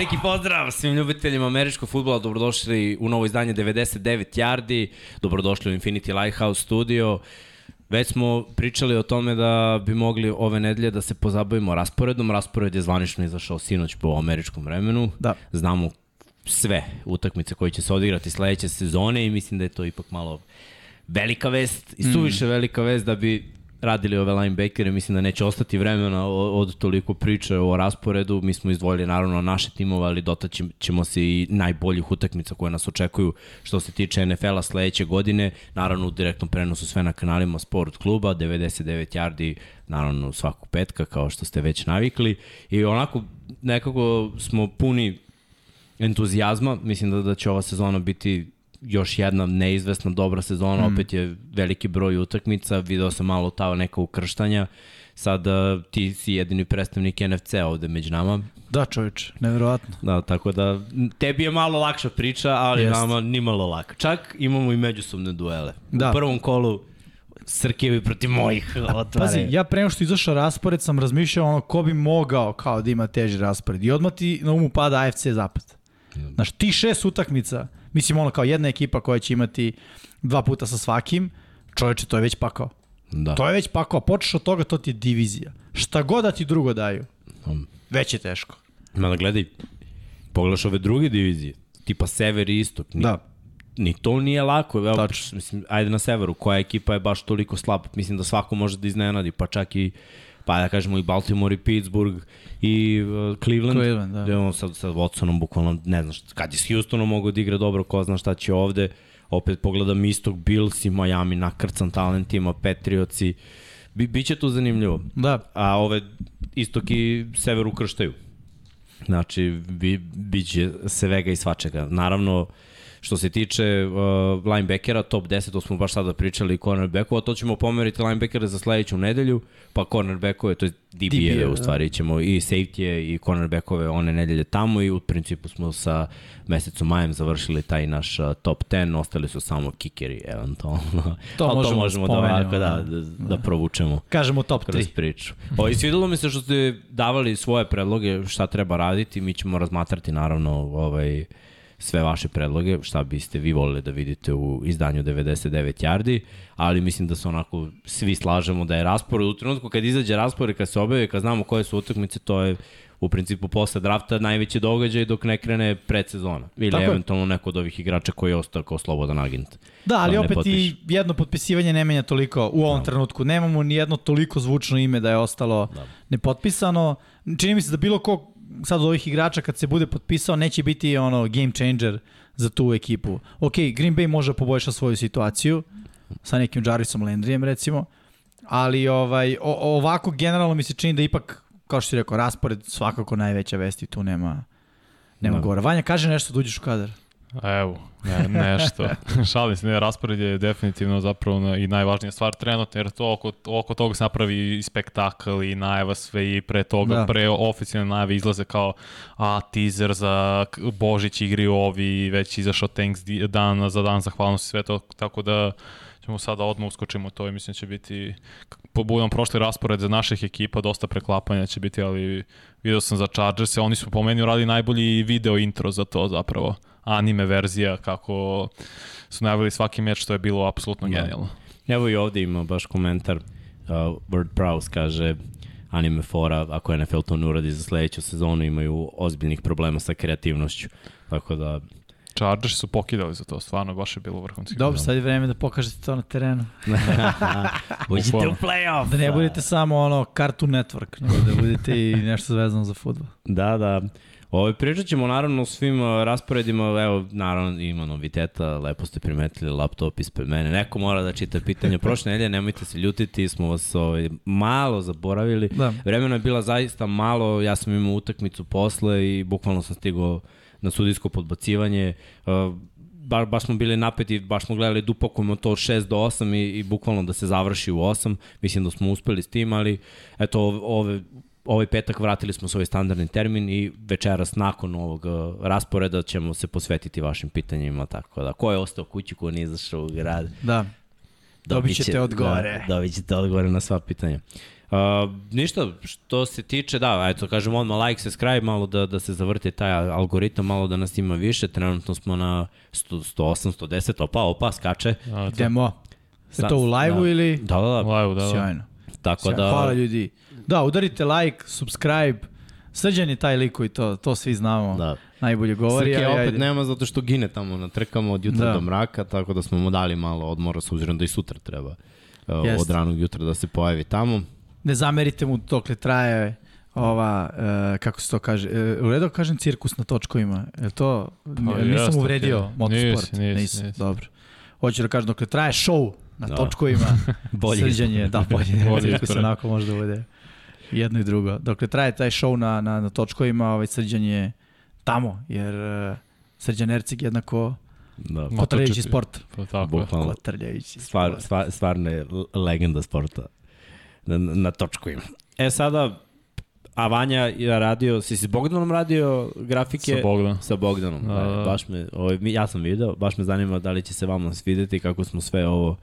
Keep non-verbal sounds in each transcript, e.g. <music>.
Veliki pozdrav svim ljubiteljima američkog futbola, dobrodošli u novo izdanje 99 Yardi, dobrodošli u Infinity Lighthouse studio. Već smo pričali o tome da bi mogli ove nedelje da se pozabavimo rasporedom. Raspored je zvanično izašao sinoć po američkom vremenu. Da. Znamo sve utakmice koje će se odigrati sledeće sezone i mislim da je to ipak malo velika vest i suviše mm. velika vest da bi radili ove linebackere, mislim da neće ostati vremena od toliko priče o rasporedu. Mi smo izdvojili naravno naše timove, ali dotaći ćemo se i najboljih utakmica koje nas očekuju što se tiče NFL-a sledeće godine. Naravno u direktnom prenosu sve na kanalima Sport kluba, 99 yardi, naravno svakog petka kao što ste već navikli. I onako nekako smo puni entuzijazma, mislim da, da će ova sezona biti još jedna neizvesna dobra sezona, mm. opet je veliki broj utakmica, video sam malo ta neka ukrštanja, sad ti si jedini predstavnik NFC ovde među nama. Da čovječ, nevjerovatno. Da, tako da tebi je malo lakša priča, ali Jest. nama ni malo laka. Čak imamo i međusobne duele. Da. U prvom kolu Srkevi protiv mojih otvare. Pazi, ja prema što izašao raspored sam razmišljao ono ko bi mogao kao da ima teži raspored. I odmah ti na umu pada AFC Zapad. Znaš, ti šest utakmica, Mislim, ono kao jedna ekipa koja će imati dva puta sa svakim, čoveče, to je već pakao. Da. To je već pakao. Počeš od toga, to ti je divizija. Šta god da ti drugo daju, um. već je teško. Ma da gledaj, pogledaš ove druge divizije, tipa sever i istok. Ni, da. Ni to nije lako. Evo, Tačno. Mislim, ajde na severu, koja ekipa je baš toliko slab. Mislim da svako može da iznenadi, pa čak i pa da kažemo i Baltimore i Pittsburgh i uh, Cleveland, Cleveland da. gde on sad sa Watsonom bukvalno ne znaš kad je s Houstonom mogu da igra dobro, ko zna šta će ovde opet pogledam istog Bills i Miami nakrcan talentima, Patriotsi Bi, biće tu zanimljivo. Da. A ove istok i sever ukrštaju. Znači, bi, biće svega i svačega. Naravno, Što se tiče uh, linebackera, top 10, to smo baš sada pričali, cornerbackova, to ćemo pomeriti linebackere za sledeću nedelju, pa cornerbackove, to je DB-eve u stvari, da. ćemo i safety i cornerbackove one nedelje tamo i u principu smo sa mesecom majem završili taj naš uh, top 10, ostali su samo kikeri eventualno. To <laughs> možemo, to možemo da, ovako, da, da, da, da provučemo. Kažemo top 3. priču. O, I svidelo mi se što ste davali svoje predloge šta treba raditi, mi ćemo razmatrati naravno ovaj, sve vaše predloge, šta biste vi volili da vidite u izdanju 99 yardi, ali mislim da se onako svi slažemo da je raspored u trenutku kad izađe raspored, kad se objave, kad znamo koje su utakmice, to je u principu posle drafta najveći događaj dok ne krene predsezona. Ili Tako eventualno neko od ovih igrača koji je ostao kao slobodan agent. Da, ali opet i jedno potpisivanje ne menja toliko u ovom da. trenutku. Nemamo ni jedno toliko zvučno ime da je ostalo da. nepotpisano. Čini mi se da bilo ko sad od ovih igrača kad se bude potpisao neće biti ono game changer za tu ekipu. Ok, Green Bay može poboljšati svoju situaciju sa nekim Jarisom Landryjem recimo, ali ovaj, ovako generalno mi se čini da ipak, kao što si rekao, raspored svakako najveća vesti, tu nema, nema no. Da. govora. Vanja, kaže nešto da uđeš u kadar. Evo, ne, nešto. <laughs> Šalim se, ne, raspored je definitivno zapravo i najvažnija stvar trenutno, jer to oko, oko toga se napravi i spektakl i najava sve i pre toga, da. pre oficijalne najave izlaze kao a, teaser za Božić igri ovi, već izašao Thanks dan za dan zahvalnosti, sve to, tako da ćemo sada odmah uskočimo to i mislim da će biti po budom prošli raspored za naših ekipa, dosta preklapanja će biti, ali video sam za Chargers, oni su po meni uradili najbolji video intro za to zapravo anime verzija kako su najavili svaki meč, što je bilo apsolutno da. genijalno. Evo i ovde ima baš komentar, uh, Word Prowse kaže anime fora, ako NFL to ne uradi za sledeću sezonu, imaju ozbiljnih problema sa kreativnošću. Tako da Chargers su pokidali za to, stvarno baš je bilo vrhunski. Dobro, sad je vreme da pokažete to na terenu. <laughs> Uđite u playoff. Da ne budete samo ono Cartoon Network, nego da budete i nešto zvezano za futbol. Da, da. Ovaj, pričat ćemo naravno o svim uh, rasporedima, evo, naravno ima noviteta, lepo ste primetili laptop ispred mene. Neko mora da čita pitanje. <laughs> Prošle nedelje, nemojte se ljutiti, smo vas ovaj, malo zaboravili. Da. Vremena je bila zaista malo, ja sam imao utakmicu posle i bukvalno sam stigao na sudijsko podbacivanje. Uh, baš, baš smo bili napeti, baš smo gledali da upakujemo to od 6 do 8 i, i bukvalno da se završi u 8. Mislim da smo uspeli s tim, ali eto, ove, ovaj petak vratili smo svoj standardni termin i večeras nakon ovog uh, rasporeda ćemo se posvetiti vašim pitanjima, tako da ko je ostao kući, ko nije izašao u grad. Da. Dobit ćete odgovore. Da, dobit ćete odgovore na sva pitanja. Uh, ništa, što se tiče, da, eto, kažem odmah like, subscribe, malo da, da se zavrti taj algoritam, malo da nas ima više, trenutno smo na 100, 108, 110, opa, opa, skače. A, Idemo. Je to u live-u da. ili? Da, da, da. U live-u, da, da. Sjajno. Tako da... Hvala ljudi. Da, udarite like, subscribe, Srđan je taj lik koji to, to svi znamo. Da. Najbolje govori. Srke opet ajde. nema zato što gine tamo na trkama od jutra Da. do mraka, tako da smo mu dali malo odmora s obzirom da i sutra treba uh, Jeste. od ranog jutra da se pojavi tamo. Ne zamerite mu dokle traje ova, uh, kako se to kaže, uh, u redu kažem cirkus na točkovima, je to, Pa, nisam jeste, uvredio motosport, Nisi, nisi, nisam, nisi. dobro. Hoću da kažem, dokle traje show na Da. točkovima, <laughs> Bolje srđan je, da, bolje, Bolje izbor. onako može da bude jedno i drugo. Dokle traje taj show na, na, na točkovima, ovaj srđan je tamo, jer uh, srđan Ercik jednako Da, kotrljajući četiri. sport. Pa tako bukvalno. Kotrljajući Stvar, sport. stvar, stvarno je legenda sporta na, na točku ima. E sada, a Vanja je radio, si si Bogdanom radio grafike? Sa Bogdanom. Sa Bogdanom, Da, da, da. baš me, ovaj, ja sam video, baš me zanima da li će se vama svideti kako smo sve ovo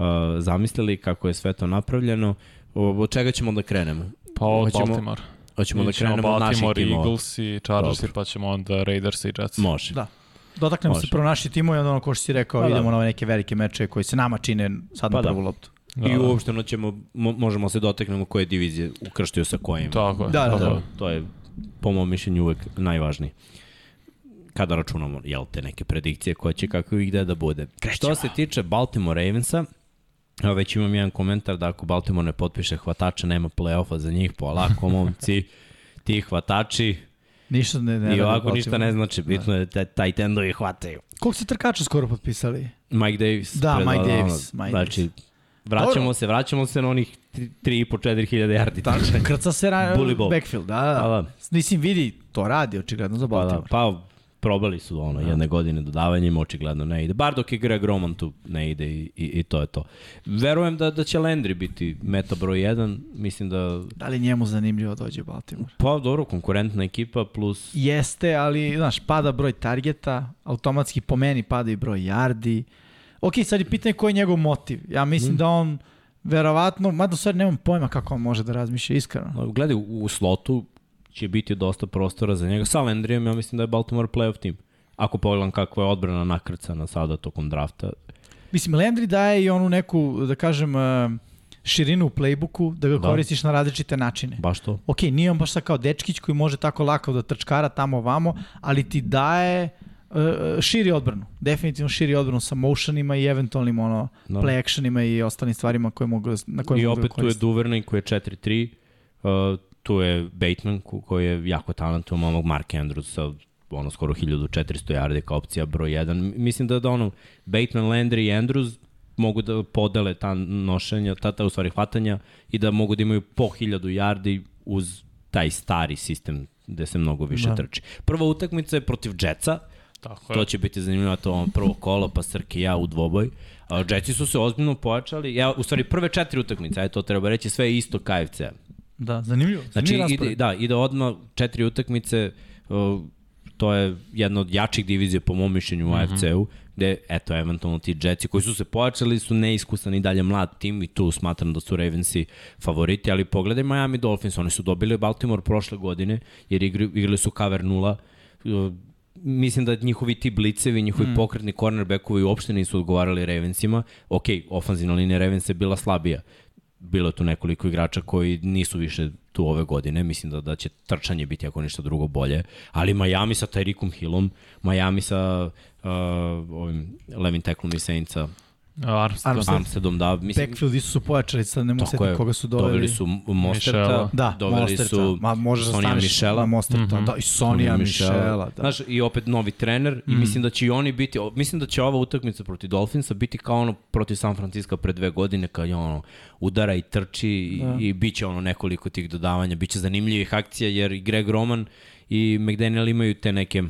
uh, zamislili, kako je sve to napravljeno. Od čega ćemo da krenemo? Pa od Hoćemo- Baltimore. Hoćemo da krenemo od naših Baltimore, timova. Eagles i Chargersi, Dobro. pa ćemo onda Raiders i Jets. Može. Da. Dotaknemo Može. se prvo naši timovi, onda ono ko što si rekao, Pa da. idemo na ove neke velike meče koji se nama čine sad Pa na da. prvu loptu. Da, I da. uopšteno ćemo, mo, možemo se doteknemo koje divizije ukrštaju sa kojima. Tako je. Da, da, da. To je, po mom mišljenju, uvek najvažnije. Kada računamo, jel te, neke predikcije ko će kako i gde da bude. Što se tiče Baltimore Ravensa, evo već imam jedan komentar da ako Baltimore ne potpiše hvatača, nema play-offa za njih, polako, momci, <laughs> ti hvatači Ništa ne, ne i ovako Baltimore. ništa ne znači, bitno je da taj tendovi hvataju. Koliko ste trkača skoro potpisali? Mike Davis. Da, Mike Davis, Mike znači, Davis. vraćamo Dobro. se, vraćamo se na onih 3,5-4 hiljade yardi trčanja. Krca se ra backfield, da, Pa da. da. Mislim, vidi, to radi očigledno za Pa, da, Baltimore. pa probali su ono jedne godine dodavanjem, očigledno ne ide. Bar dok je Greg Roman tu ne ide i, i, i to je to. Verujem da, da će Landry biti meta broj 1, mislim da Da li njemu zanimljivo dođe Baltimore? pa dobro, konkurentna ekipa plus Jeste, ali, znaš, pada broj targeta, automatski po meni pada i broj yardi. Ok, sad je pitanje koji je njegov motiv. Ja mislim mm. da on verovatno, mada u stvari nemam pojma kako on može da razmišlja iskreno. gledaj u slotu će biti dosta prostora za njega. Sa Landryjem ja mislim da je Baltimore playoff tim. Ako pogledam kakva je odbrana nakrcana sada tokom drafta, Mislim, Landry daje i onu neku, da kažem, eh, širinu u playbooku, da ga Da. koristiš na različite načine. baš to. Ok, nije on baš sad kao dečkić koji može tako lako da trčkara tamo vamo, ali ti daje uh, širi odbranu. Definitivno širi odbranu sa motionima i eventualnim ono, Da. play actionima i ostalim stvarima koje mogu, na koje I mogu da opet tu je koristiti. Duvernay koji je 4-3, uh, tu je Bateman ko- koji je jako talentovan, momog Mark Andrews sa ono skoro 1400 yardi kao opcija broj 1. Mislim da, da ono Bateman, Landry i Andrews mogu da podele ta nošenja, ta, ta u stvari hvatanja i da mogu da imaju po 1000 yardi uz taj stari sistem gde se mnogo više Da. trči. Prva utakmica je protiv Jetsa, Tako To je. će biti zanimljivo, to on prvo kolo, pa Srke i ja u dvoboj. Jetsi su se ozbiljno pojačali. Ja, u stvari, prve četiri utakmice, ajde to treba reći, sve isto KFC. Da, zanimljivo. Znači, ide, da, ide odmah četiri utakmice, uh, to je jedna od jačih divizija po mom mišljenju u AFC-u, gde, eto, eventualno ti Jetsi koji su se pojačali su neiskusan i dalje mlad tim i tu smatram da su Ravensi favoriti, ali pogledaj Miami Dolphins, oni su dobili Baltimore prošle godine, jer igri, igrali su cover 0, uh, mislim da njihovi ti blicevi, njihovi mm. pokretni cornerbackovi uopšte nisu odgovarali Ravensima. Ok, ofanzivna linija Ravensa je bila slabija. Bilo je tu nekoliko igrača koji nisu više tu ove godine. Mislim da, da će trčanje biti ako ništa drugo bolje. Ali Miami sa Tyreekom Hillom, Miami sa uh, ovim Levin Teklom i Saintsa, Armstead. Armsteadom, da, mislim, Backfield su pojačali, sad ne mogu setiti koga su doveli. doveli su Mosterta, Michela. Da, doveli Mosterta. su Ma, možeš da Sonija staneš Michela. na Mosterta. Da, i Sonija Michela. Da. Znaš, i opet novi trener mm. i mislim da će i oni biti, mislim da će ova utakmica protiv Dolphinsa biti kao ono protiv San Francisco pre dve godine kad je ono udara i trči i, Da. i bit će ono nekoliko tih dodavanja, bit će zanimljivih akcija jer i Greg Roman i McDaniel imaju te neke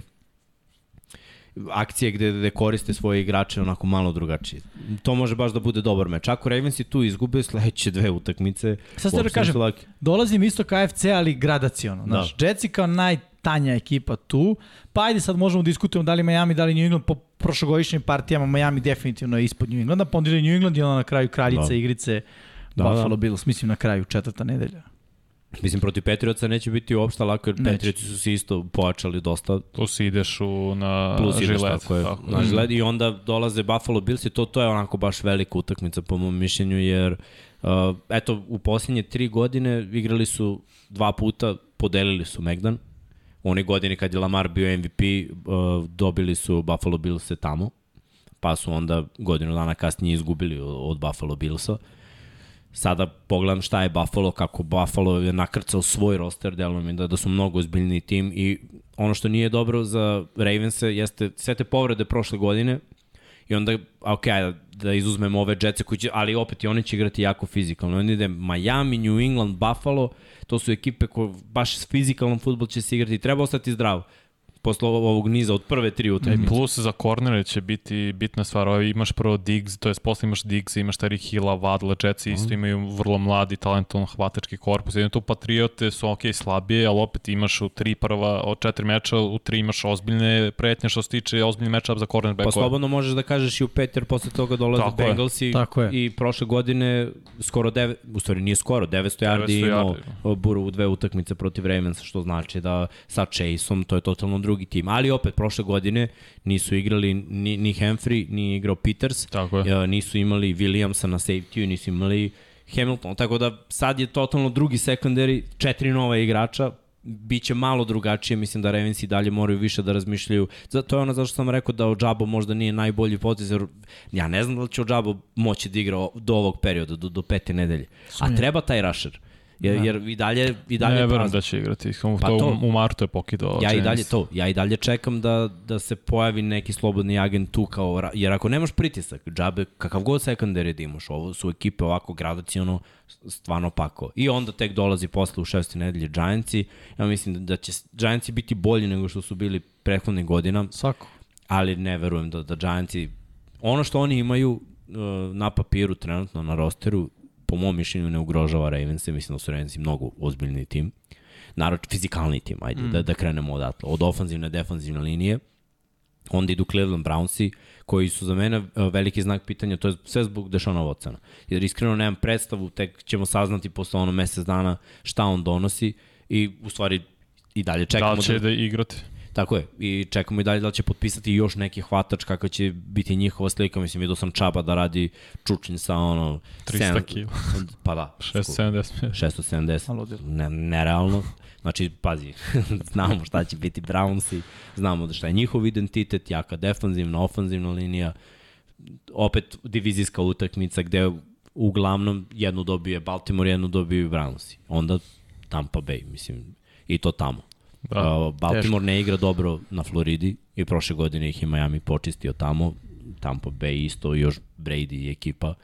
akcije gde, gde koriste svoje igrače onako malo drugačije. To može baš da bude dobar meč. Ako Ravensi tu izgube sledeće dve utakmice, Sad ste da kažem, laki. Dolazim isto KFC, ali gradaciono. Znaš, Da. Jetsi kao naj najtanja ekipa tu. Pa ajde sad možemo da diskutujemo da li Miami, da li New England po prošlogodišnjim partijama Miami definitivno je ispod New Englanda, pa onda New England i onda na kraju kraljica da. igrice da, Buffalo da. Bills, mislim na kraju četvrta nedelja. Mislim, protiv Petrioca neće biti uopšte lako, jer neće. Petrioci su se isto pojačali dosta. Plus ideš u, na Plus ideš, žilet. Tako je, tako. na žilet i onda dolaze Buffalo Bills i to, to je onako baš velika utakmica po mom mišljenju, jer uh, eto, u posljednje tri godine igrali su dva puta, podelili su Megdan. One godine kad je Lamar bio MVP, uh, dobili su Buffalo Bills tamo, pa su onda godinu dana kasnije izgubili od Buffalo Billsa. Uh, sada pogledam šta je Buffalo, kako Buffalo je nakrcao svoj roster, deluje mi da, da su mnogo ozbiljni tim i ono što nije dobro za Ravense jeste sve te povrede prošle godine i onda, ok, da izuzmemo ove Jetsa koji će, ali opet i oni će igrati jako fizikalno. Onda ide Miami, New England, Buffalo, to su ekipe koje baš s fizikalnom futbol će se igrati. Treba ostati zdrav posle ovog niza od prve tri utakmice. Plus za kornere će biti bitna stvar. Ovo imaš prvo Diggs, to jest posle imaš Diggs, imaš Tari Hilla, Vadle, Jetsi isto imaju vrlo mladi, talentovan hvatački korpus. Jedno tu Patriote su ok, slabije, ali opet imaš u tri prva, od četiri meča, u tri imaš ozbiljne pretnje što se tiče ozbiljni matchup za cornerback. Pa slobodno možeš da kažeš i u pet, jer posle toga dolaze Tako Bengals i, Tako je. i prošle godine skoro devet, u stvari nije skoro, 900 yardi imao Buru u dve utakmice protiv Ravensa, što znači da sa Chaseom to je totalno drugi tim. Ali opet, prošle godine nisu igrali ni, ni Humphrey, ni igrao Peters. Tako je. Nisu imali Williamsa na safety nisu imali Hamilton. Tako da sad je totalno drugi secondary, četiri nova igrača, biće malo drugačije, mislim da Ravens i dalje moraju više da razmišljaju. To je ono zašto sam rekao da Ojabo možda nije najbolji potez, jer ja ne znam da li će Ojabo moći da igra do ovog perioda, do, do pete nedelje. A treba taj rusher. Jer, da. jer i dalje, i dalje ne verujem da će igrati. Pa to, to, u martu je pokidao. Ja i dalje to. Ja i dalje čekam da, da se pojavi neki slobodni agent tu kao... Jer ako nemaš pritisak, džabe, kakav god sekundari da imaš, ovo su ekipe ovako gradacijono stvarno pako. I onda tek dolazi posle u šesti nedelje Giantsi. Ja mislim da će Giantsi biti bolji nego što su bili prethodnih godina. Svako. Ali ne verujem da, da Giantsi... Ono što oni imaju uh, na papiru trenutno na rosteru po mom mišljenju ne ugrožava Ravens, mislim da su Ravens mnogo ozbiljni tim. Naravno, fizikalni tim, ajde, mm. da, da krenemo odatle. Od ofanzivne, defanzivne linije, onda idu Cleveland Brownsi, koji su za mene e, veliki znak pitanja, to je sve zbog Dešana Vocana. Jer iskreno nemam predstavu, tek ćemo saznati posle ono mesec dana šta on donosi i u stvari i dalje čekamo. Da li će da, da igrati? Tako je, i čekamo i dalje da će potpisati još neki hvatač kako će biti njihova slika, mislim, vidio sam Čaba da radi čučin sa ono... 300 kg. <laughs> Pa da. 670. 670. Ne, nerealno. Znači, pazi, <laughs> znamo šta će biti Brownsi, znamo da šta je njihov identitet, jaka defanzivna, ofanzivna linija, opet divizijska utakmica gde uglavnom jednu dobije Baltimore, jednu dobiju Brownsi. Onda Tampa Bay, mislim, i to tamo. Da, uh, Baltimore teško. ne igra dobro na Floridi i prošle godine ih i Miami počistio tamo. Tampa Bay isto, još Brady i ekipa.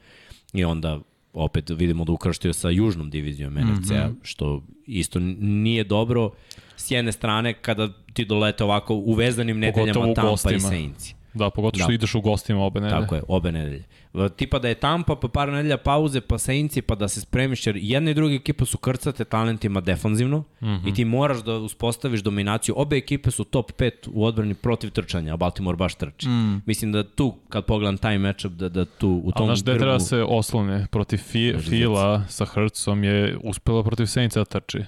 I onda opet vidimo da ukrštio sa južnom divizijom NFC-a, mm -hmm. što isto nije dobro s jedne strane kada ti dolete ovako u vezanim nedeljama Tampa i Saints. Da, pogotovo što da. ideš u gostima obe nedelje. Tako je, obe nedelje. Tipa da je Tampa, pa par nedelja pauze, pa Saintsi, pa da se spremiš, jer jedna i druga ekipa su krcate talentima defanzivno mm -hmm. i ti moraš da uspostaviš dominaciju. Obe ekipe su top 5 u odbrani protiv trčanja, a Baltimore baš trči. Mm. Mislim da tu, kad pogledam taj matchup, da, da tu u tom A znaš gde treba se oslone? Protiv fi, Fila sa Hrcom je uspela protiv Saintsa da trči.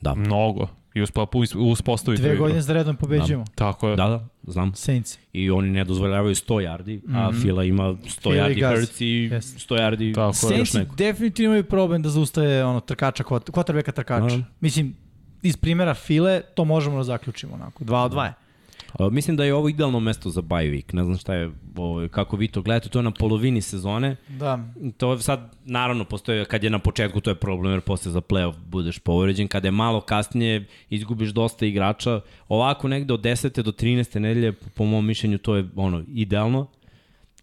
Da. Mnogo i uspela uspostaviti. Dve godine za redom pobeđujemo. Da. Tako je. Da, da, znam. Saints. I oni ne dozvoljavaju 100 yardi, mm -hmm. a mhm. Fila ima 100 Fila yardi Hurts i yes. 100 yardi Tako Saints definitivno imaju problem da zaustave ono, trkača, kvotrbeka trkača. -huh. Mislim, iz primjera File to možemo da zaključimo onako. Dva od dva je. Uh, mislim da je ovo idealno mesto za bye week. Ne znam šta je, ovo, kako vi to gledate, to je na polovini sezone. Da. To je sad, naravno, postoje, kad je na početku, to je problem, jer posle za playoff budeš povređen. Kada je malo kasnije, izgubiš dosta igrača. Ovako, negde od 10. do 13. nedelje, po mom mišljenju, to je ono, idealno.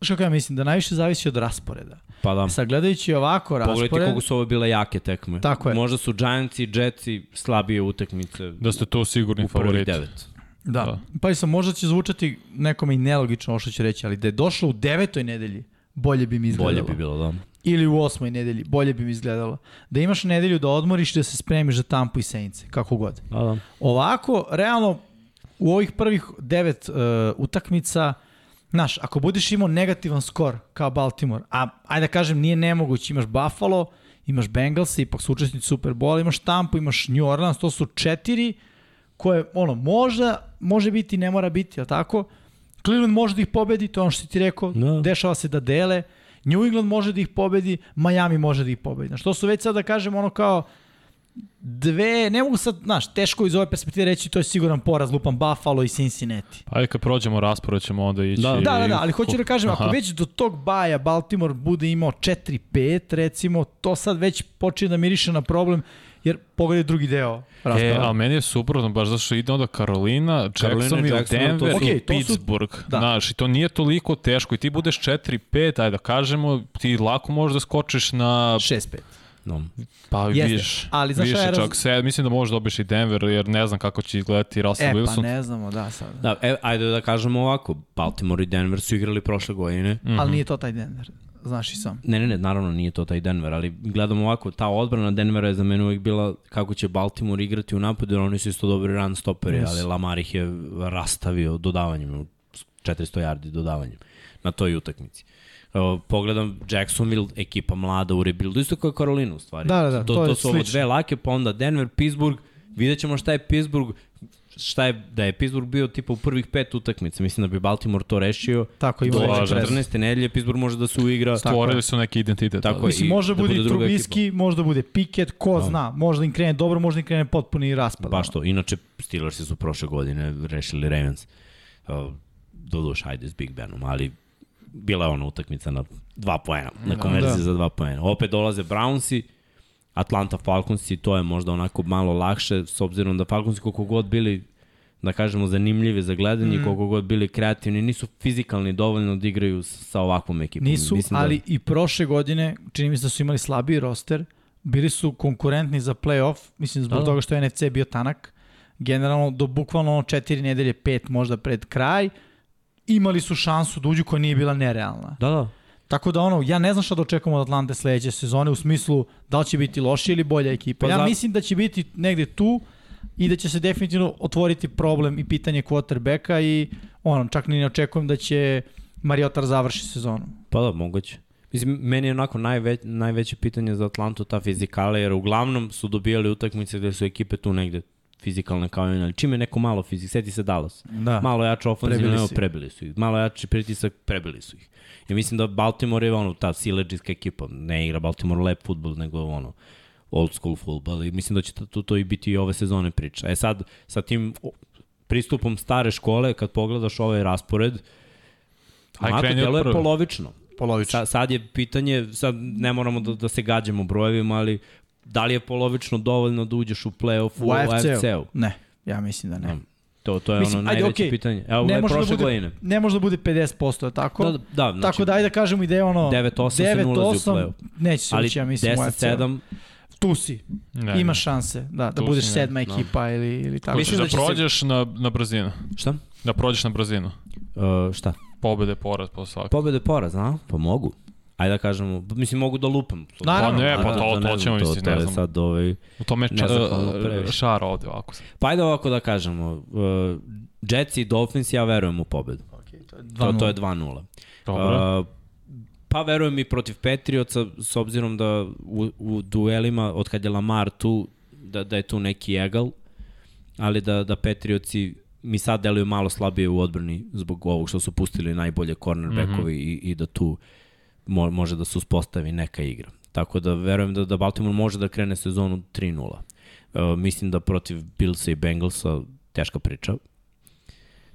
Što ja mislim, da najviše zavisi od rasporeda. Pa da. Sad gledajući ovako raspored... Pogledajte kogu su ovo bile jake tekme. Tako je. Možda su Giants i Jetsi slabije utakmice. Da ste to sigurni favoriti. devet. Da. da. Pa sam, možda će zvučati nekome i nelogično ovo što će reći, ali da je došlo u devetoj nedelji, bolje bi mi izgledalo. Bolje bi bilo, da. ili u osmoj nedelji, bolje bi mi izgledalo. Da imaš nedelju da odmoriš i da se spremiš za Tampu i Senice, kako god. Da, da. Ovako, realno, u ovih prvih devet uh, utakmica, znaš, ako budeš imao negativan skor kao Baltimore, a ajde da kažem nije nemoguće, imaš Buffalo, imaš Bengals, ipak su učesnici Super Bowl, imaš Tampa, imaš New Orleans, to su četiri koje, ono, možda, može biti, ne mora biti, ali tako? Cleveland može da ih pobedi, to je ono što si ti rekao, no. Da. dešava se da dele, New England može da ih pobedi, Miami može da ih pobedi. Znaš, to su već sad da kažem ono kao, dve, ne mogu sad, znaš, teško iz ove perspektive reći to je siguran poraz, lupan Buffalo i Cincinnati. Ajde kad prođemo raspored ćemo onda ići. Da, da, da, da ali hoću da kažem, Aha. ako već do tog baja Baltimore bude imao 4-5, recimo, to sad već počinje da miriše na problem, jer pogledaj drugi deo rasporeda. E, ali meni je suprotno, baš zašto ide onda Carolina, Jacksonville, Denver okay, i Pittsburgh. Su, da. Znaš, i to nije toliko teško i ti budeš 4-5, ajde da kažemo, ti lako možeš da skočiš na... 6-5. No. Pa Jeste, viš, ali znaš više raz... čak se, mislim da možeš dobiješ i Denver, jer ne znam kako će izgledati Russell e, Wilson. E, pa ne znamo, da, sad. Da, e, ajde da kažemo ovako, Baltimore i Denver su igrali prošle godine. Mm -hmm. Ali nije to taj Denver, znaš i sam. Ne, ne, ne, naravno nije to taj Denver, ali gledamo ovako, ta odbrana Denvera je za mene uvijek bila kako će Baltimore igrati u napadu, jer oni su isto dobri run stoperi, yes. ali Lamar ih je rastavio dodavanjem, 400 yardi dodavanjem na toj utakmici. Uh, pogledam Jacksonville, ekipa mlada u rebuildu, isto kao Karolina u stvari. Da, da, da. To, to, to su ovo dve lake, pa onda Denver, Pittsburgh, vidjet ćemo šta je Pittsburgh, šta je, da je Pittsburgh bio tipa u prvih pet utakmica, mislim da bi Baltimore to rešio. Tako ima do 14. nedelje Pittsburgh može da se uigra. Stvorili su neki identitet. Tako mislim, može da bude, bude Trubiski, može da bude Pickett, ko no. zna, možda im krene dobro, možda im krene potpuni raspad. Baš to, inače Steelers su prošle godine rešili Ravens. Doduš, ajde s Big Benom, ali bila je ona utakmica na dva poena, na da. konverziji da. za dva poena. Opet dolaze Brownsi, Atlanta Falconsi, to je možda onako malo lakše, s obzirom da Falconsi koliko god bili da kažemo zanimljivi za gledanje, mm. koliko god bili kreativni, nisu fizikalni dovoljno da igraju sa ovakvom ekipom. Nisu, Mislim da- ali da... i prošle godine, čini mi se da su imali slabiji roster, bili su konkurentni za playoff, mislim zbog da. toga što je NFC bio tanak, generalno do bukvalno četiri nedelje, pet možda pred kraj, imali su šansu da uđu koja nije bila nerealna. Da, da. Tako da ono, ja ne znam šta da očekujemo od Atlante sledeće sezone u smislu da li će biti lošija ili bolja ekipa. Pa ja mislim da će biti negde tu i da će se definitivno otvoriti problem i pitanje quarterbacka i ono, čak ni ne očekujem da će Mariotar završi sezonu. Pa da, moguće. Mislim, meni je onako najveć, najveće pitanje za Atlantu ta fizikala, jer uglavnom su dobijali utakmice gde su ekipe tu negde fizikalne kao i ali čim je neko malo fizik, seti se Dallas. Da. Malo jače ofenzivno, evo prebili su ih. Malo jači pritisak, prebili su ih. I mislim da Baltimore je ono, ta sileđiska ekipa, ne igra Baltimore lep futbol, nego ono, old school futbol. I mislim da će to, to i biti i ove sezone priča. E sad, sa tim pristupom stare škole, kad pogledaš ovaj raspored, onako delo je polovično. Polovično. Sa, sad je pitanje, sad ne moramo da, da se gađamo brojevima, ali da li je polovično dovoljno da uđeš u play-off u, u AFC-u? AFC ne, ja mislim da ne. No. To, to je Mislim, ono najveće okay. pitanje. Evo, ne može da bude, godine. Ne može da bude 50%, tako? Da, da, znači, tako da ajde da kažemo ideje ono 9-8 se ne ulazi u play-off. Neće se ući, ja mislim, 10-7 tu si. Ne, Ima šanse da, da budeš si, sedma ne. ekipa no. ili, ili tako. Mislim da, da prođeš se... na, na brzinu. Šta? Da prođeš na brzinu. Uh, šta? Pobede, poraz po svaku. Pobede, poraz, a? Pa mogu ajde da kažemo, mislim mogu da lupam. Naravno, pa ne, pa to, to, to ćemo mislim, ne znam. Sad ovaj, U tome ča, uh, šar ovde ovako. Pa ajde ovako da kažemo, uh, Jets i Dolphins ja verujem u pobedu. Okay, to, je to, to je 2-0. Dobro. Uh, pa verujem i protiv Patriotsa, s obzirom da u, u duelima, od kad je Lamar tu, da, da je tu neki egal, ali da, da Patriotsi mi sad deluju malo slabije u odbrani zbog ovog što su pustili najbolje cornerbackovi mm -hmm. i, i da tu mo, može da se uspostavi neka igra. Tako da verujem da, da Baltimore može da krene sezonu 3-0. Uh, mislim da protiv Billsa i Bengalsa teška priča.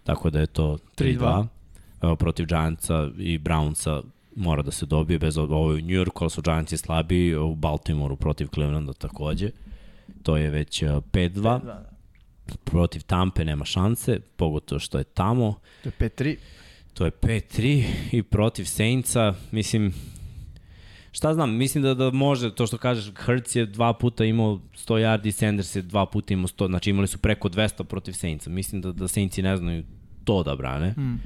Tako da je to 3-2. Uh, protiv Giantsa i Brownsa mora da se dobije bez ovo je u New Yorku, ali su Giantsi slabiji, u Baltimoru protiv Clevelanda takođe. To je već 5-2. Da. Protiv Tampe nema šanse, pogotovo što je tamo. To je 5-3. To je 5-3 i protiv Saintsa, mislim, šta znam, mislim da, da može, to što kažeš, Hertz je dva puta imao 100 yardi, Sanders je dva puta imao 100, znači imali su preko 200 protiv Saintsa. Mislim da, da Saintsi ne znaju to da brane, mm.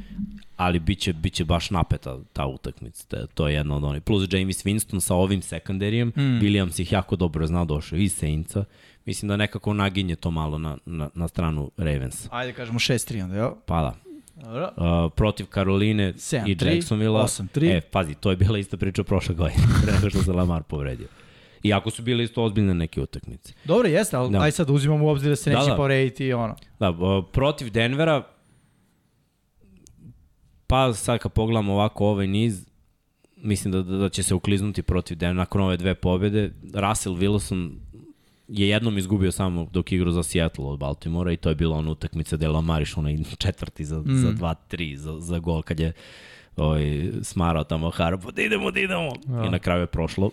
ali biće, biće baš napeta ta utakmica. To, to je jedna od onih. Plus James Winston sa ovim sekundarijem, mm. Williams ih jako dobro zna, došao iz Saintsa. Mislim da nekako naginje to malo na, na, na stranu Ravens. Ajde kažemo 6-3 onda, jo? Pa da. Uh, protiv Karoline 7, i Jacksonville. 8-3. E, pazi, to je bila ista priča prošle godine, <laughs> pre nego što se Lamar povredio. Iako su bile isto ozbiljne neke utakmice. Dobro, jeste, ali da. aj sad uzimamo u obzir da se da, neće da. povrediti ono. Da, uh, protiv Denvera, pa sad kad pogledamo ovako ovaj niz, mislim da, da, da će se ukliznuti protiv Denvera nakon ove dve pobjede. Russell Wilson je jednom izgubio samo dok igrao za Seattle od Baltimora i to je bila ona utakmica da je Lamar išao onaj četvrti za, mm. za 2-3 za, za gol kad je ovaj, smarao tamo Harpo, da idemo, da idemo. Ja. I na kraju je prošlo.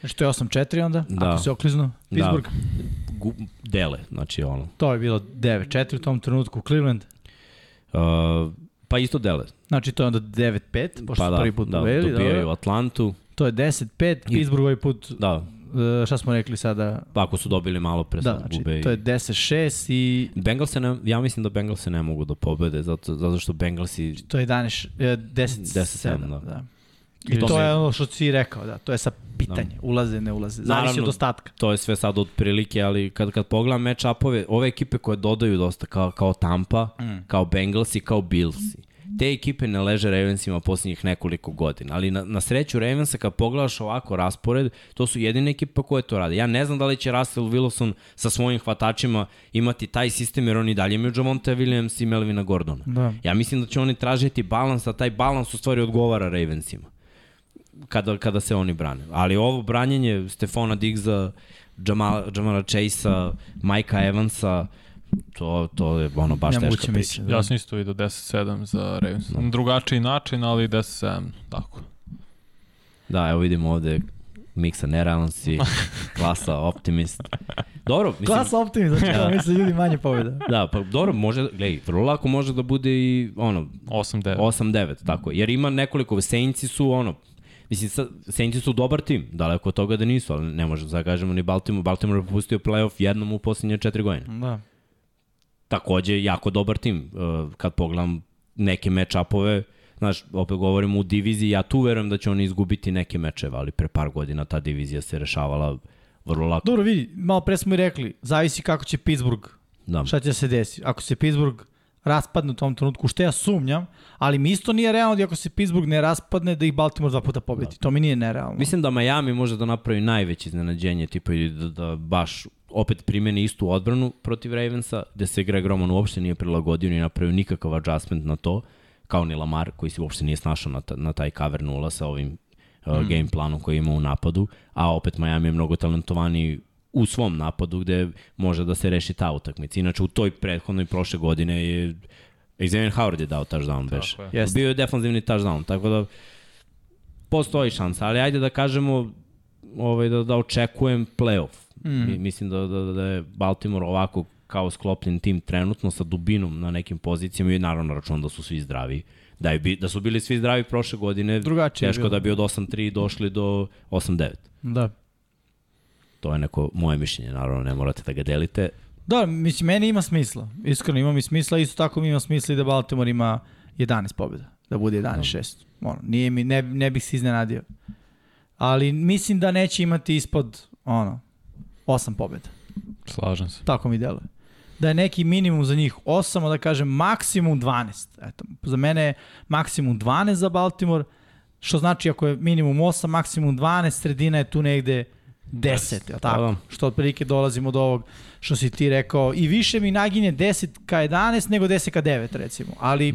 Znači to je 8-4 onda, da. ako se okliznu, da. Pittsburgh. Da. Gu, dele, znači ono. To je bilo 9-4 u tom trenutku, Cleveland. Uh, pa isto dele. Znači to je onda 9-5, pošto pa da, prvi put da, uveli. Dobijaju da, Atlantu. To je 10-5, Pittsburgh ovaj put da. Uh, šta smo rekli sada? Pa ako su dobili malo pre da, znači, gube. to je 10-6 i... Bengalse ne, ja mislim da Bengalse ne mogu da pobede, zato, zato što Bengalsi... To je 11, 10-7, da. da. I to, to je ono što si rekao, da, to je sa pitanje, da. ulaze, ne ulaze, zavisi Naravno, od ostatka. To je sve sad od prilike, ali kad, kad pogledam match-upove, ove ekipe koje dodaju dosta, kao, kao Tampa, mm. kao Bengalsi, kao Billsi, te ekipe ne leže Ravensima poslednjih nekoliko godina, ali na, na sreću Ravensa kad pogledaš ovako raspored, to su jedine ekipe koje to rade. Ja ne znam da li će Russell Wilson sa svojim hvatačima imati taj sistem, jer oni dalje imaju Javonte Williams i Melvina Gordona. Da. Ja mislim da će oni tražiti balans, a taj balans u stvari odgovara Ravensima kada, kada se oni brane. Ali ovo branjenje Stefana Diggsa, Jamala, Jamala Chase-a, Majka Evansa, to, to je ono baš Nemoguće teška priča. Da. Ja sam isto vidio 10-7 za Ravens. Da. Drugačiji način, ali 10-7, tako. Da, evo vidimo ovde miksa nerealnosti, <laughs> klasa optimist. Dobro, mislim... Klasa optimist, znači da misle ljudi manje pobjeda. Da, pa dobro, može, gledaj, vrlo lako može da bude i ono... 8-9. 8-9, tako Jer ima nekoliko, Saintsi su ono, Mislim, Saintsi su dobar tim, daleko od toga da nisu, ali ne možemo da kažemo ni Baltimore. Baltimore je popustio playoff jednom u posljednje četiri godine. Da. Takođe, jako dobar tim. Uh, kad pogledam neke match-upove, znaš, opet govorimo u diviziji, ja tu verujem da će oni izgubiti neke mečeve, ali pre par godina ta divizija se rešavala vrlo lako. Dobro, vidi, malo pre smo i rekli, zavisi kako će Pittsburgh, da. šta će se desiti. Ako se Pittsburgh raspadne u tom trenutku, što ja sumnjam, ali mi isto nije realno da ako se Pittsburgh ne raspadne da ih Baltimore dva puta pobedi. Da. To mi nije nerealno. Mislim da Miami može da napravi najveće iznenađenje, tipa da, da baš opet primeni istu odbranu protiv Ravensa, gde se Greg Roman uopšte nije prilagodio ni napravio nikakav adjustment na to, kao ni Lamar, koji se uopšte nije snašao na, ta, na taj cover nula sa ovim uh, mm. game planom koji ima u napadu, a opet Miami je mnogo talentovaniji u svom napadu gde može da se reši ta utakmica. Inače, u toj prethodnoj prošle godine je Xavier Howard je dao touchdown beš. Je. Bio je defanzivni touchdown, tako da postoji šansa, ali ajde da kažemo ovaj, da, da očekujem playoff. Mm. Mislim da, da, da je Baltimore ovako kao sklopljen tim trenutno sa dubinom na nekim pozicijama i naravno račun da su svi zdravi. Da, je, da su bili svi zdravi prošle godine, Drugačije teško da bi od 8-3 došli do 8-9. Da. To je neko moje mišljenje, naravno ne morate da ga delite. Da, mislim, meni ima smisla. Iskreno ima mi smisla, isto tako mi ima smisla i da Baltimore ima 11 pobjeda. Da bude 11-6. Ono, nije mi, ne, ne bih se iznenadio. Ali mislim da neće imati ispod, ono, 8 pobjeda. Slažem se. Tako mi deluje. Da je neki minimum za njih 8, a da kažem maksimum 12. Eto, za mene je maksimum 12 za Baltimore, što znači ako je minimum 8, maksimum 12, sredina je tu negde 10, je tako? Da. Što otprilike dolazimo do ovog što si ti rekao i više mi naginje 10 ka 11 nego 10 ka 9 recimo, ali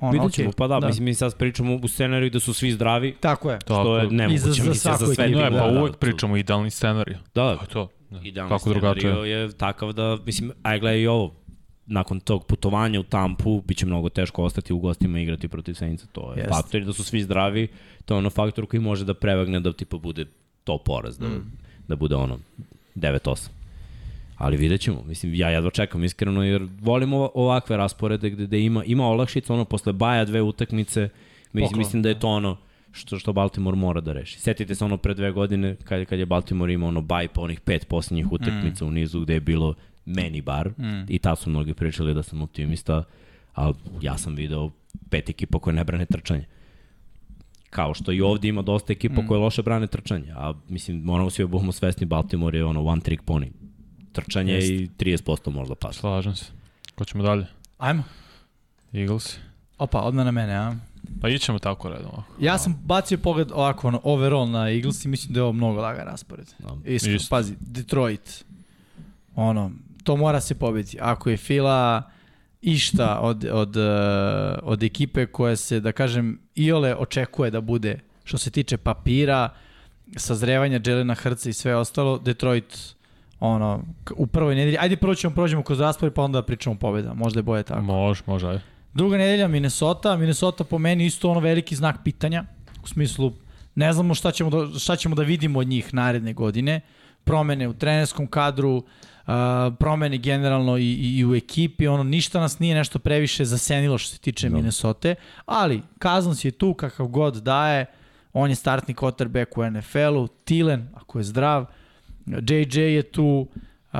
Ono, Vidjet ćemo, okay. pa da, da, mislim, mi sad pričamo u scenariju da su svi zdravi. Tako je. Što je nemoguće, za, za, za, za sve. Ne, pa da, uvek da, pričamo idealni scenarij. Da, to je to. Da. Idealni Kako scenariju je takav da, mislim, aj gledaj i ovo, nakon tog putovanja u Tampu biće mnogo teško ostati u gostima i igrati protiv Senica. To je yes. faktor da su svi zdravi, to je ono faktor koji može da prevagne da tipa bude to poraz, da, mm. da bude ono 9-8. Ali vidjet ćemo. Mislim, ja jedva čekam iskreno, jer volimo ovakve rasporede gde, gde ima, ima olakšica, ono, posle baja dve utakmice, mislim, mislim da je to ono što, što Baltimore mora da reši. Setite se ono pre dve godine, kad, kad je Baltimore imao ono baj pa onih pet poslednjih utakmica mm. u nizu gde je bilo meni bar, mm. i ta su mnogi pričali da sam optimista, ali ja sam video pet ekipa koje ne brane trčanje. Kao što i ovde ima dosta ekipa mm. koje loše brane trčanje, a mislim, moramo svi da budemo svesni, Baltimore je ono one trick pony. Trčanje Jest. i 30% možda pas. Slažem se. Ko ćemo dalje? Ajmo. Eagles. Opa, odmah na mene, a? Pa ićemo tako redom. Ovako. Ja sam bacio pogled ovako, ono, overall na Eagles i mislim da je ovo mnogo lagan raspored. No. Iskro, Isto. pazi, Detroit, ono, to mora se pobiti. Ako je Fila išta od, od, uh, od ekipe koja se, da kažem, Iole očekuje da bude, što se tiče papira, sazrevanja Jelena Hrca i sve ostalo, Detroit ono, u prvoj nedelji. Ajde prvo ćemo prođemo kroz raspored pa onda pričamo pobeda. Možda je boje tako. Može, može, ajde. Druga nedelja Minnesota. Minnesota po meni isto ono veliki znak pitanja. U smislu, ne znamo šta ćemo da, šta ćemo da vidimo od njih naredne godine. Promene u trenerskom kadru, uh, promene generalno i, i, i u ekipi. Ono, ništa nas nije nešto previše zasenilo što se tiče no. Minnesota. Ali, Kazans je tu kakav god daje. On je startni quarterback u NFL-u. Tilen, ako je zdrav. JJ je tu. Uh,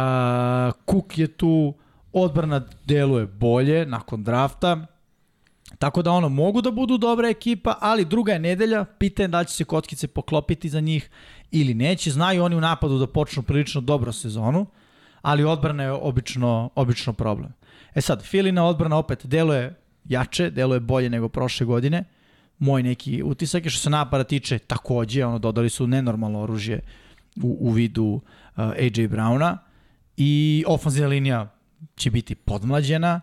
Cook je tu odbrana deluje bolje nakon drafta, tako da ono, mogu da budu dobra ekipa, ali druga je nedelja, pitanje da će se kotkice poklopiti za njih ili neće, znaju oni u napadu da počnu prilično dobro sezonu, ali odbrana je obično, obično problem. E sad, Filina odbrana opet deluje jače, deluje bolje nego prošle godine, moj neki utisak je što se napada tiče takođe, ono, dodali su nenormalno oružje u, u vidu uh, AJ Browna i ofenzivna linija će biti podmlađena,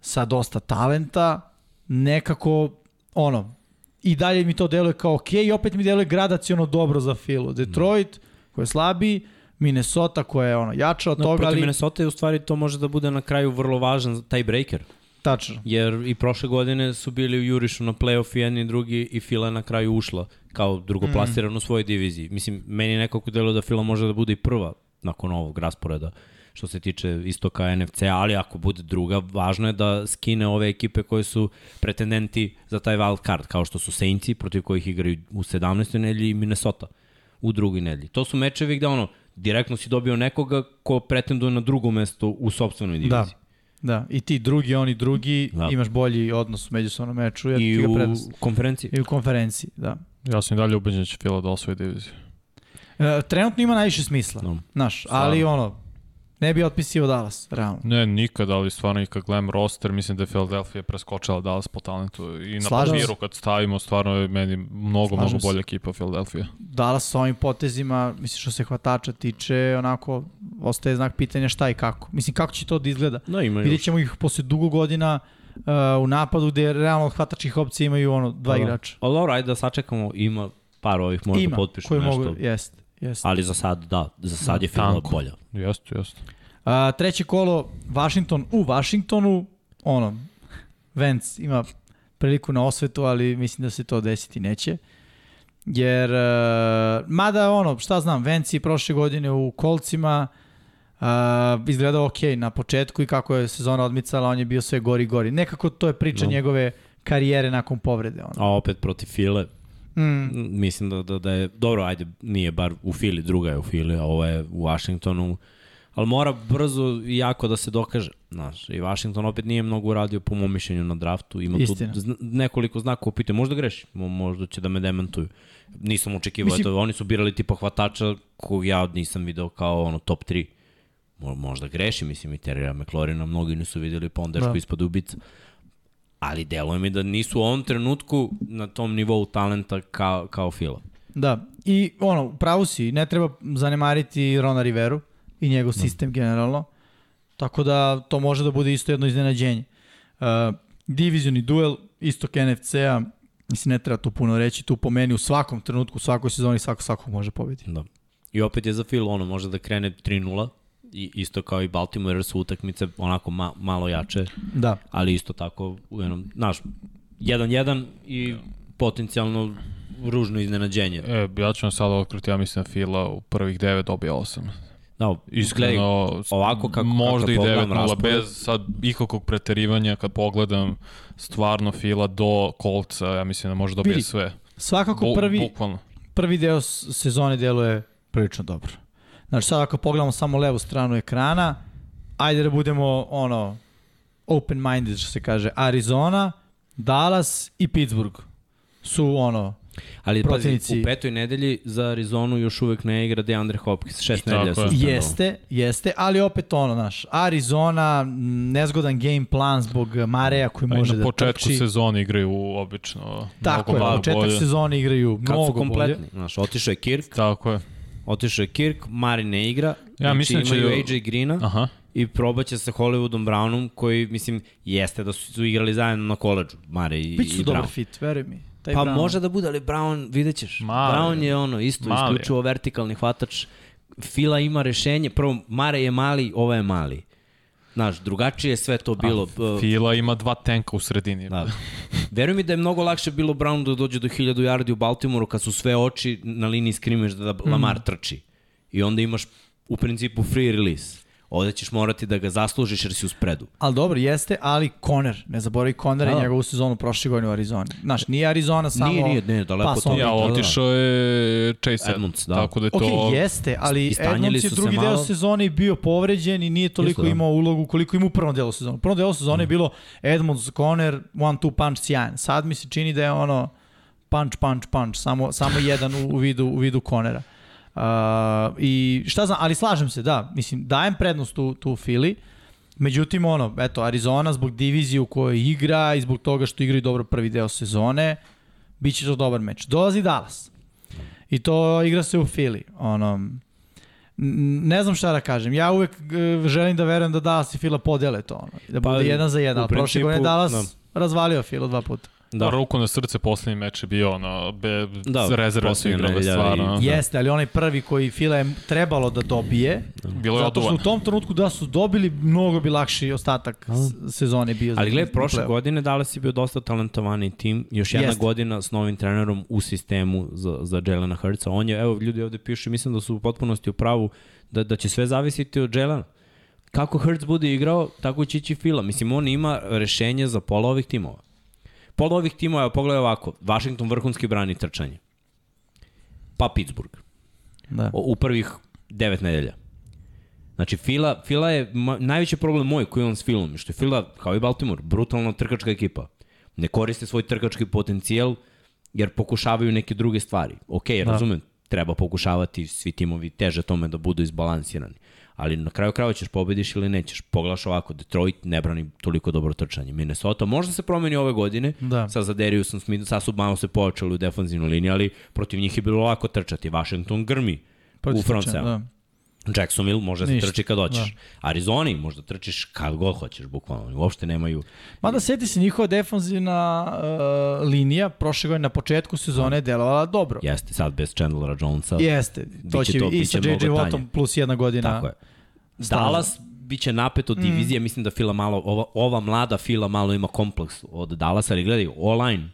sa dosta talenta, nekako, ono, i dalje mi to deluje kao ok, i opet mi deluje gradacijono dobro za Filu. Detroit, koji je slabiji, Minnesota koja je ono jača od no, toga, ali... Minnesota je u stvari to može da bude na kraju vrlo važan taj breaker. Tačno. Jer i prošle godine su bili u jurišu na playoff i jedni i drugi i Fila na kraju ušla kao drugoplasirano mm. u svojoj diviziji. Mislim, meni nekako deluje da Fila može da bude i prva nakon ovog rasporeda što se tiče istoka NFC, ali ako bude druga, važno je da skine ove ekipe koje su pretendenti za taj wild card, kao što su Saintsi, protiv kojih igraju u 17. nedelji i Minnesota u drugoj nedelji. To su mečevi gde ono, direktno si dobio nekoga ko pretenduje na drugo mesto u sobstvenoj diviziji. Da. Da, i ti drugi, oni drugi, da. imaš bolji odnos u međusobnom meču. Ja I u prednost... konferenciji. I u konferenciji, da. Ja sam i dalje ubeđen da će Fila da osvoji diviziju. E, trenutno ima najviše smisla, no. znaš, ali ono, Ne bi otpisio Dallas, realno. Ne, nikad, ali stvarno i kad gledam roster, mislim da je Philadelphia preskočila Dallas po talentu. I na Slažem papiru kad stavimo, stvarno je meni mnogo, Slažem mnogo bolja ekipa Philadelphia. Dallas sa ovim potezima, mislim što se hvatača tiče, onako, ostaje znak pitanja šta i kako. Mislim, kako će to da izgleda? No, ima Vidjet ćemo ih posle dugo godina uh, u napadu gde realno hvatačih opcija imaju ono, dva da, igrača. Ali dobro, ajde da sačekamo, ima par ovih možda ima, potpišu nešto. Ima, mogu, jest. Jeste. Ali za sad, da, za sad da, je Fila bolja. Jeste, jeste. A, treće kolo, Washington u Washingtonu, ono, Vance ima priliku na osvetu, ali mislim da se to desiti neće. Jer, uh, mada ono, šta znam, Vance je prošle godine u kolcima, uh, izgledao ok na početku i kako je sezona odmicala, on je bio sve gori gori. Nekako to je priča no. njegove karijere nakon povrede. Ono. A opet protiv File, Mm. Mislim da, da, da je, dobro, ajde, nije bar u Fili, druga je u Fili, a ovo je u Washingtonu ali mora brzo i jako da se dokaže. Znaš, i Washington opet nije mnogo uradio po mom mišljenju na draftu. Ima Istina. tu nekoliko znaka upite. Možda greši, možda će da me demantuju. Nisam očekivao Mislim... to. Oni su birali tipa hvatača kog ja nisam video kao ono top 3. Možda greši, mislim, i Terry McLaurina mnogi nisu videli, pa onda da. ispod ubica. Ali deluje mi da nisu u ovom trenutku na tom nivou talenta kao, kao Fila. Da, i ono, pravo si, ne treba zanemariti Rona Riveru i njegov da. sistem generalno. Tako da to može da bude isto jedno iznenađenje. Uh, divizioni duel, istok NFC-a, mislim ne treba tu puno reći, tu po meni u svakom trenutku, u svakoj sezoni svako svakog može pobediti. Da. I opet je za Phil, ono može da krene 3-0, i isto kao i Baltimore, jer su utakmice onako ma, malo jače, da. ali isto tako u jednom, znaš, 1-1 i potencijalno ružno iznenađenje. E, ja ću vam sada otkriti, ja mislim da Fila u prvih 9 dobija 8. Da, iskreno, ovako kako, možda kako i 9-0, bez sad ikakvog preterivanja, kad pogledam stvarno fila do kolca, ja mislim da može dobije Bili, sve. Svakako prvi, bukvalno. prvi deo sezone deluje prilično dobro. Znači sad ako pogledamo samo levu stranu ekrana, ajde da budemo ono open-minded, što se kaže. Arizona, Dallas i Pittsburgh su ono, Ali pazi, Protivnici- u petoj nedelji za Arizonu još uvek ne igra DeAndre Hopkins. Šest nedelja su. Jeste, jeste, ali opet ono, znaš, Arizona, nezgodan game plan zbog Mareja koji Pa i može na da početku trči. sezone igraju obično Tako mnogo, je, mnogo početak bolje. sezone igraju Kad su mnogo bolje. kompletni. Znaš, otišao je Kirk, Tako je. Otišao je Kirk, Mari ne igra. Ja mislim da će- imaju AJ Greena Aha. i probaće sa Hollywoodom Brownom koji, mislim, jeste da su, su igrali zajedno na koleđu, Mare i, Biće i su dobar Brown. fit, veruj mi. Taj Pa Brown. može da bude, ali Brown, vidjet ćeš. Mali Brown je. ono, isto, Mali isključivo vertikalni hvatač. Fila ima rešenje. Prvo, Mare je mali, ovo je mali. Znaš, drugačije je sve to bilo. uh, Fila ima dva tenka u sredini. Da. Veruj mi da je mnogo lakše bilo Brown da dođe do 1000 yardi u Baltimoru kad su sve oči na liniji skrimež da. Lamar trči. I onda imaš u principu free release. Ovde ćeš morati da ga zaslužiš jer si u spredu. Ali dobro, jeste, ali Conner, ne zaboravi Conner i Da. njegovu sezonu prošle godine u Arizoni. Znaš, nije Arizona samo... Nije, nije, ne, daleko toga. only. Ja, Da, da. otišao je Chase Edmonds, da. Tako da je Ok, to... jeste, ali Edmonds je drugi malo. deo sezone i bio povređen i nije toliko Jeste, da. imao ulogu koliko ima u prvom delu sezone. U prvom delu sezone je bilo Edmonds, Conner, one two punch sjajan. Sad mi se čini da je ono punch, punch, punch, samo, samo jedan u, u, vidu, u vidu Conera. Uh, I šta znam, ali slažem se, da, mislim, dajem prednost tu, tu Fili, međutim, ono, eto, Arizona zbog divizije u kojoj igra i zbog toga što igraju dobro prvi deo sezone, bit će to dobar meč. Dolazi Dallas. I to igra se u Fili. Ono, ne znam šta da kažem. Ja uvek želim da verujem da Dallas i Fila podele to. Ono, da Pa, bude jedan za jedan. prošle godine Dallas da. razvalio Fila dva puta. Da. Ruku na srce, poslednji meč je bio ono, be, Da, da, rezerva su igrale nedelja stvarno. i- Da. Jeste, ali onaj prvi koji Fila je trebalo da dobije, Bilo je zato što u tom trenutku da su dobili, mnogo bi lakši ostatak s- sezone bio. Ali gledaj, prošle play-off. godine Dallas je bio dosta talentovani tim. Još jedna Jeste. godina s novim trenerom u sistemu za, za Jelena Hurtsa. On je, evo, ljudi ovde pišu, mislim da su u potpunosti u pravu da, da će sve zavisiti od Jelena. Kako Hurts bude igrao, tako će ići Fila. Mislim, on ima rešenje za pola ovih timova. Pola ovih timova, evo, pogledaj ovako. Washington vrhunski brani trčanje. Pa Pittsburgh. Da. O- u prvih devet nedelja. Znači, Fila, Fila je ma, najveći problem moj koji on s Filom, što je Fila, kao i Baltimore, brutalna trkačka ekipa. Ne koriste svoj trkački potencijal jer pokušavaju neke druge stvari. Ok, da. razumem, treba pokušavati svi timovi teže tome da budu izbalansirani. Ali na kraju krajeva ćeš pobediš ili nećeš. Pogledaš ovako, Detroit ne brani toliko dobro trčanje. Minnesota možda se promeni ove godine, Da. sa Zaderiusom Smith, sad su malo se pojačali u defanzivnoj liniji, ali protiv njih je bilo lako trčati. Washington grmi Protiv u front. Da. Jacksonville može da trči kad hoćeš. Arizoni možda trčiš kad god hoćeš, bukvalno. Oni Uopšte nemaju... Mada seti se njihova defanzivna uh, linija prošle godine na početku sezone delovala dobro. Jeste, sad bez Chandlera Jonesa. Jeste, to će to- i sa JJ. Wattom plus jedna godina. Tako je. staža. Dallas biće napet od divizije, mm. mislim da Fila malo, ova, ova mlada Fila malo ima kompleks od Dallasa, ali gledaj, online,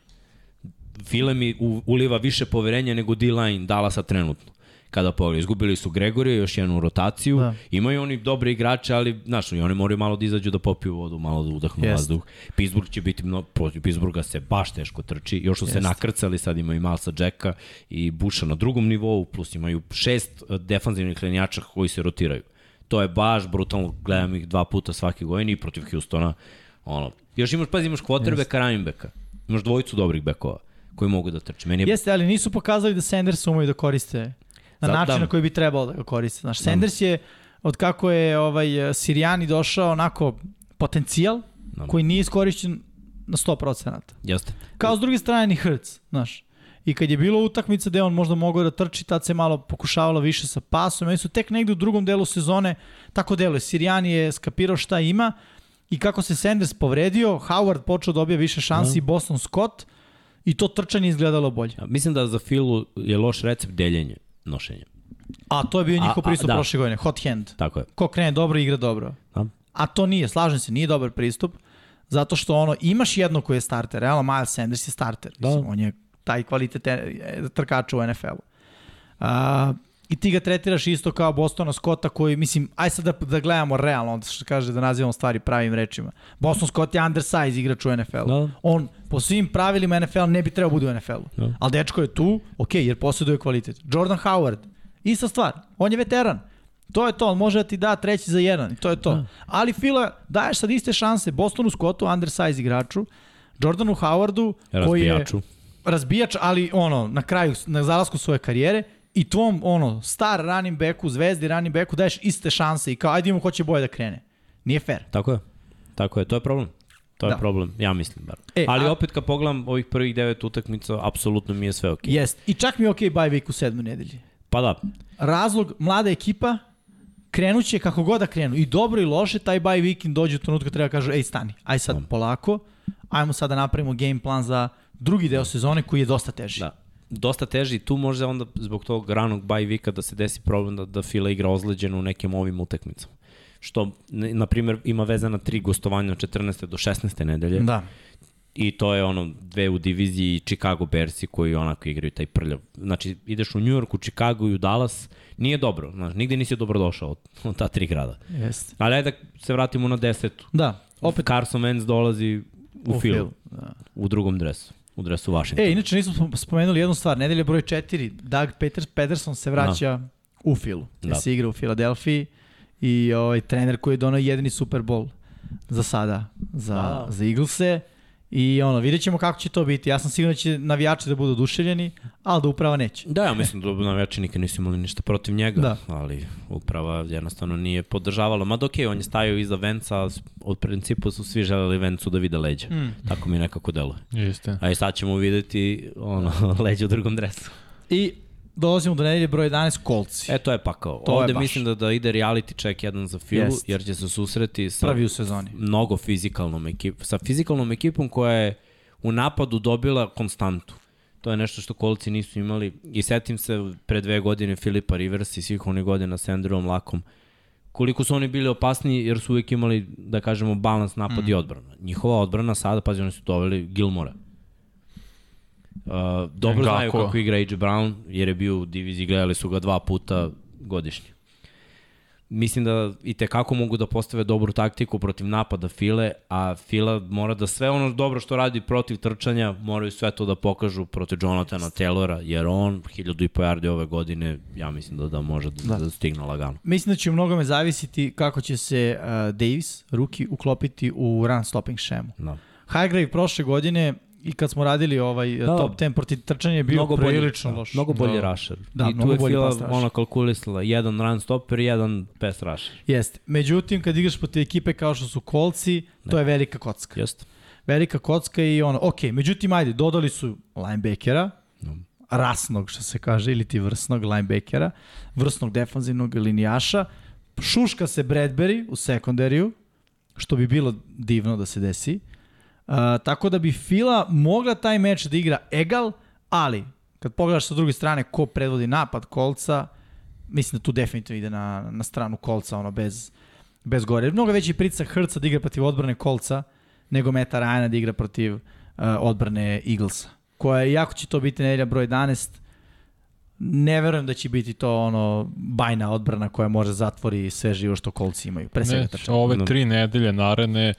Fila mi u, uliva više poverenja nego D-line Dallasa trenutno. Kada pogledaj, izgubili su Gregorija, još jednu rotaciju, Da. imaju oni dobre igrače, ali, znaš, i oni moraju malo da izađu da popiju vodu, malo da udahnu Jest. vazduh. Pittsburgh će biti, mnogo, protiv Pittsburgha se baš teško trči, još su se Jest. nakrcali, sad imaju Malsa Jacka i Busha na drugom nivou, plus imaju šest eh, defanzivnih lenjača koji se rotiraju. To je baš brutalno, gledam ih dva puta svake godine i protiv Houstona. Ono, još imaš, pazi, imaš quarterbacka, running backa. Imaš dvojicu dobrih bekova koji mogu da trče. Meni je Jeste, ali nisu pokazali da Sanders umeju da koriste na Zato- način da. na koji bi trebalo da ga koriste. Znaš, Sanders je, od kako je ovaj Sirijani došao, onako, potencijal Da. koji nije iskorišćen na 100%. Jeste. Kao s druge strane ni Hertz, znaš. I kad je bilo utakmica gde on možda mogao da trči, tad se malo pokušavalo više sa pasom. Oni su tek negde u drugom delu sezone tako deluje. Sirijani je skapirao šta ima i kako se Sanders povredio, Howard počeo da dobija više šansi i Boston Scott i to trčanje izgledalo bolje. Ja, mislim da za Filu je loš recept deljenje nošenja. A to je bio njihov pristup da. prošle godine, hot hand. Tako je. Ko krene dobro, igra dobro. Da. A to nije, slažem se, nije dobar pristup, zato što ono, imaš jedno koji je starter, realno Miles Sanders je starter, Da. mislim, on je taj kvalitet e, trkača u NFL-u. I ti ga tretiraš isto kao Bostona Scotta koji, mislim, aj sad da, da gledamo realno, onda što kaže da nazivamo stvari pravim rečima. Boston Scott je undersize igrač u NFL-u. Da. On po svim pravilima NFL ne bi trebao bude u NFL-u. Da. Ali dečko je tu, ok, jer posjeduje kvalitet. Jordan Howard, ista stvar, on je veteran. To je to, on može da ti da treći za jedan, to je to. Da. Ali Fila, daješ sad iste šanse Bostonu Scottu, undersize igraču, Jordanu Howardu, koji je razbijač, ali ono, na kraju, na zalasku svoje karijere, i tvom, ono, star running backu, zvezdi running backu, daješ iste šanse i kao, ajde imamo ko će boje da krene. Nije fair. Tako je. Tako je, to je problem. To je da. problem, ja mislim bar. E, Ali a... opet kad pogledam ovih prvih devet utakmica, apsolutno mi je sve okej. Okay. Jest. I čak mi je okej okay bye week u sedmoj nedelji. Pa da. Razlog, mlada ekipa, krenuće kako god da krenu. I dobro i loše, taj bye weekend dođe u trenutku treba da kažu, ej stani, aj sad um. polako, ajmo sad da napravimo game plan za drugi deo sezone koji je dosta teži. Da dosta teži tu može onda zbog tog ranog bye weeka da se desi problem da, da Fila igra ozleđeno u nekim ovim utakmicama što, na primjer, ima veze na tri gostovanja od 14. do 16. nedelje. Da. I to je ono dve u diviziji Chicago Bearsi koji onako igraju taj prljav. Znači ideš u New York, u Chicago i u Dallas, nije dobro. Znači, nigde nisi dobro došao od, od ta tri grada. Jeste. Ali ajde da se vratimo na desetu. Da. Opet Carson Wentz dolazi u, u film. Da. U drugom dresu u dresu Washington. E, inače nismo spomenuli jednu stvar. Nedelje broj 4, Doug Peters, Pederson se vraća da. u Filu. Da. Se igra u Filadelfiji i ovaj trener koji je donao jedini Super Bowl za sada za, wow. za Eaglese i ono, vidjet ćemo kako će to biti. Ja sam siguran da će navijači da budu oduševljeni, ali da uprava neće. Da, ja mislim da navijači nikad nisu imali ništa protiv njega, da. ali uprava jednostavno nije podržavala. Ma dok je, on je stajao iza Venca, od principu su svi želeli Vencu da vide leđa. Mm. Tako mi nekako deluje. Jeste. A i sad ćemo videti ono, <laughs> leđa u drugom dresu. I dolazimo do nedelje broj 11, kolci. E, to je pakao. To Ovde mislim da, da ide reality check jedan za Filu, Jest. jer će se susreti sa Prvi u sezoni. mnogo fizikalnom ekipom, sa fizikalnom ekipom koja je u napadu dobila konstantu. To je nešto što kolci nisu imali. I setim se pre dve godine Filipa Rivers i svih onih godina sa Andrewom Lakom. Koliko su oni bili opasni jer su uvijek imali, da kažemo, balans napad mm. i odbrana. Njihova odbrana sada, pazi, oni su doveli Gilmora Uh, dobro Ngako. znaju kako igra AJ Brown, jer je bio u diviziji, gledali su ga dva puta godišnje. Mislim da i te kako mogu da postave dobru taktiku protiv napada File, a Fila mora da sve ono dobro što radi protiv trčanja, moraju sve to da pokažu protiv Jonathana Taylora, jer on, hiljadu i po yardi ove godine, ja mislim da, da može da, da. da stigne lagano. Mislim da će mnogome zavisiti kako će se uh, Davis, ruki, uklopiti u run stopping šemu. Da. Highgrave prošle godine i kad smo radili ovaj da, top 10 protiv trčanja je bio mnogo prilično bolji, loš. Mnogo bolji da. rusher. Da, I tu je Fila ona kalkulisala jedan run stopper i jedan pass rusher. Jeste. Međutim, kad igraš protiv ekipe kao što su kolci, ne. to je velika kocka. Jeste. Velika kocka i ono, ok, međutim, ajde, dodali su linebackera, no. rasnog, što se kaže, ili ti vrsnog linebackera, vrsnog defanzivnog linijaša, šuška se Bradbury u sekundariju, što bi bilo divno da se desi, Uh, tako da bi Fila mogla taj meč da igra egal, ali kad pogledaš sa druge strane ko predvodi napad kolca, mislim da tu definitivno ide na, na stranu kolca, ono, bez, bez gore. Mnogo veći pricak Hrca da igra protiv odbrane kolca, nego Meta Ryana da igra protiv uh, odbrane Eaglesa. Koja, jako će to biti nedelja broj 11, ne verujem da će biti to ono bajna odbrana koja može zatvori sve živo što kolci imaju. Pre svega ove tri nedelje naredne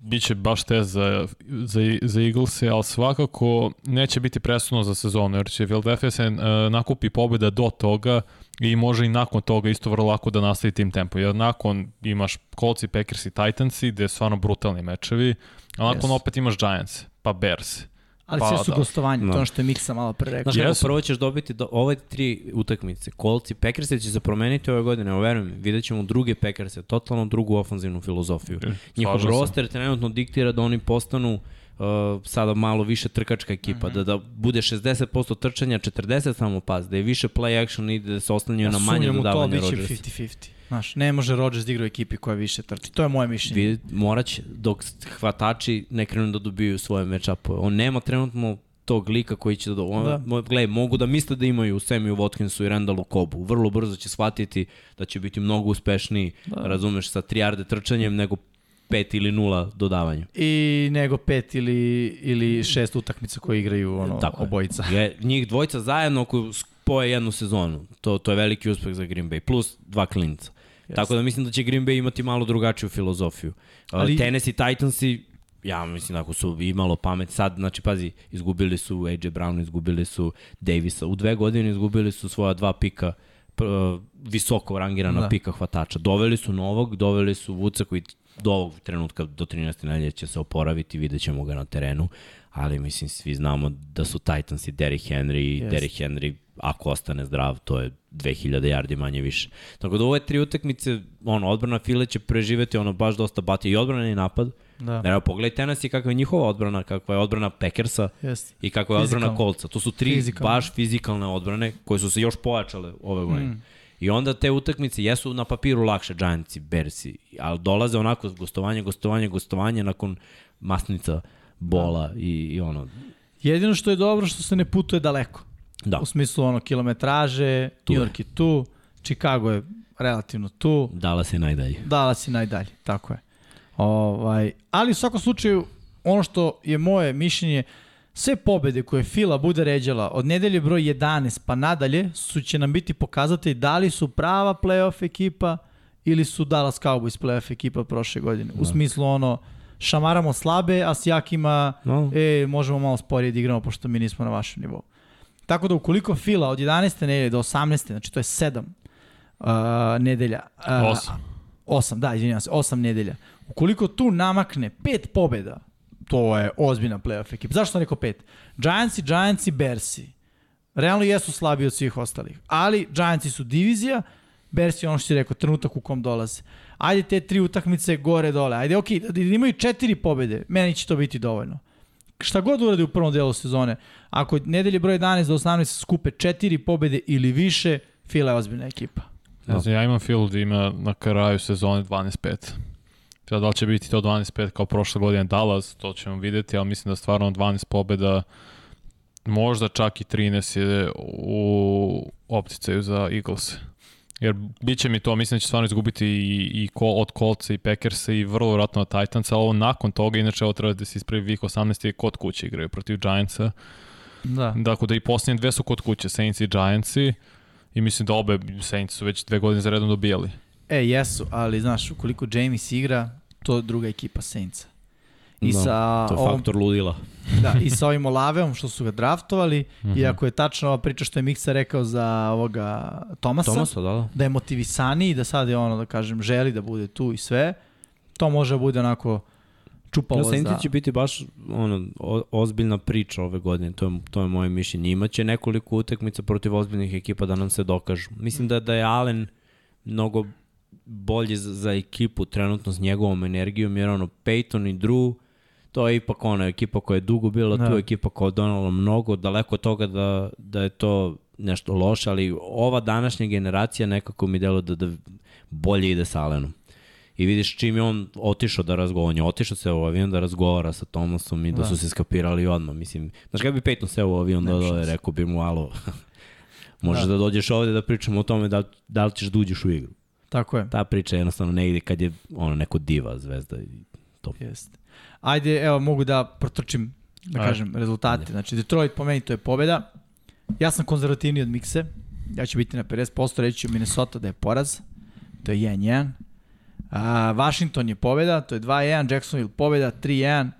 biće baš te za, za, za Eaglese, ali svakako neće biti presudno za sezonu, jer će Philadelphia se uh, nakupi pobjeda do toga i može i nakon toga isto vrlo lako da nastavi tim tempo. Jer nakon imaš Colts i Packers i Titans gde je stvarno brutalni mečevi, a nakon yes. opet imaš Giants, pa Bears. Ali pa, sve su da. gostovanje, no. to ono što je Miksa malo pre rekao. Znaš kako, prvo ćeš dobiti do, ove tri utakmice, Colts i Packers će se promeniti ove godine, evo verujem, vidjet ćemo druge Packers, totalno drugu ofanzivnu filozofiju. Okay. Njihov roster trenutno diktira da oni postanu uh, sada malo više trkačka ekipa, mm -hmm. da, da bude 60% trčanja, 40 samo pas, da je više play action i da se oslanjaju ja, na manje dodavanje Rodgersa. Ja sumnjam u to, biće 50-50. Znaš, ne može Rodgers da igra u ekipi koja više trči. To je moje mišljenje. Vid, morać dok hvatači ne krenu da dobiju svoje matchupove. On nema trenutno tog lika koji će da... On, da. Gledaj, mogu da misle da imaju Semiju Watkinsu i Randallu Kobu. Vrlo brzo će shvatiti da će biti mnogo uspešniji, da. razumeš, sa 3 jarde trčanjem nego 5 ili 0 dodavanja. I nego 5 ili, ili 6 utakmica koje igraju ono, Tako obojica. Je, njih dvojica zajedno koji spoje jednu sezonu. To, to je veliki uspeh za Green Bay. Plus dva klinca. Yes. Tako da mislim da će Green Bay imati malo drugačiju filozofiju. Ali... Tennessee Titansi, ja mislim da ako su imalo pamet sad, znači pazi, izgubili su AJ Brown, izgubili su Davisa. U dve godine izgubili su svoja dva pika visoko rangirana da. pika hvatača. Doveli su novog, doveli su Vuca koji do ovog trenutka, do 13. nedelje će se oporaviti, vidjet ćemo ga na terenu, ali mislim svi znamo da su Titans i Derrick Henry i yes. Derrick Henry ako ostane zdrav, to je 2000 yardi manje više. Tako da ove tri utakmice, ono, odbrana File će preživeti ono baš dosta bati i odbrana i napad. Da. Evo, pogledaj Tennessee kakva je njihova odbrana, kakva je odbrana Packersa yes. i kakva je odbrana Coltsa. To su tri Fizikalno. baš fizikalne odbrane koje su se još pojačale ove godine. Mm. I onda te utakmice jesu na papiru lakše Giantsi, Bersi, ali dolaze onako gostovanje, gostovanje, gostovanje nakon masnica bola da. i, i ono. Jedino što je dobro što se ne putuje daleko. Da. U smislu ono kilometraže, tu New York je tu, Chicago je relativno tu. Dallas je najdalje. Dallas je najdalje, tako je. Ovaj, ali u svakom slučaju, ono što je moje mišljenje, sve pobede koje Fila bude ređala od nedelje broj 11 pa nadalje su će nam biti pokazati da li su prava playoff ekipa ili su Dallas Cowboys playoff ekipa prošle godine. Da. U smislu ono, šamaramo slabe, a s jakima, no. e, možemo malo sporije da igramo pošto mi nismo na vašem nivou. Tako da ukoliko Fila od 11. nedelje do 18. znači to je 7 uh, nedelja. Uh, 8. 8, da, izvinjam se, 8 nedelja. Ukoliko tu namakne pet pobeda, to je ozbiljna playoff ekipa. Zašto sam rekao pet? Giantsi, Giantsi, Bersi. Realno jesu slabi od svih ostalih. Ali Giantsi su divizija, Bersi ono što si rekao, trenutak u kom dolaze. Ajde te tri utakmice gore dole. Ajde, ok, da imaju četiri pobede, meni će to biti dovoljno. Šta god uradi u prvom delu sezone, ako nedelje broj 11 do 18 skupe četiri pobede ili više, Fila je ozbiljna ekipa. Ne znam, ja imam Fila da ima na kraju sezone 12-5. Sada da li će biti to 12-5 kao prošle godine Dallas, to ćemo videti, ali mislim da stvarno 12 pobjeda, možda čak i 13 je u opticaju za Eagles. Jer bit će mi to, mislim da će stvarno izgubiti i, i ko, od Coltsa i Packersa i vrlo vjerojatno od Titansa, ali ovo nakon toga, inače ovo treba da se ispravi Week 18 i kod kuće igraju protiv Giantsa. Da. Dakle da i posljednje dve su kod kuće, Saints i Giantsi, i mislim da obe Saints su već dve godine za redom dobijali. E, jesu, ali znaš, ukoliko James igra, to je druga ekipa Saintsa. I no, sa to je ovom, faktor ludila. <laughs> Da, i sa ovim Olaveom što su ga draftovali, mm -hmm. iako je tačno ova priča što je Miksa rekao za ovoga Tomasa, Tomasa da, da. da je motivisaniji, da sad je ono, da kažem, želi da bude tu i sve, to može da bude onako čupalo za... Saints će biti baš ono, o, ozbiljna priča ove godine, to je, to je moje mišljenje. Imaće nekoliko utekmica protiv ozbiljnih ekipa da nam se dokažu. Mislim da, da je Allen mnogo bolji za, za ekipu trenutno s njegovom energijom, jer ono, Peyton i Drew, to je ipak ona ekipa koja je dugo bila da. tu, ekipa koja je donala mnogo, daleko od toga da, da je to nešto loše, ali ova današnja generacija nekako mi delo da, da bolje ide sa Alenom. I vidiš čim je on otišao da razgovara, on je otišao se u avion da razgovara sa Tomasom i da, da su se skapirali odmah. Mislim, znaš kada bi Peyton se u avion da, da rekao bi mu, alo, <laughs> možeš da. da dođeš ovde da pričamo o tome da, da li ćeš da uđeš u igru. Tako je. Ta priča je jednostavno negde kad je ono neko diva zvezda i to. Jeste. Ajde, evo mogu da protrčim da Ajde. kažem rezultate. Ajde. Znači Detroit po meni to je pobeda. Ja sam konzervativni od mikse. Ja ću biti na 50%, reći ću Minnesota da je poraz. To je 1-1. A, Washington je pobeda, to je 2-1. Jacksonville pobeda, 3-1.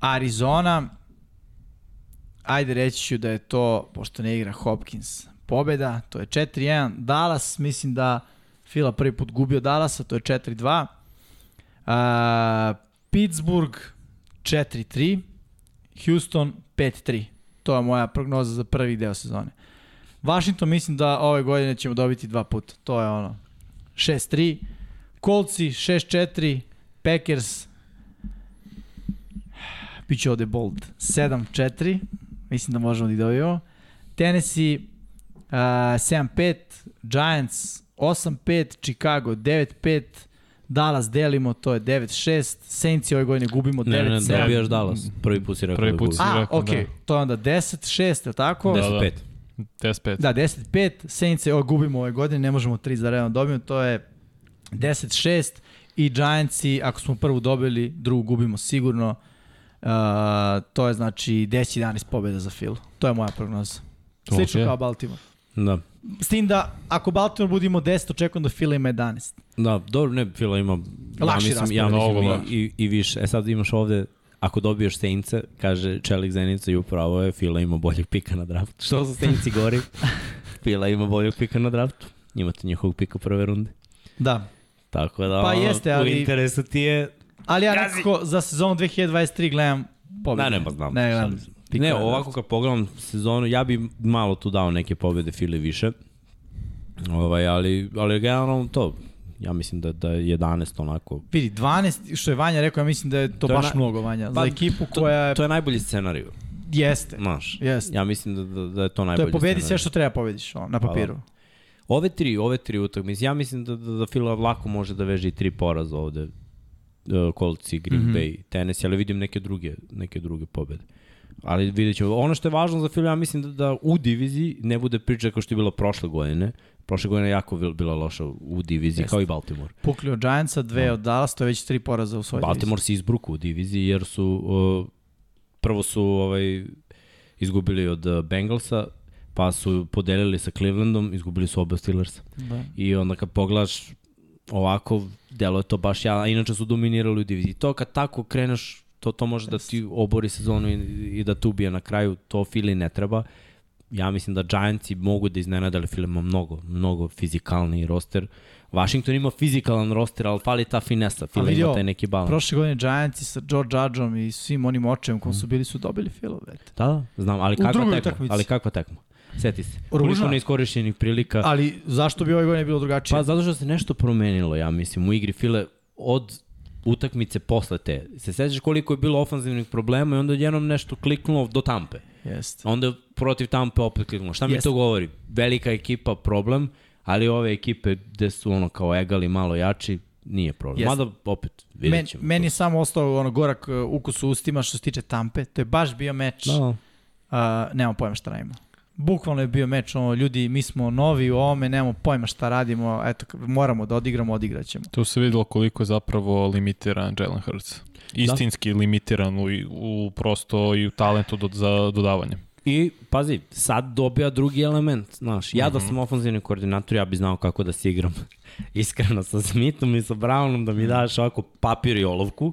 Arizona, ajde reći ću da je to, pošto ne igra Hopkins, pobeda, to je 4-1. Dallas, mislim da Fila prvi put gubio Dallasa, to je 4-2. Uh, Pittsburgh 4-3. Houston 5-3. To je moja prognoza za prvi deo sezone. Washington mislim da ove godine ćemo dobiti dva puta. To je ono 6-3. Coltsi 6-4. Packers Biće ovde bold. 7-4. Mislim da možemo da ih dobijemo. Tennessee uh, 7-5. Giants 8-5, Chicago 9-5, Dallas delimo, to je 9-6, Saints ove godine gubimo 9-7. Ne, ne, ne, dobijaš Dallas. Prvi put si rekao Prvi da put si rekao, A, okej, okay. da. to je onda 10-6, je tako? 10-5. Da, 10-5. Da, 10-5, Saints je, ovo gubimo ove godine, ne možemo 3 za redom dobijemo, to je 10-6 i Giantsi, ako smo prvu dobili, drugu gubimo sigurno. Uh, to je znači 10-11 pobjeda za Phil. To je moja prognoza. Slično okay. kao Baltimore. Da. S tim da, ako Baltimore budimo 10, očekujem da Fila ima 11. Da, dobro, ne, Fila ima... Lakši ja mislim, ja mislim i, i, i, više. E sad imaš ovde, ako dobiješ Saintsa, kaže Čelik Zenica i upravo je, Fila ima boljeg pika na draft. Što za Saintsi gori? <laughs> Fila ima boljeg pika na draftu. Imate njihovog pika prve runde. Da. Tako da, Pa ono, jeste, ali- u interesu ti je... Ali ja nekako za sezonu 2023 gledam pobjede. Da, ne, pa znam. Ne, gledam. Sad- pikove, Ne, da. ovako kad pogledam sezonu, ja bi malo tu dao neke pobjede Fili više. Ovaj, ali, ali generalno to, ja mislim da, da je 11 onako Vidi, 12, što je Vanja rekao, ja mislim da je to, To je baš na- mnogo, Vanja. Pa, za ekipu to- koja je... To je najbolji scenarij, Jeste. znaš. Jeste. Ja mislim da, da, da je to To najbolji je pobedi sve što treba pobediš ono, na Pa, papiru. Ove tri, ove tri utakmice, ja mislim da, da, da Fila lako može da veže i tri poraza ovde. Uh, Colts i Green mm. -hmm. Bay, Tennessee, ali vidim neke druge, neke druge pobede. Ali vidjet ćemo. Ono što je važno za Fila, ja mislim da, da u diviziji ne bude priča kao što je bilo prošle godine. Prošle godine je jako bil- bila loša u diviziji, Jeste. kao i Baltimore. Pukli od Giantsa, dve od Dallas, to je već tri poraza u svojoj Baltimore se izbruku u diviziji jer su uh, prvo su ovaj izgubili od uh, Bengalsa, pa su podelili sa Clevelandom, izgubili su oba Steelersa. diviziji. Da. I onda kad pogledaš ovako, delo je to baš ja, inače su dominirali u diviziji. To kad tako kreneš, to, to može da ti obori sezonu i, i da te ubije na kraju, to Fili ne treba. Ja mislim da Giantsi mogu da iznenade, ali Fili ima mnogo, mnogo fizikalni roster. Washington ima fizikalan roster, ali fali ta finesa. Fili ima taj neki balans. Prošle godine Giantsi sa Joe Judgeom i svim onim očem kom su bili su dobili vete. Da, da, znam, ali kakva tekma, utakmici. ali kakva tekma. Seti se. Koliko neiskorišćenih prilika. Ali zašto bi ove godine bilo drugačije? Pa zato što se nešto promenilo, ja mislim, u igri File od utakmice posle te. Se sećaš koliko je bilo ofanzivnih problema i onda jednom nešto kliknulo do Tampe. Jeste. Onda protiv Tampe opet kliknulo. Šta mi Jeste. to govori? Velika ekipa problem, ali ove ekipe gde su ono kao egali malo jači, nije problem. Jeste. Mada opet vidjet Men, ćemo. meni je samo ostao ono gorak uh, ukus u ustima što se tiče Tampe. To je baš bio meč. Da, da. Uh, nemamo pojma šta radimo. Bukvalno je bio meč, ono, ljudi, mi smo novi u ovome, nemamo pojma šta radimo, eto, moramo da odigramo, odigraćemo. Tu se videlo koliko je zapravo limitiran Jalen Hurts. Istinski limitiran u, u prosto i u talentu do, za dodavanje. I, pazi, sad dobija drugi element, znaš. Ja da sam ofanzivni koordinator, ja bi znao kako da se igram <laughs> iskreno sa Smithom i sa Brownom, da mi daš ovako papir i olovku,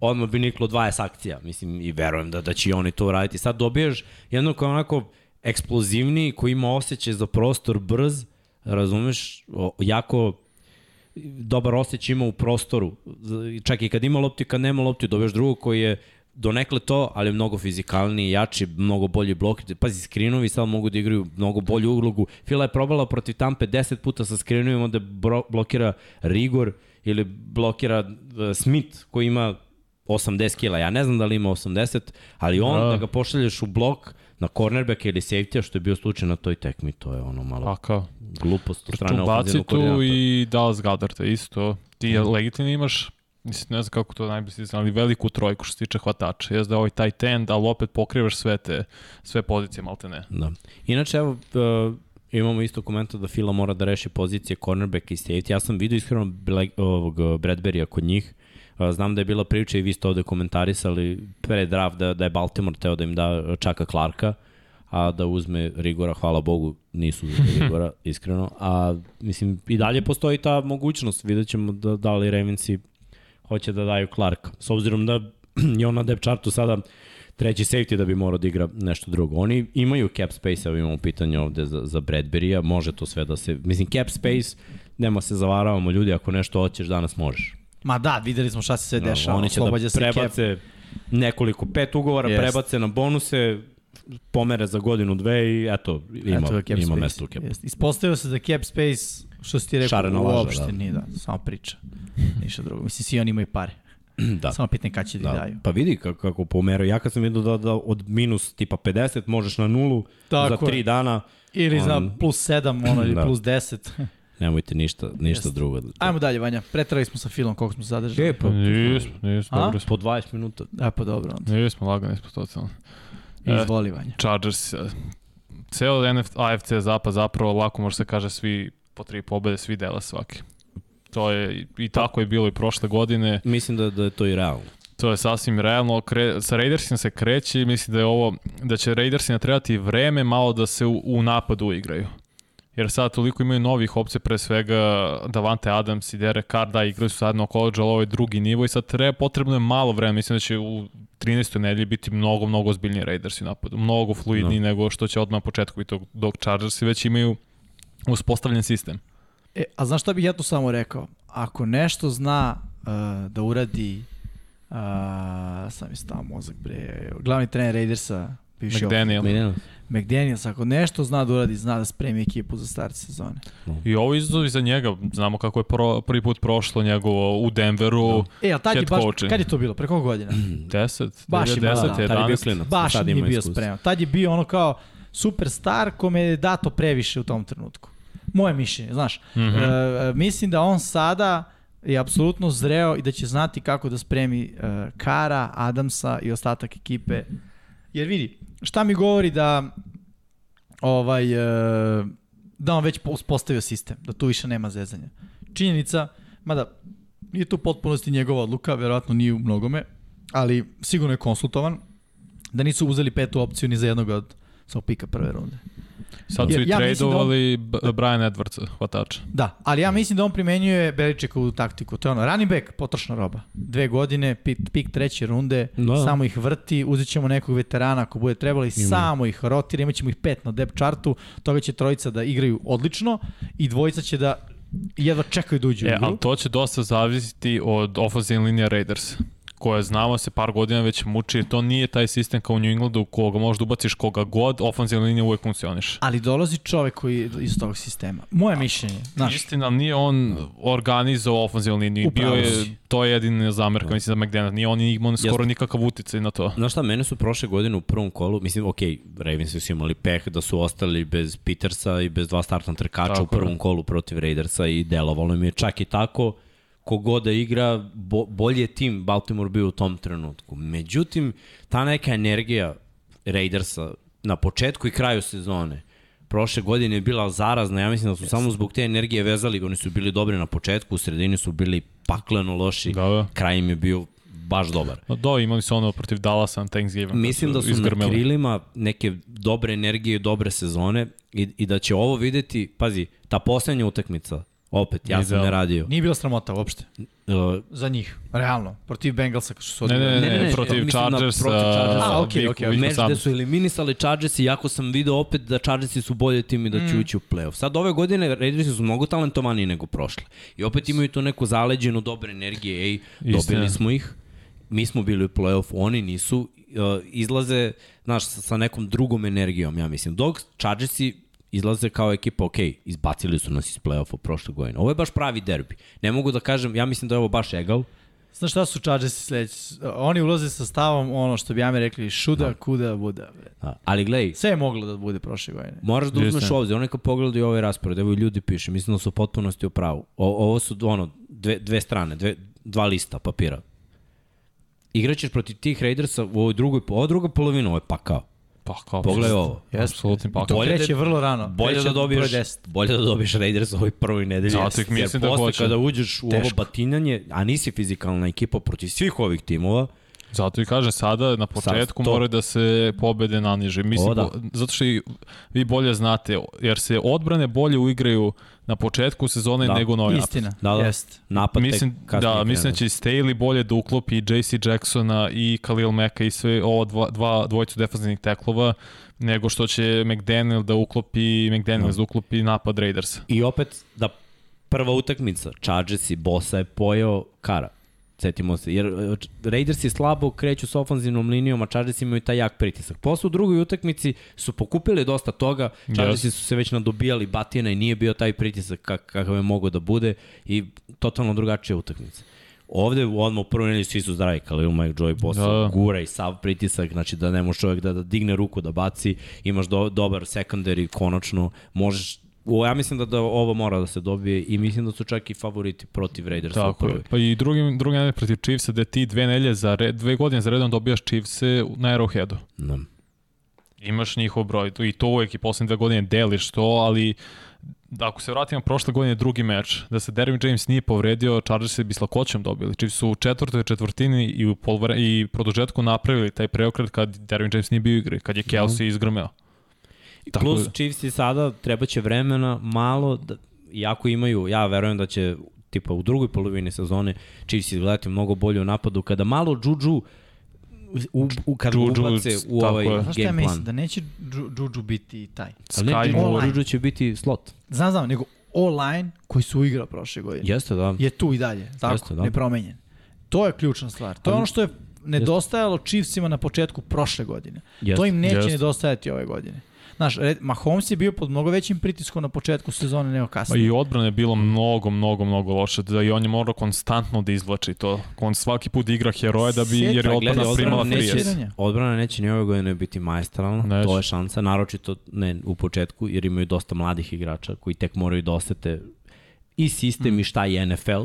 odmah bi niklo 20 akcija, mislim, i verujem da, da će i oni to uraditi. Sad dobijaš jedno kao onako eksplozivniji, koji ima osjećaj za prostor brz, razumeš, jako dobar osjećaj ima u prostoru. Čak i kad ima lopti, kad nema lopti, dobiješ drugog koji je donekle to, ali mnogo fizikalniji, jači, mnogo bolji blok. Pazi, skrinovi sad mogu da igraju mnogo bolju ulogu. Fila je probala protiv Tampe 10 puta sa skrinovima da blokira Rigor ili blokira uh, Smith koji ima 80 kila. Ja ne znam da li ima 80, ali on Da. da, ga pošalješ u blok na cornerbacka ili safety što je bio slučaj na toj tekmi, to je ono malo kao, glupost od strane tu ofenzivnog tu koordinatora. i Dallas Goddard isto. Ti mm. legitimno imaš Mislim, ne znam kako to najbolje stisne, ali veliku trojku što se tiče hvatača. Jeste da ovaj tight end, ali opet pokrivaš sve te, sve pozicije, malte ne. Da. Inače, evo, uh, imamo isto komentar da Fila mora da reši pozicije cornerback i safety. Ja sam vidio iskreno ovog uh, Bradberija kod njih. Znam da je bila priča i vi ste ovde komentarisali pre draft da, da je Baltimore teo da im da Čaka Clarka, a da uzme Rigora, hvala Bogu, nisu uzeli <laughs> Rigora, iskreno. A mislim, i dalje postoji ta mogućnost, vidjet ćemo da, da li Ravensi hoće da daju Clarka. S obzirom da <clears throat> je on na depth chartu sada treći safety da bi morao da igra nešto drugo. Oni imaju cap space, evo imamo pitanje ovde za, za Bradbury-a, može to sve da se... Mislim, cap space, nema se zavaravamo ljudi, ako nešto hoćeš danas možeš. Ma da, videli smo šta se sve dešava. Oni će da oslobađa se cap. prebace nekoliko, pet ugovora, Jest. prebace na bonuse, pomere za godinu, dve i eto, ima, Eto cap ima mesto u cap. Jest. Ispostavio se da cap space, što si ti rekao, Šarena laža, uopšte da. nije, da, samo priča. Ništa drugo. Mislim, svi oni imaju pare. <clears throat> da. Samo pitanje kada će da, Da. daju. Pa vidi kako, kako pomeraju. Ja kad sam vidio da, da od minus tipa 50 možeš na nulu Tako za je. 3 dana, Ili za plus 7, ono, ili Da. plus 10. <laughs> nemojte ništa, ništa Jeste. drugo. Ajmo dalje, Vanja. Pretrali smo sa filmom koliko smo se zadržali. E, pa, Nismo, nismo, dobro smo. po 20 minuta. Da, pa dobro. Onda. Nismo, lagani smo totalno. E. Izvoli, Vanja. Chargers, eh, ceo NF, AFC zapad zapravo lako može se kaže svi po tri pobede, svi dela svaki. To je, i tako je bilo i prošle godine, Mislim da, da je to i realno. to je sasvim realno. Kre, sa Raidersima se kreće i mislim da je ovo, da će Raidersima trebati vreme malo da se u, u napadu igraju. Jer sad toliko imaju novih opcija, pre svega Davante Adams i Derek Carr, da igraju su sad na college, ali ovo je drugi nivo i sad treba, potrebno je malo vremena, mislim da će u 13. nedelji biti mnogo, mnogo ozbiljniji Raiders u napadu, mnogo fluidniji no. nego što će odmah na početku biti dok Chargersi već imaju uspostavljen sistem. E, a znaš šta bih ja tu samo rekao? Ako nešto zna uh, da uradi uh, sam mi stao mozak, bre, glavni trener Raidersa, McDaniel. McDaniel. McDaniels, ako nešto zna da uradi, zna da spremi ekipu za start sezone. I ovo izazov za njega, znamo kako je pro, prvi put prošlo njegovo u Denveru. No. E, a tad je baš, coaching. kad je to bilo, pre koliko godina? <clears throat> 10, baš 10, da, 11. Tad je bio klinac. Baš nije bio iskus. spreman. Tad je bio ono kao superstar kome je dato previše u tom trenutku. Moje mišljenje, znaš. Mm -hmm. e, mislim da on sada je apsolutno zreo i da će znati kako da spremi e, Kara, Adamsa i ostatak ekipe. Jer vidi, šta mi govori da ovaj e, da on već uspostavio sistem, da tu više nema zezanja. Činjenica, mada nije to potpunosti njegova odluka, verovatno nije u mnogome, ali sigurno je konsultovan, da nisu uzeli petu opciju ni za jednog od svog pika prve runde. Sad su i ja tradovali da on... Brian Edwardsa, hvatača. Da, ali ja mislim da on primenjuje Beličekovu taktiku. To je ono, running back, potrošna roba. Dve godine, pik, pik treće runde, da. samo ih vrti, uzet ćemo nekog veterana ako bude trebalo i Ima. samo ih rotira, imat ćemo ih pet na depth chartu, toga će trojica da igraju odlično i dvojica će da jedva čekaju da uđu e, u igru. Ali to će dosta zavisiti od offensive linija Raiders koja znamo se par godina već muči, to nije taj sistem kao u New Englandu koga možda ubaciš koga god, ofenzivna linija uvek funkcioniš. Ali dolazi čovek koji iz tog sistema. Moje mišljenje, znaš. Istina, nije on organizao ofenzivnu liniju. Bio je, to je jedina zamerka, da. mislim, za McDaniel. Nije on imao skoro nikakav uticaj na to. Znaš šta, mene su prošle godine u prvom kolu, mislim, ok, Ravens su imali peh da su ostali bez Petersa i bez dva startna trkača tako u prvom je. kolu protiv Raidersa i delovalo mi je čak i tako kogod da igra, bo, bolji je tim Baltimore bio u tom trenutku. Međutim, ta neka energija Raidersa na početku i kraju sezone, prošle godine je bila zarazna, ja mislim da su yes. samo zbog te energije vezali, oni su bili dobri na početku, u sredini su bili pakleno loši, da, da. kraj im je bio baš dobar. No, do, imali su ono protiv Dallasa na Thanksgiving. Mislim da su izgrmeli. na krilima neke dobre energije i dobre sezone i, i da će ovo videti, pazi, ta poslednja utakmica Opet, ja sam ne radio. Nije bila sramota uopšte. Uh, za njih, realno. Protiv Bengalsa, što su ne, ne, ne, ne, ne, protiv Chargersa. Protiv Chargersa. A, okej, okej. Okay, Meč gde su eliminisali Chargersi, iako sam video opet da Chargersi su bolje tim i da će mm. ući u playoff. Sad ove godine Raidersi su mnogo talentovaniji nego prošle. I opet imaju to neku zaleđenu dobre energije. Ej, dobili smo ih. Mi smo bili u playoff, oni nisu. Uh, izlaze, znaš, sa nekom drugom energijom, ja mislim. Dok Chargersi izlaze kao ekipa, ok, izbacili su nas iz play-offa prošle godine. Ovo je baš pravi derbi. Ne mogu da kažem, ja mislim da je ovo baš egal. Znaš šta su Chargersi sledeći? Oni ulaze sa stavom ono što bi ja mi rekli šuda, da. kuda, buda. Da. Ali gledaj. Sve je moglo da bude prošle godine. Moraš da uzmeš ovde, onaj kad pogledaj ovaj raspored, evo ljudi piše, mislim da su u potpunosti u pravu. O, ovo su ono, dve, dve strane, dve, dva lista papira. Igraćeš protiv tih Raidersa u ovoj drugoj, ovo druga polovina, ovo je pakao. Pa kao Pogledaj ovo. Jeste, apsolutni pakao. Bolje da, je vrlo rano. Bolje da dobiješ, bolje da dobiješ Raiders ovoj prvoj nedelji. Zato ih mislim da hoće. kada uđeš u Teško. ovo batinjanje, a nisi fizikalna ekipa protiv svih ovih timova, Zato i kaže sada na početku moraju da se pobede naniže. Mislim, o, da. zato što i vi bolje znate, jer se odbrane bolje uigraju na početku sezone da. nego novi Istina, napad. Da, da. Jest. Napad mislim, da, mislim da će Staley bolje da uklopi JC Jacksona i Khalil Meka i sve ovo dva, dva dvojicu defensivnih teklova nego što će McDaniel da uklopi McDaniel da. da uklopi napad Raidersa. I opet da prva utakmica, Chargers i Bosa je pojao Kara setimo se, jer e, Raiders je slabo kreću s ofanzivnom linijom, a Chargers imaju taj jak pritisak. Posle u drugoj utakmici su pokupili dosta toga, Chargers yes. su se već nadobijali batina i nije bio taj pritisak kak, kakav je mogao da bude i totalno drugačija utakmica. Ovde odmah u prvoj nedelji svi su zdravi, Khalil Mike, Joey Bosa, da. gura i sav pritisak, znači da ne može čovjek da, da digne ruku da baci, imaš do, dobar secondary konačno, možeš O, ja mislim da, da ovo mora da se dobije i mislim da su čak i favoriti protiv Raidersa. Tako je. Pa i drugi, drugi nedelje protiv Chiefsa da ti dve nelje za red, dve godine za redom dobijaš Chiefse na Arrowheadu. Da. Imaš njihov broj i to uvek i poslednje dve godine deliš to, ali da ako se vratimo prošle godine drugi meč, da se Derwin James nije povredio, Chargers bi s lakoćem dobili. Chiefs su u četvrtoj četvrtini i u polvre, i produžetku napravili taj preokret kad Derwin James nije bio igri, kad je Kelsey mm. izgrmeo. Tako Plus Chiefs i sada treba će vremena malo, da, iako imaju, ja verujem da će tipa u drugoj polovini sezone Chiefs izgledati mnogo bolje u napadu, kada malo Juju u, u, kad Juju, ubace u ovaj game plan. Znaš šta ja mislim, da neće Juju biti taj. Ali ne, Juju će biti slot. Znam, znam, nego online koji su uigrao prošle godine. Jeste, da. Je tu i dalje, tako, Jeste, da. nepromenjen. To je ključna stvar. To je ono što je nedostajalo Chiefsima na početku prošle godine. Jeste. To im neće Jeste. nedostajati ove godine. Znaš, Mahomes je bio pod mnogo većim pritiskom na početku sezone nego kasnije. I odbrana je bilo mnogo, mnogo, mnogo loše. Da I on je morao konstantno da izvlači to. On svaki put igra heroje da bi, jer je odbrana gledaj, primala frijes. Odbrana neće ni ove godine biti majstralna. To je šansa, naročito ne u početku, jer imaju dosta mladih igrača koji tek moraju da osete i sistem mm. i šta je NFL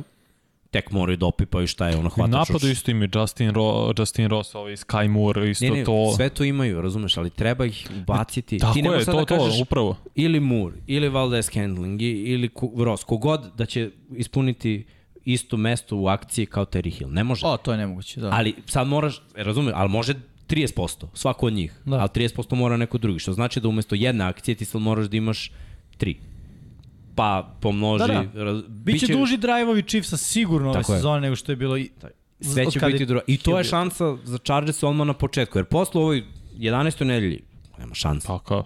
tek moraju da opipaju šta je ono hvatač. Napadu isto imaju Justin, Ro, Justin Ross, ovaj Sky Moore, isto ne, ne, to. Sve to imaju, razumeš, ali treba ih ubaciti. Tako Ti je, to, da to, upravo. Ili Moore, ili Valdez Handling, ili Ross, kogod da će ispuniti isto mesto u akciji kao Terry Hill. Ne može. O, to je nemoguće, da. Ali sad moraš, razumeš, ali može 30%, svako od njih, da. ali 30% mora neko drugi, što znači da umesto jedne akcije ti sad moraš da imaš tri pa pomnoži. Da, da. Raz, biće, biće duži drive-ovi Chiefsa sigurno ove sezone nego što je bilo i sve će biti drugo. I to je šansa za Chargers odmah na početku, jer posle ovoj 11. nedelji nema šansa. Tako.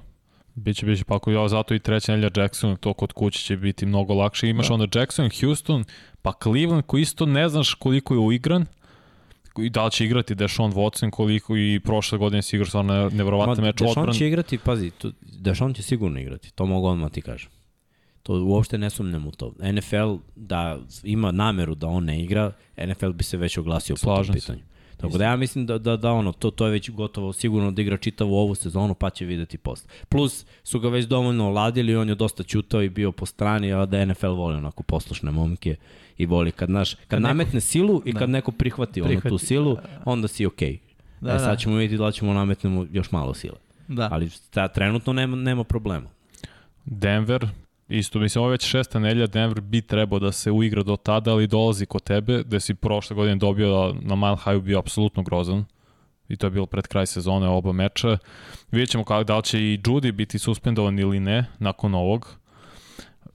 Biće, biće, pa ako ja zato i treća nedelja Jackson, to kod kuće će biti mnogo lakše. Imaš da. onda Jackson, Houston, pa Cleveland koji isto ne znaš koliko je uigran, i da li će igrati Deshaun Watson koliko i prošle godine si igrao stvarno nevrovatno meč odbran. Deshaun će igrati, pazi, to, Deshaun će sigurno igrati, to mogu odmah ti kažem. To uopšte ne sumnjam u to. NFL da ima nameru da on ne igra, NFL bi se već oglasio Slažem po tom pitanju. Tako da ja mislim da, da, da ono, to, to je već gotovo sigurno da igra čitavu ovu sezonu, pa će videti posle. Plus su ga već dovoljno oladili, on je dosta čutao i bio po strani, a da NFL voli onako poslušne momke i voli kad, naš, kad, kad neko, nametne silu i da. kad neko prihvati, prihvati ono tu silu, onda si okej. Okay. Da, e, sad da. ćemo vidjeti da ćemo nametnemo još malo sile. Da. Ali ta, trenutno nema, nema problema. Denver, Isto, mislim, ovo je već šesta nelja, Denver bi trebao da se uigra do tada, ali dolazi kod tebe, gde si prošle godine dobio da na Mile High bio apsolutno grozan. I to je bilo pred kraj sezone oba meča. Vidjet ćemo kako, da li će i Judy biti suspendovan ili ne nakon ovog.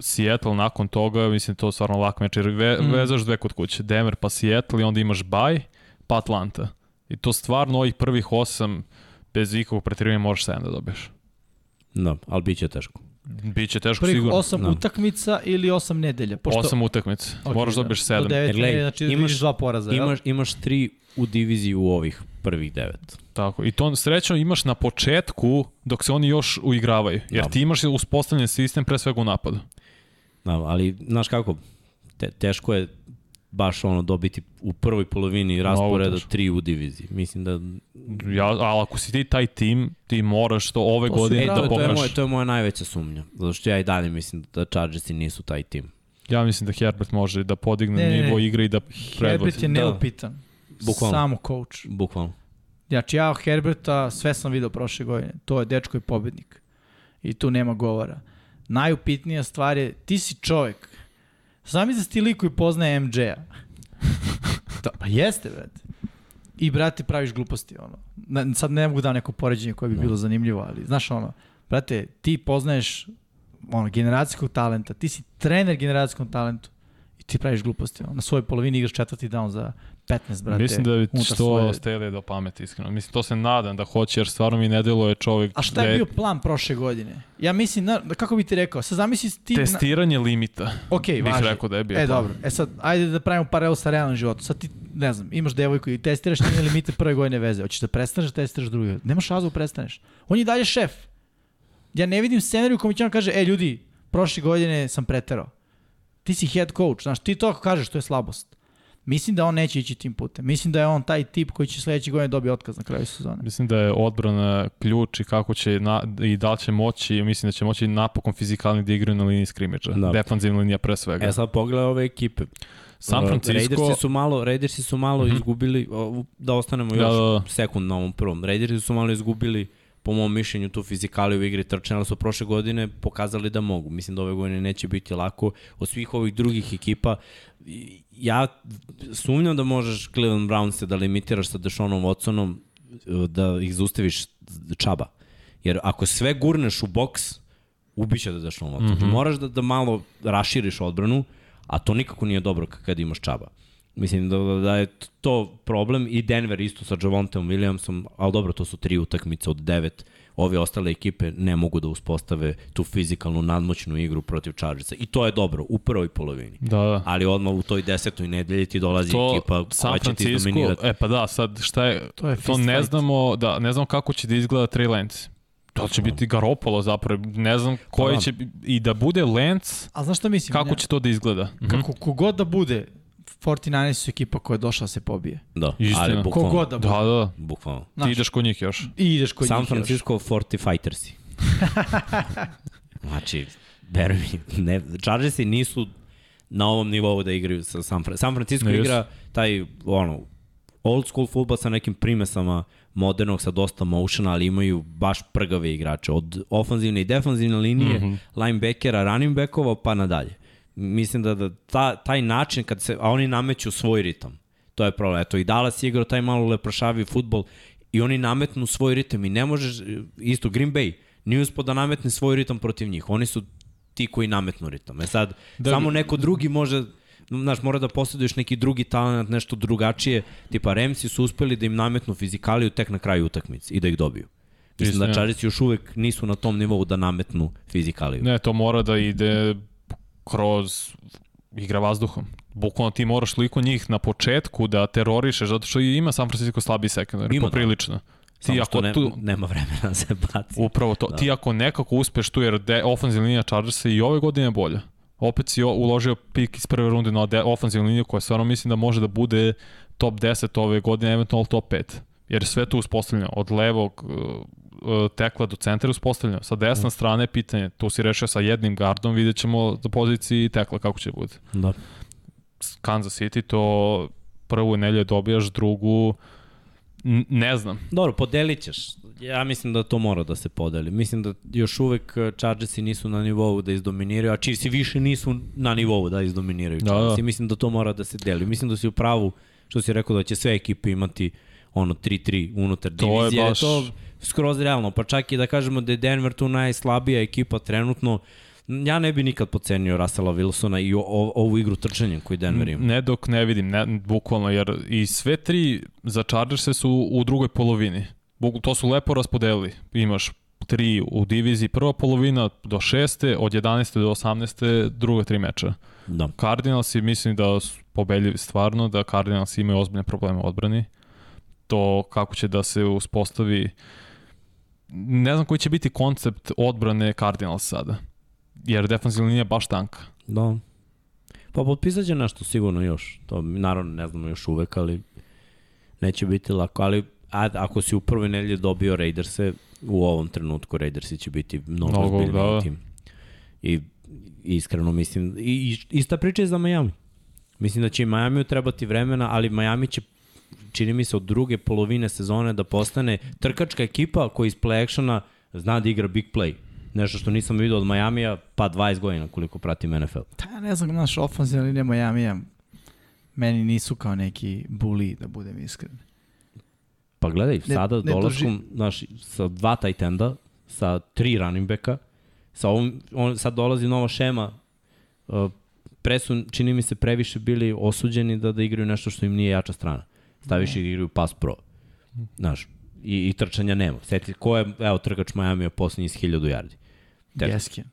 Seattle nakon toga, mislim, to je stvarno lak meč, jer ve, mm. vezaš dve kod kuće. Denver pa Seattle i onda imaš bye, pa Atlanta. I to stvarno ovih prvih osam bez ikakvog pretirivanja možeš 7 da dobiješ. Da, ali bit će teško. Biće teško Prvih sigurno. osam no. Da. utakmica ili osam nedelja? Pošto... Osam utakmica. Okay, Moraš da dobiješ sedam. Do devet nedelja, znači imaš, dva poraza. Imaš, imaš tri u diviziji u ovih prvih devet. Tako, i to srećno imaš na početku dok se oni još uigravaju. Jer da. ti imaš uspostavljen sistem pre svega u napadu. Da, ali, znaš kako, te, teško je baš ono dobiti u prvoj polovini rasporeda tri u diviziji. Mislim da... Ja, ali ako si ti taj tim, ti moraš to ove to godine da pokažeš. To je, moja, to je moja najveća sumnja. Zato što ja i dalje mislim da Chargersi nisu taj tim. Ja mislim da Herbert može da podigne ne, nivo ne, igre i da predvodi. Herbert je neupitan. Da. Bukvalno. Samo coach. Bukvalno. Znači ja Herberta sve sam video prošle godine. To je dečko i pobednik. I tu nema govora. Najupitnija stvar je, ti si čovek Sami za ti lik koji poznaje MJ-a. <laughs> pa jeste, brate. I, brate, praviš gluposti, ono. Na, sad ne mogu da neko poređenje koje bi no. bilo zanimljivo, ali, znaš, ono, brate, ti poznaješ ono, generacijskog talenta, ti si trener generacijskom talentu i ti praviš gluposti. Ono. Na svojoj polovini igraš četvrti down za 15, brate. Mislim da bi to svoje... do pameti, iskreno. Mislim, to se nadam da hoće, jer stvarno mi ne deluje čovjek... A šta je bio plan prošle godine? Ja mislim, na, kako bi ti rekao, sad zamisli ti... Testiranje na... limita. Ok, bih važi. rekao da je bio E, plan. dobro. E sad, ajde da pravimo paralel sa realnom životom. Sad ti, ne znam, imaš devojku i testiraš njene limite prve godine veze. Hoćeš da prestaneš da testiraš druge. Nemaš razlog da prestaneš. On je dalje šef. Ja ne vidim scenariju kom će on kaže, e, ljudi, prošle godine sam preterao. Ti si head coach, znaš, ti to ako kažeš, to je slabost. Mislim da on neće ići tim putem. Mislim da je on taj tip koji će sledeće godine dobiti otkaz na kraju sezone. Mislim da je odbrana ključ i kako će na, i da li će moći, mislim da će moći napokon fizikalni da igraju na liniji skrimidža. Da. Defanzivna linija pre svega. E sad pogledaj ove ekipe. San Francisco... Raidersi su malo, Raidersi su malo mm -hmm. izgubili, da ostanemo da, još da, da. sekund na ovom prvom. Raidersi su malo izgubili po mom mišljenju tu fizikali u igri trčanja, ali su prošle godine pokazali da mogu. Mislim da ove godine neće biti lako. Od svih ovih drugih ekipa ja sumnjam da možeš Cleveland Browns da limitiraš sa Dešonom Watsonom, da ih zaustaviš čaba. Jer ako sve gurneš u boks, ubiće da daš loptu. Mm -hmm. Moraš da, da malo raširiš odbranu, a to nikako nije dobro kad imaš čaba. Mislim da, da je to problem i Denver isto sa Javonteom Williamsom, ali dobro, to su tri utakmice od devet. Ove ostale ekipe ne mogu da uspostave tu fizikalnu nadmoćnu igru protiv Chargersa. I to je dobro u prvoj polovini. Da, da. Ali odmah u toj desetoj nedelji ti dolazi to, ekipa koja će ti dominirati. E pa da, sad šta je, to, je to ne fight. znamo, da, ne znamo kako će da izgleda Trey Lance. To će biti Garopolo zapravo, ne znam koji da. će i da bude Lance. A znaš šta mislim? Kako će to da izgleda? Kako kogod da bude, 49 su ekipa koja je došla da se pobije. Da, Istina. ali bukvalno. Kogod da bude. Da, da. Bukvalno. Ti ideš kod njih još. I ideš kod San njih Francisco još. 40 Fightersi. <laughs> znači, veruj mi, ne, Chargersi nisu na ovom nivou da igraju sa San Francisco. San Francisco ne, igra taj, ono, old school futbol sa nekim primesama modernog sa dosta motiona, ali imaju baš prgave igrače. Od ofanzivne i defanzivne linije, mm -hmm. linebackera, running backova pa nadalje. Mislim da, da ta, taj način, kad se, a oni nameću svoj ritam. To je problem. Eto, i Dallas igrao taj malo leprošavi futbol i oni nametnu svoj ritam i ne možeš, isto Green Bay, nije uspod da nametne svoj ritam protiv njih. Oni su ti koji nametnu ritam. E sad, da, samo neko drugi može znaš, mora da posjeduješ neki drugi talent, nešto drugačije. Tipa, Remsi su uspeli da im nametnu fizikaliju tek na kraju utakmice i da ih dobiju. Mislim da Čarici još uvek nisu na tom nivou da nametnu fizikaliju. Ne, to mora da ide kroz igra vazduhom. Bukvalno ti moraš liko njih na početku da terorišeš, zato što ima San Francisco slabi sekundar, ima, da. poprilično. Da. Ti Samo ako ne, tu, nema vremena <laughs> se baci. Upravo to. Da. Ti ako nekako uspeš tu, jer ofenzivna linija Chargersa i ove godine je bolja opet si uložio pik iz prve runde na ofenzivnu liniju koja stvarno mislim da može da bude top 10 ove godine, eventualno top 5. Jer sve tu uspostavljeno, od levog tekla do centra uspostavljeno. Sa desne mm. strane pitanje, tu si rešio sa jednim gardom, vidjet ćemo za poziciji tekla kako će bude. Da. Kansas City to prvu nelje dobijaš, drugu ne znam. Dobro, podelit ćeš. Ja mislim da to mora da se podeli. Mislim da još uvek uh, Chargersi nisu na nivou da izdominiraju, a Chiefsi više nisu na nivou da izdominiraju. Da, da. Mislim da to mora da se deli. Mislim da si u pravu što si rekao da će sve ekipe imati ono 3-3 unutar to divizije. Je baš... To skroz realno. Pa čak i da kažemo da je Denver tu najslabija ekipa trenutno, ja ne bi nikad pocenio Russella Wilsona i o, o, ovu igru trčanjem koju Denver ima. Ne dok ne vidim, ne, bukvalno, jer i sve tri za Chargers su u drugoj polovini to su lepo raspodelili. Imaš tri u diviziji, prva polovina do šeste, od 11. do 18. druga tri meča. Da. Cardinalsi mislim da su pobedljivi stvarno, da Cardinals imaju ozbiljne probleme u odbrani. To kako će da se uspostavi ne znam koji će biti koncept odbrane Cardinals sada. Jer defensivna linija je baš tanka. Da. Pa potpisat će nešto sigurno još. To naravno ne znamo još uvek, ali neće biti lako. Ali a ako si u prvoj nedelji dobio Raiderse, u ovom trenutku Raidersi će biti mnogo, mnogo ozbiljniji da. tim. I iskreno mislim, i, ista priča je za Miami. Mislim da će i Miami trebati vremena, ali Miami će čini mi se od druge polovine sezone da postane trkačka ekipa koja iz play actiona zna da igra big play. Nešto što nisam vidio od Majamija pa 20 godina koliko pratim NFL. Ta, ne znam, naš ofenzivna linija Majamija meni nisu kao neki buli, da budem iskren. Pa gledaj, ne, sada ne dolaskom, znaš, sa dva tight enda, sa tri running backa, sa ovom, on, sad dolazi nova šema, uh, pre su, čini mi se, previše bili osuđeni da, da igraju nešto što im nije jača strana. Staviš ih igraju pass pro. Znaš, i, i trčanja nema. Sjeti, ko je, evo, trkač Miami je posljednji iz 1000 yardi. Geskin.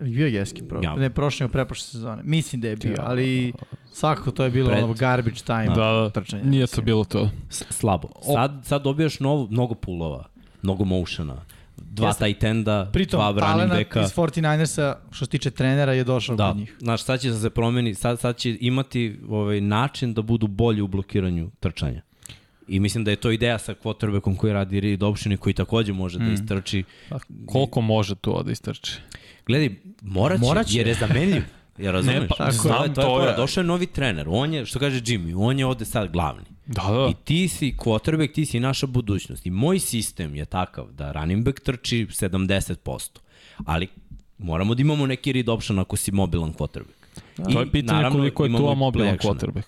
Bio Geskin, pro, ja. ne prošle, preprošle sezone. Mislim da je bio, ali svakako to je bilo Pred... ono garbage time da, da, trčanje. Nije to bilo to. S slabo. Sad, sad dobijaš novo, mnogo pulova, mnogo motiona dva Jeste. tight enda, Pritom, dva running backa. iz 49ersa, što se tiče trenera, je došao da. kod njih. Znaš, sad će se promeni, sad, sad će imati ovaj, način da budu bolji u blokiranju trčanja. I mislim da je to ideja sa quarterbackom koji radi Reed Option koji takođe može da mm. da istrči. A koliko može to da istrči? Gledaj, morat će, morat će. jer je <laughs> zamenljiv. Ja razumeš? Ne, pa, znam, to, je, to je. Došao je novi trener. On je, što kaže Jimmy, on je ovde sad glavni. Da, da. I ti si quarterback, ti si naša budućnost. I moj sistem je takav da running back trči 70%. Ali moramo da imamo neki read option ako si mobilan quarterback. Da. I, to je pitanje naravno, koliko je tu mobilan quarterback.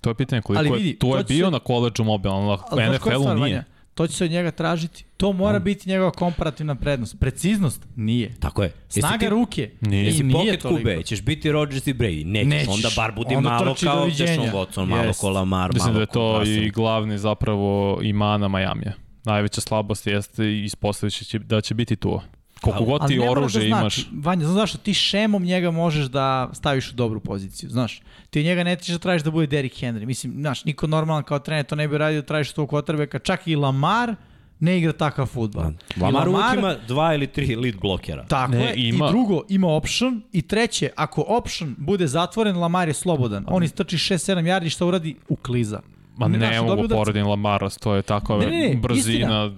To je pitanje koliko ali vidi, je, tu je bio će... na koleđu mobilan, na NFL-u nije. Vanja, To će se od njega tražiti. To mora Da. biti njegova komparativna prednost. Preciznost? Nije. Tako je. Snaga ti- ruke? Nije. I Jesi pocket toliko. kube, ćeš biti Rodgers i Brady. Nećeš, Nećeš. onda bar budi Onda malo kao. Deshaun Watson, malo Jest. ko Lamar, Mislim malo da je to Russell. i glavni zapravo imana Majamija. Najveća slabost jeste i ispostavit će da će biti tu. Koliko god Ali ti oružje da imaš, znači, Vanja, znaš zašto? Ti šemom njega možeš da staviš u dobru poziciju, znaš. Ti od njega ne tiš da tražiš da bude Derrick Henry. Mislim, znaš, niko normalan kao trener to ne bi radio da tražiš svog quarterbacka. Čak i Lamar ne igra takav futbol. Da. Lamar uvijek ima dva ili tri lead blokera. Tako Ne, je. ima- I drugo, ima option. I treće, ako option bude zatvoren, Lamar je slobodan. On istrči 6-7 yardi, šta uradi? Ukliza. ma Ne, ne, mogu da- poredim Lamara, to je takva Ne, ne, ne, brzina.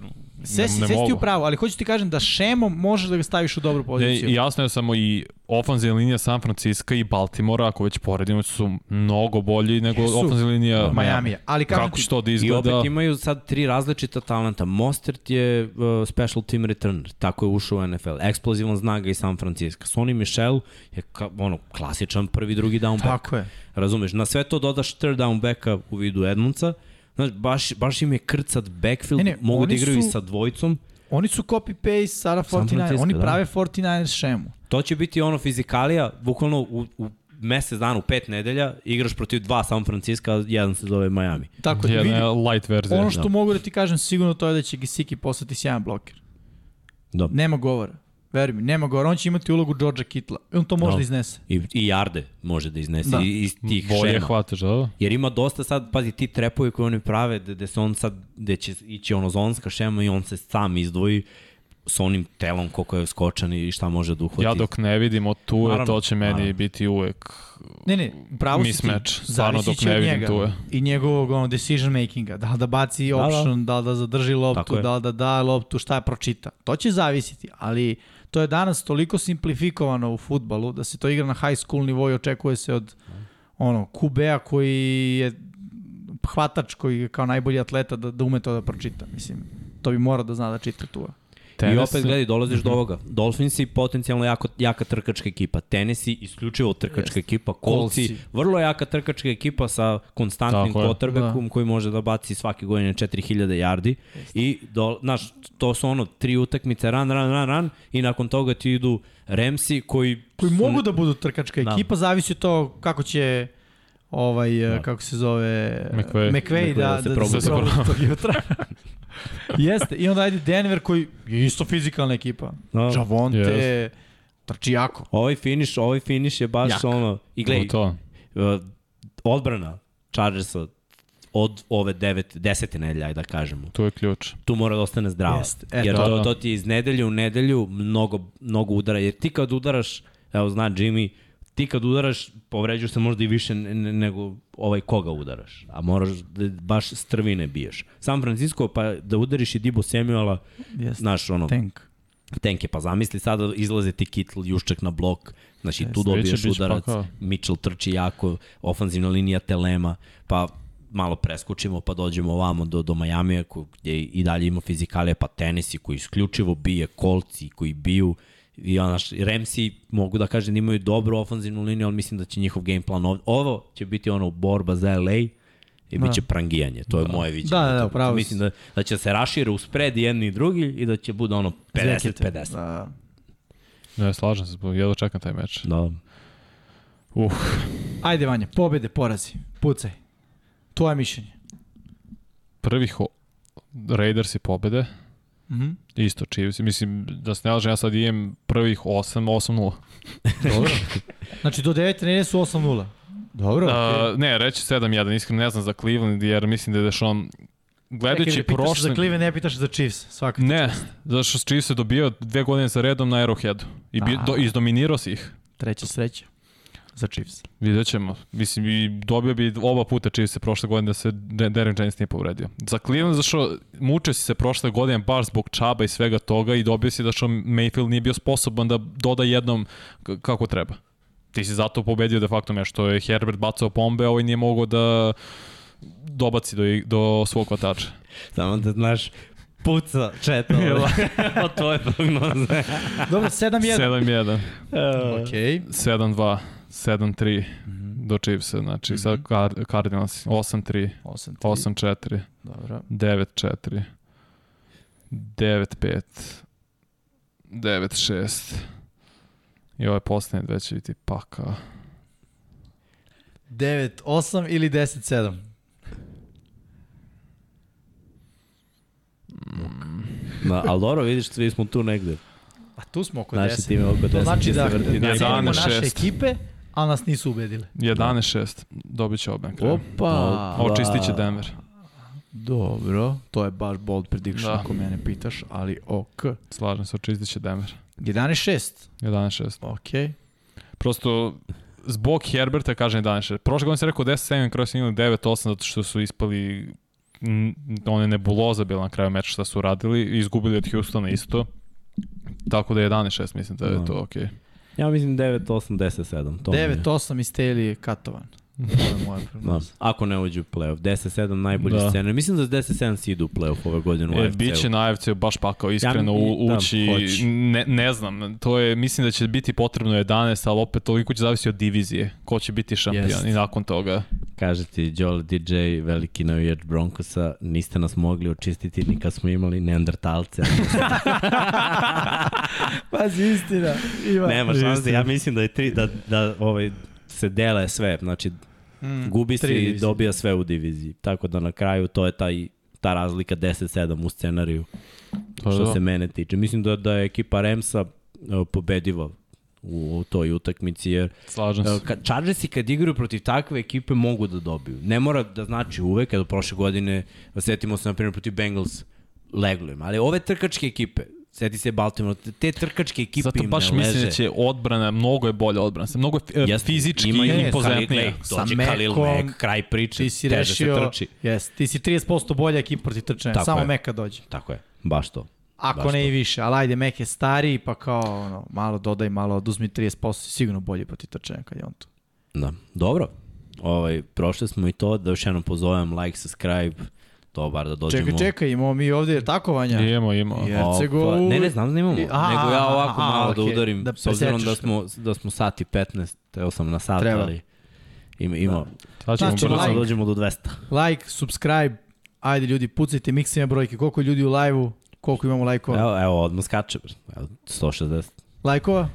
Sve si, ne, sve si ti u pravu, ali hoću ti kažem da šemom možeš da ga staviš u dobru Ne, poziciju. jasno je samo i ofenzivna linija San Francisco i Baltimora, ako već poredimo, su mnogo bolji nego Jesu. ofenzivna linija Majamija. Ali kažem Kako ti, će to da I izgleda? opet imaju sad tri različita talenta. Mostert je uh, special team returner, tako je ušao u NFL. Eksplozivan znaga i San Francisco. Sonny Michel je ka, ono, klasičan prvi, drugi down back. Tako je. Razumeš, na sve to dodaš third down backa u vidu Edmundsa. Znaš, baš, baš im je krcat backfield, Ne, ne, mogu da igraju i su- sa dvojicom. Oni su copy-paste Sara San 49, Francisco, oni da. prave 49 šemu. To će biti ono fizikalija, bukvalno u, u mesec dana, u pet nedelja, igraš protiv dva San Francisco, jedan se zove Miami. Tako je, Jedna vidi, je light verzija. ono što mogu da ti kažem sigurno to je da će Gesicki postati sjajan bloker. Da. Nema govora. Veruj mi, nema govora. On će imati ulogu Georgea Kittla. On to može Da. da iznese. I, I Jarde može da iznese Da. da. iz tih Bolje šema. hvataš, da? Jer ima dosta sad, pazi, ti trepovi koje oni prave, gde, gde se on sad, gde će ići ono zonska šema i on se sam izdvoji sa onim telom koliko je skočan i šta može da uhvati. Ja dok ne vidimo tu, Naravno, to će meni naravno. biti uvek Ne, ne, pravo si ti. mismatch. Stvarno dok će ne od vidim njega tu je. I njegovog ono, decision makinga. Da li da baci da. option, da li da zadrži loptu, da li da da loptu, šta je pročita. To će zavisiti, ali to je danas toliko simplifikovano u futbalu da se to igra na high school nivou i očekuje se od ono, QB-a koji je hvatač koji je kao najbolji atleta da, da ume to da pročita. Mislim, to bi morao da zna da čita tu. I Tenis- opet gledaj, dolaziš do ovoga. Dolphinsi potencijalno jako, jaka trkačka ekipa. Tennessee isključivo trkačka Jeste. ekipa. Coltsi, Coltsi. vrlo jaka trkačka ekipa sa konstantnim je. quarterbackom koji može da baci svake godine 4000 yardi. I, do, znaš, to su ono tri utakmice, run, run, run, run i nakon toga ti idu Remsi koji... Koji su- mogu da budu trkačka Da. ekipa, zavisi od to kako će ovaj, da. kako se zove McVay. McVay da, da se da, probudi. da se probudi tog jutra. <laughs> <laughs> Jeste, i onda ajde Denver koji je isto fizikalna ekipa. Da. Javonte, Yes. trči jako. Ovaj finish, ovaj finish je baš Jak. ono... I gledaj, To, uh, odbrana Chargersa od ove devet, desete nedelje, da kažemo. to je ključ. tu mora da ostane zdrava. Jeste, e, jer da, to, da. to ti je iz nedelje u nedelju mnogo, mnogo udara. Jer ti kad udaraš, evo zna Jimmy, ti kad udaraš, povređuješ se možda i više ne- ne- nego ovaj koga udaraš. A moraš da baš strvine biješ. San Francisco, pa da udariš i Dibo Samuela, Jeste. znaš, ono, Tank. tenke, pa zamisli sada izlaze ti Kittle, Juščak na blok, znači tu Jeste. dobiješ Biće, biće udarac, pakao. Mitchell trči jako, ofanzivna linija Telema, pa malo preskočimo pa dođemo ovamo do, do Majamija gdje i dalje ima fizikalije, pa Tennessee koji isključivo bije, Kolci koji biju, i onaš, Remsi mogu da kažem da imaju dobru ofanzivnu liniju, ali mislim da će njihov game plan ovdje. Ovo će biti ono borba za LA i Da. bit će prangijanje, to je moje viđenje. Da, da, da, si. Mislim da, da će se rašire u spread jedni i drugi i da će bude ono 50-50. Da. Ne, slažem se, jedno čekam taj meč. Da. Uh, Ajde Vanja, pobede, porazi. Pucaj. Tvoje mišljenje. prvih Raiders i pobede, Mhm. isto Chiefs. Mislim, da se ne lažem, ja sad imam prvih 8, 8-0. <laughs> Dobro. Znači do 9 nedelje su 8-0. Dobro. okej. Uh, ne, reći 7-1, iskreno ne znam za Cleveland, jer mislim da je Deshaun, gledajući pitaš prošle... za Cleveland, ne pitaš za Chiefs. Svaka Ne, čast. zato što Chiefs je dobio dve godine za redom na Arrowheadu. I bi, do, izdominirao si ih. Treća sreća za Chiefs. Vidjet ćemo. Mislim, i dobio bi oba puta Chiefs se prošle godine da se De- Derrick James nije povredio. Za Cleveland, zašto mučio si se prošle godine baš zbog čaba i svega toga i dobio si da što Mayfield nije bio sposoban da doda jednom kako treba. Ti si zato pobedio de facto meč, što je Herbert bacao pombe, a ovaj nije mogao da dobaci do, do svog hvatača. Samo da znaš, puca četa <laughs> od <laughs> tvoje prognoze. Dobro, 7-1. 7-1, Okej. 7-2, 7-3 do Chiefsa, znači sad Card Cardinals 8-3, 8-3. 8-4, Dobro. 9-4, 9-5. 9-6. I ovaj posljednje dve će biti pakao. 9-8 ili 10-7? Da, ali dobro, vidiš, svi smo tu negde. A tu smo oko Naši 10. tim je oko 10. To znači da, se vrti. da Ja, cenimo 11, naše šest. A nas nisu ubedile. 11-6. Dobit će obe. Opa! Ovo čistit će Denver. Dobro, to je baš bold prediction Da. ako mene pitaš, ali ok. Slažem se, očistit će Denver. 11-6, 11-6. ok. Prosto, zbog Herberta kažem 11-6. Prošle godine sam rekao 10-7, kroz su imali 9-8 zato što su ispali one nebuloza bila na kraju meča šta su radili i izgubili od Houstona isto. Tako da je 11-6 mislim da je Da. to okej. Ja mislim 9, 8, 10, 7. To mi je- 9-8 iz Staley je katovan. Da. Ako ne uđu u play-off. 10-7 najbolji Da. scenarij. Mislim da s 10-7 si idu u play-off ove godine u E, AFC-u. biće na AFC baš pakao iskreno Ja, u, da, ući, hoće. ne, ne znam, to je, mislim da će biti potrebno 11, ali opet toliko će zavisiti od divizije, ko će biti šampion Jest. i nakon toga. Kaže ti Joel DJ, veliki navijač Broncosa, niste nas mogli očistiti ni kad smo imali neandertalce. <laughs> Pazi, istina. Ima. Nema šanse, ja mislim da je tri, da, da ovaj, se dele sve, znači Mm, gubi se tri i dobija sve u diviziji. Tako da na kraju to je taj, ta razlika 10-7 u scenariju, Pa što da. se mene tiče. Mislim da, da je ekipa Remsa uh, pobediva u, u toj utakmici, jer Slažem se. Uh, Kad, Chargersi kad igraju protiv takve ekipe mogu da dobiju. Ne mora da znači uvek, kada prošle godine, setimo se na primjer protiv Bengals, leglo im. Ali ove trkačke ekipe, seti se Baltimore, te trkačke ekipe Zato im baš ne mislim leže. da će odbrana, mnogo je bolja odbrana, mnogo je Jeste, fizički ima i impozantnija. Sa dođe Mekom, kraj priče, Ti si teže rešio, se trči. Yes, ti si 30% bolja ekipa protiv trčanja, Tako samo je. Meka dođe. Tako je, baš to. Ako Baš ne to. i više, ali ajde, Mek je stariji, pa kao ono, malo dodaj, malo oduzmi 30%, sigurno bolji protiv trčanja kad je on tu. Da. Dobro. Ovaj, prošli smo i to, da još jednom pozovem like, subscribe, to bar da dođemo. Čekaj, čekaj, imamo mi ovdje takovanja. Imamo, imamo. Je. Hercegu- Opa, ne, ne znam da imamo, aha, nego ja ovako aha, malo da okej, udarim, da s obzirom da smo, da smo sati 15, teo sam na sat, Treba. ali ima, ima, Sad ćemo Znači, like. dođemo do 200. Like, subscribe, ajde ljudi, pucajte miksime brojke, koliko je ljudi u live-u, koliko imamo lajkova. Evo, evo, odmah skače, evo, 160, Lajkova?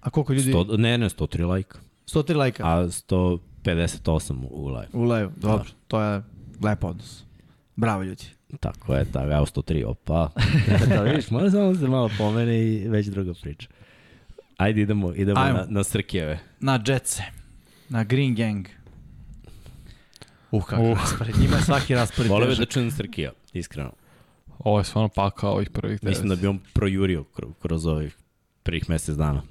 A koliko ljudi? 100, ne, ne, 103 lajka, 103 lajka a 158 u live. u live. Dobro, to je lep odnos. Bravo ljudi. Tako je, tako, evo 103, opa. <laughs> da vidiš, mora samo da se malo pomene i već druga priča. Ajde, idemo, idemo Ajmo. na, na Srkijeve. Na Jetсе, na Green Gang. Uh, kakav Uh. raspored. Njima je svaki raspored <laughs> Volio bih da čujem Srkija, iskreno. Ovo je stvarno pakao ovih prvih devet. Mislim da bi on projurio kroz, kroz ovih prvih mesec dana.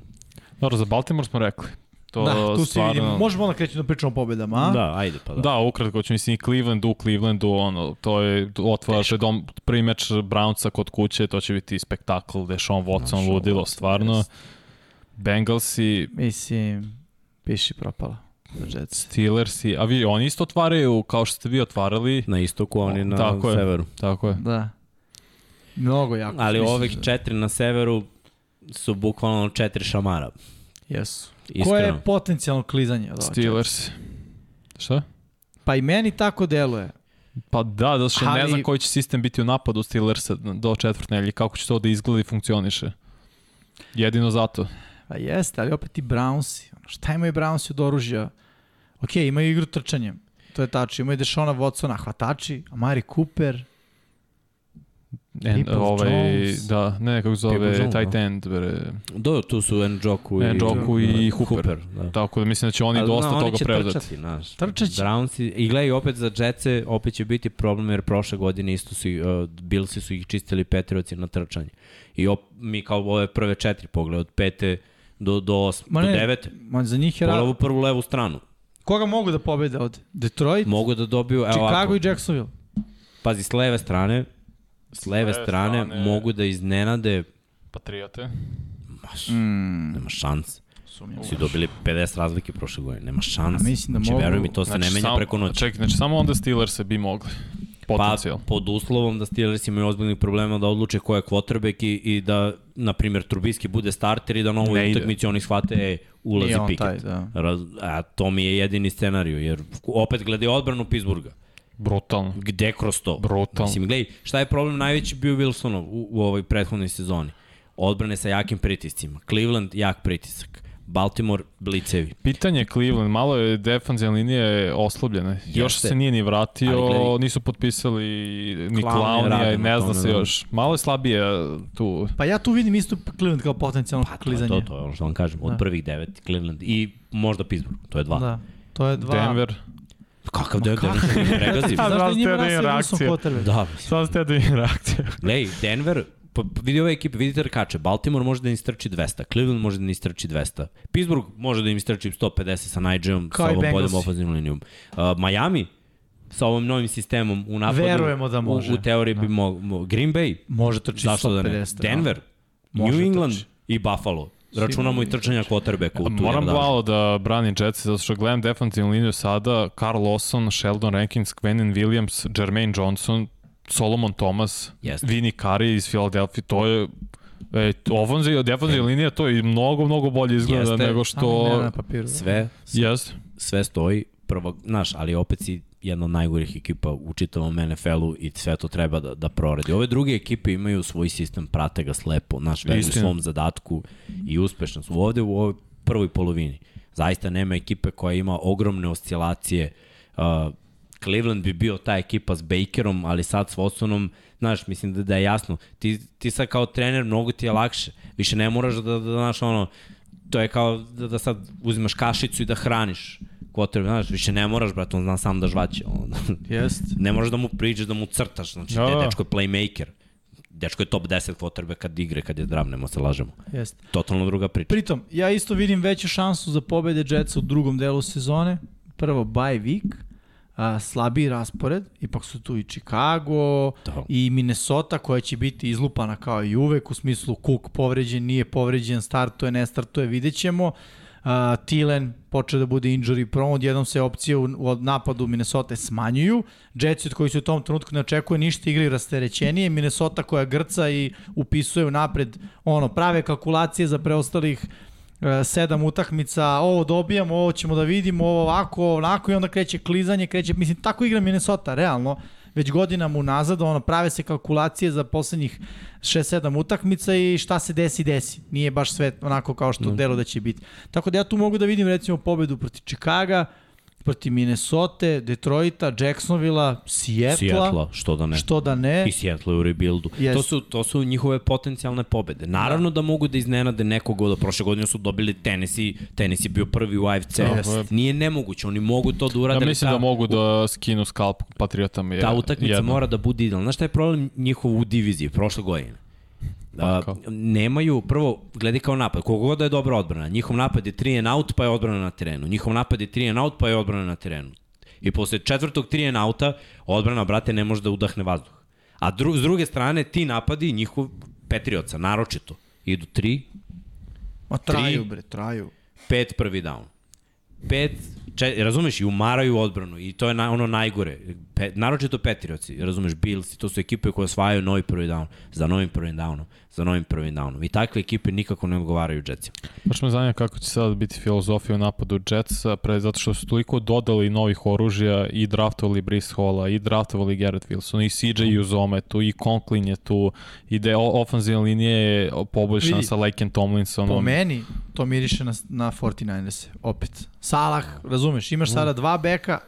Dobro, za Baltimore smo rekli. To Da, tu stvarno... vidimo. Možemo onda kreći da pričamo o pobedama, a? Da, ajde pa da. Da, ukratko ću mislim i Cleveland u Clevelandu, ono, to je otvara se dom, prvi meč Brownsa kod kuće, to će biti spektakl, Deshaun Watson, Deshaun ludilo, Watson, stvarno. jest. Bengalsi, Mislim, piši propala Jets. Steelersi, a vi, oni isto otvaraju kao što ste vi otvarali, Na istoku, oni na Tako je. severu. tako je. Da. Mnogo jako. Ali ovih da- četiri na severu su bukvalno četiri šamara. Jesu. Iskreno. Ko je potencijalno klizanje od? Steelers. Šta? Pa i meni tako deluje. Pa da, zato što ne Ali- znam koji će sistem biti u napadu Steelersa do četvrtne ili kako će to da izgleda i funkcioniše. Jedino zato. Pa jeste, ali opet i Brownsi. Šta imaju Brownsi od oružja? Ok, imaju igru trčanjem. To je tačno. Imaju Dešona Watsona, hvatači, Amari Cooper. En, Peoples ovaj, Jones. da, ne, kako zove, Jones, tight da. end, bre. Do, tu su Njoku i, Njoku i Hooper. da. Tako da mislim da će oni Ali, dosta na, toga oni će preuzeti. Trčati, znaš. Trčat će. Brownsi, i gledaj, opet za Jetse, opet će biti problem, jer prošle godine isto su, uh, Billsi su ih čistili Petrioci na trčanje. I op, mi kao ove prve četiri pogled, od pete do, do, osme, Ma do ne, devete, Ma, za njih je... pola Ra... u prvu levu stranu. Koga mogu da pobede ovde? Detroit, Mogu da dobiju, evo Chicago i Jacksonville. pazi, s leve strane, s leve strane, strane- mogu da iznenade, Patriote. maš, Mm, nema šans. sumnjam. Su dobili 50 razlike prošle godine, nema šans. A mislim da znači, mogu- veruj mi, to se ne menja samo- preko noći. Čekaj, znači samo onda Steelers bi mogli. Pa, Potencijal. pod uslovom da Steelers imaju ozbiljnih problema da odluče ko je quarterback i, i da, na primjer, Trubiski bude starter i da na ovoj utakmici oni shvate, e, ulazi Nije on taj, Pickett. da. Raz, a to mi je jedini scenariju, jer opet gledaj odbranu Pittsburgha. Brutalno. Gde kroz to? Brutalno. Mislim, gledaj, šta je problem najveći bio Wilsonov u, u ovoj prethodnoj sezoni? Odbrane sa jakim pritiscima. Cleveland, jak pritisak. Baltimore, blicevi. Pitanje Cleveland, malo je defanzivna linija oslabljena. Još se nije ni vratio, gledaj, nisu potpisali ni Clownija, ne zna se da. još. Malo je slabije tu. Pa ja tu vidim isto Cleveland kao potencijalno pa, klizanje. To, to, to je ono što vam kažem. Od da. prvih devet Cleveland i možda Pittsburgh, to je dva. Da, to je dva. Denver. Kakav Denver, Denver pregazim. Znaš da njima da reakcija. Da. Sad ste da reakcija. Lej, Denver, pa vidi ove ekipe, vidite rkače, Baltimore može da im strči 200, Cleveland može da im strči 200, Pittsburgh može da im strči 150 sa Nigeom, sa ovom boljom ofenzivnom linijom. Uh, Miami, sa ovom novim sistemom u napadu. Verujemo da može. U, u teoriji da. bi mo, mo, Green Bay. Može trči 150. Da ne? Denver, no. New England trči. i Buffalo. Računamo i trčanja quarterbacka u tu. Moram malo da branim Jetsi, zato što gledam defensivnu liniju sada, Carl Lawson, Sheldon Rankins, Quentin Williams, Jermaine Johnson, Solomon Thomas, yes. Vini Kari iz Philadelphia, to je E, ofenzija, defenzija linija, to je mnogo, mnogo bolje izgleda Jeste. nego što... Ne, na papiru. Sve, yes. sve stoji, prvo, znaš, ali opet si jedna od najgorih ekipa u čitavom NFL-u i sve to treba da, da proradi. Ove druge ekipe imaju svoj sistem, prate ga slepo, naš veruju svom zadatku i uspešno su ovde u ovoj prvoj polovini. Zaista nema ekipe koja ima ogromne oscilacije. Uh, Cleveland bi bio ta ekipa s Bakerom, ali sad s Watsonom, znaš, mislim da, da je jasno. Ti, ti sad kao trener, mnogo ti je lakše. Više ne moraš da, da, da znaš, ono, to je kao da, da sad uzimaš kašicu i da hraniš quarterback, znaš, više ne moraš, brate, on zna sam da žvaće. Jest. <laughs> ne moraš da mu priđeš, da mu crtaš, znači, ja. dečko je playmaker. Dečko je top 10 quarterback kad igre, kad je zdrav, nemo se lažemo. Jest. Totalno druga priča. Pritom, ja isto vidim veću šansu za pobede Jetsa u drugom delu sezone. Prvo, bye week, a, slabiji raspored, ipak su tu i Chicago da. i Minnesota koja će biti izlupana kao i uvek, u smislu Cook povređen, nije povređen, startuje, ne startuje, vidjet ćemo. Uh, Tilen počeo da bude injury prone, odjednom se opcije u, u napadu Minnesota smanjuju. Jetsi od koji se u tom trenutku ne očekuje ništa igraju rasterećenije. Minnesota koja grca i upisuje u napred ono, prave kalkulacije za preostalih E, sedam utakmica, ovo dobijamo, ovo ćemo da vidimo, ovo ovako, onako i onda kreće klizanje, kreće, mislim, tako igra Minnesota, realno, već godinama unazad, ono, prave se kalkulacije za poslednjih 6-7 utakmica i šta se desi, desi. Nije baš sve onako kao što mm. delo da će biti. Tako da ja tu mogu da vidim recimo pobedu protiv Čikaga, protiv Minnesota, Detroita, Jacksonvilla, Seattle. Seattle, što da ne. Što da ne. I Seattle u rebuildu. Yes. To, su, to su njihove potencijalne pobede. Naravno da, da mogu da iznenade nekog od prošle godine su dobili Tennessee, Tennessee bio prvi u AFC. Yes. Nije nemoguće, oni mogu to da urade. Ja mislim ta, da mogu da skinu skalp Patriotama. Ta utakmica jedna. mora da bude idealna. Znaš šta je problem njihov u diviziji prošle godine? Da, nemaju, prvo, gledaj kao napad, kogo da je dobra odbrana. Njihov napad je 3 and out, pa je odbrana na terenu. Njihov napad je 3 and out, pa je odbrana na terenu. I posle četvrtog 3 and outa, odbrana, brate, ne može da udahne vazduh. A dru, s druge strane, ti napadi, njihov Petrioca, naročito, idu 3, Ma traju, tri, bre, traju. 5 prvi down. 5 če, razumeš, i umaraju odbranu i to je na, ono najgore. Pe, naročito Petrioci, razumeš, Bills, to su ekipe koje osvajaju novi prvi down, za novim prvim downom, za novim prvim downom. I takve ekipe nikako ne odgovaraju Jetsima. Baš me zanima kako će sad biti filozofija u napadu Jetsa, pre, zato što su toliko dodali novih oružja i draftovali Brice Halla, i draftovali Garrett Wilson, i CJ Uzome tu, i Conklin je tu, i da je ofanzivna linija je poboljšana sa Lake and Tomlinsonom. Po meni, to miriše na, na 49ers, opet. Salah, razumeš, imaš mm. sada dva beka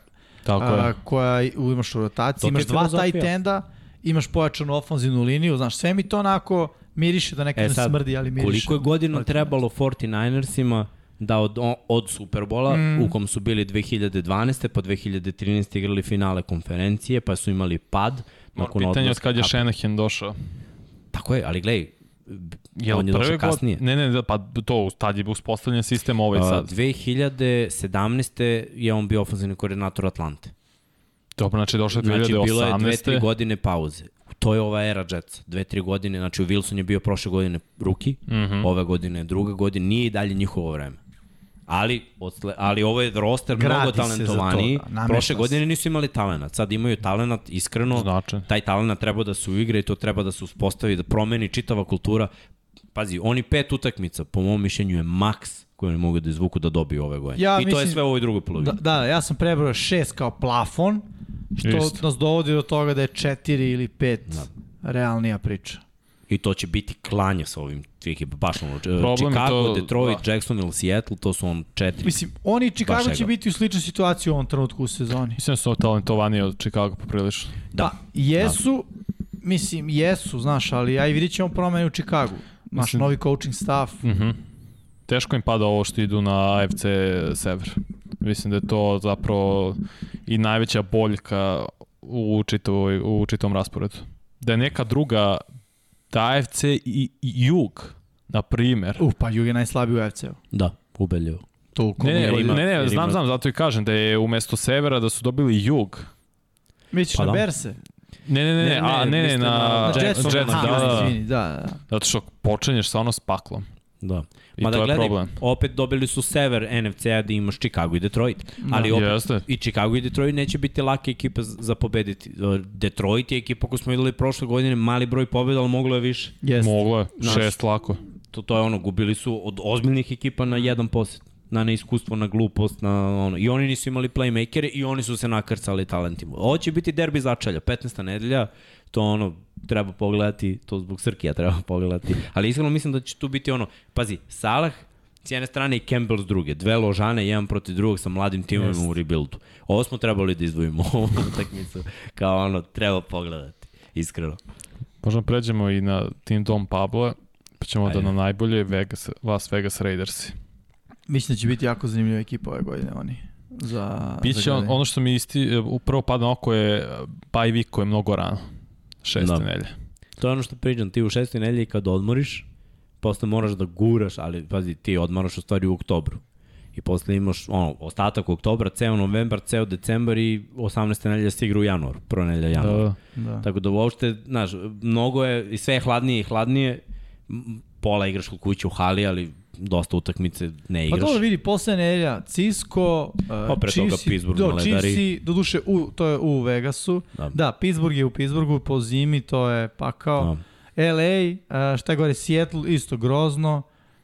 Tako a, koja imaš u rotaciji, imaš dva tight enda, imaš pojačanu ofenzivnu liniju, znaš, sve mi to onako miriše da nekad e, sad, smrdi, ali miriše. Koliko je godina trebalo 49ersima da od, od Superbola, mm. u kom su bili 2012. pa 2013. igrali finale konferencije, pa su imali pad. Nakon pitanje od kad je Shanahan došao. Tako je, ali gledaj, Je on je došao kasnije. Ne, ne, pa to, tad je uspostavljen sistem ovaj sad. Uh, 2017. je on bio ofenzivni koordinator Atlante. Dobro, znači došao 2018. Znači bilo je dve, tri godine pauze. To je ova era Jetsa. Dve, tri godine, znači Wilson je bio prošle godine ruki, mm -hmm. ove godine druga godina, nije i dalje njihovo vreme. Ali, odsle, ali ovo je roster Gradi mnogo talentovaniji. Da, Prošle godine nisu imali talenat. Sad imaju talenat, iskreno. Znači. Taj talenat treba da se uigra i to treba da se uspostavi, da promeni čitava kultura. Pazi, oni pet utakmica, po mom mišljenju, je maks koje oni mogu da izvuku da dobiju ove godine. Ja, I to mislim, je sve u ovoj drugoj polovini. Da, da, ja sam prebrao šest kao plafon, što Isto. nas dovodi do toga da je 4 ili 5 da. realnija priča. I to će biti klanje sa ovim ekipa. Baš ono, Problem Chicago, to- Detroit, da. Jacksonville, Seattle, to su on četiri. Mislim, oni i Chicago će biti u sličnoj situaciji u ovom trenutku u sezoni. Mislim da su talentovani od Chicago poprilično. Da, jesu, mislim, jesu, znaš, ali aj vidit ćemo promene u Chicagu. Naš Mislim- novi coaching staff. Mhm. Teško im pada ovo što idu na AFC Sever. Mislim da je to zapravo i najveća boljka u, čitavoj, u čitavom rasporedu. Da je neka druga, da AFC i, i Jug, na primer, Uh, pa Jug je najslabiji u FC-u. Da, ubedljivo. To Ne, ne, ima- ne, ne, znam, ima- znam, zato i kažem da je umesto severa da su dobili jug. Misliš Pa na da. Berse? Ne, ne, ne, ne, Ne, a, ne, ne, na, na Na Jets, Jetsu? Da, da, da, da. zato što počinješ sa ono s paklom. Da. I Ma to da je gledaj, problem. opet dobili su sever NFC-a da imaš Chicago i Detroit. Ali opet, Jeste. i Chicago i Detroit neće biti laka ekipa z- za pobediti. Detroit je ekipa koju smo videli prošle godine, mali broj pobjeda, ali moglo je više. Jeste. Moglo je, Znaš. šest lako. To, to je ono, gubili su od ozbiljnih ekipa na jedan posjet na neiskustvo, na glupost, na ono. I oni nisu imali playmakere i oni su se nakrcali talentima. Ovo će biti derbi začelja, 15. nedelja, to ono, treba pogledati, to zbog Srkija treba pogledati. Ali iskreno mislim da će tu biti ono, pazi, Salah s jedne strane i Campbell s druge. Dve ložane, jedan protiv drugog sa mladim timovima u rebuildu. Ovo smo trebali da izdvojimo <laughs> ovu utakmicu. Kao ono, treba pogledati. Iskreno. Možemo pređemo i na Team Dom Pablo, pa ćemo Ajde. da na najbolje Vegas, Las Vegas Raidersi. Mislim da će biti jako zanimljiva ekipa ove godine oni. Za, Biće za on, ono što mi isti, upravo pada na oko je uh, bye week koji je mnogo rano. Šeste Da. nelje. To je ono što pričam, ti u šestoj nedelji kad odmoriš, posle moraš da guraš, ali pazi, ti odmaraš u stvari u oktobru. I posle imaš ono, ostatak oktobra, ceo novembar, ceo decembar i 18. nedelja se igra u januar, prva nedelja januara. Da, Da. Tako da uopšte, znaš, mnogo je, i sve je hladnije i hladnije, pola igraš kod kuće u hali, ali dosta utakmice ne Pa igraš. dobro vidi, posle nedelja, Cisco, uh, Pa toga Chiefsi- Pittsburgh do, na. Chiefsi, duše, u, to je u Vegasu. Da. Da. Pittsburgh je u Pittsburghu, po zimi to je pakao. Da. LA, uh, šta gore, Seattle, isto grozno.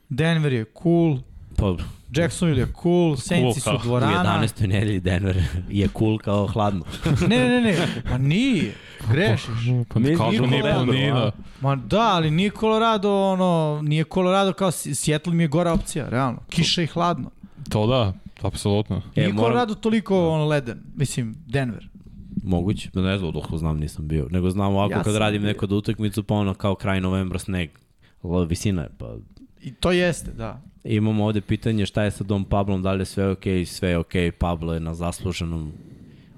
Denver je cool. Pa, Jacksonville je cool, Saintsi su kao. u dvorana. 11. nedelji Denver je cool kao hladno. <laughs> Ne, ne, ne, ne, pa nije, grešiš. Pa Mi- kažu Nikola nije planina. Ma da, ali nije Colorado, ono, nije Colorado kao Seattle mi je gora opcija, realno. Kiša i hladno. To da, apsolutno. E, Nije moram- Colorado toliko ono leden, mislim, Denver. Moguće, da ne znam dok znam nisam bio, nego znam ovako Ja kad radim neku da utakmicu pa ono kao kraj novembra sneg, visina je pa I to jeste, da. Imamo ovde pitanje šta je sa Dom Pablom, da li je sve okay, sve je okay. Pablo je na zasluženom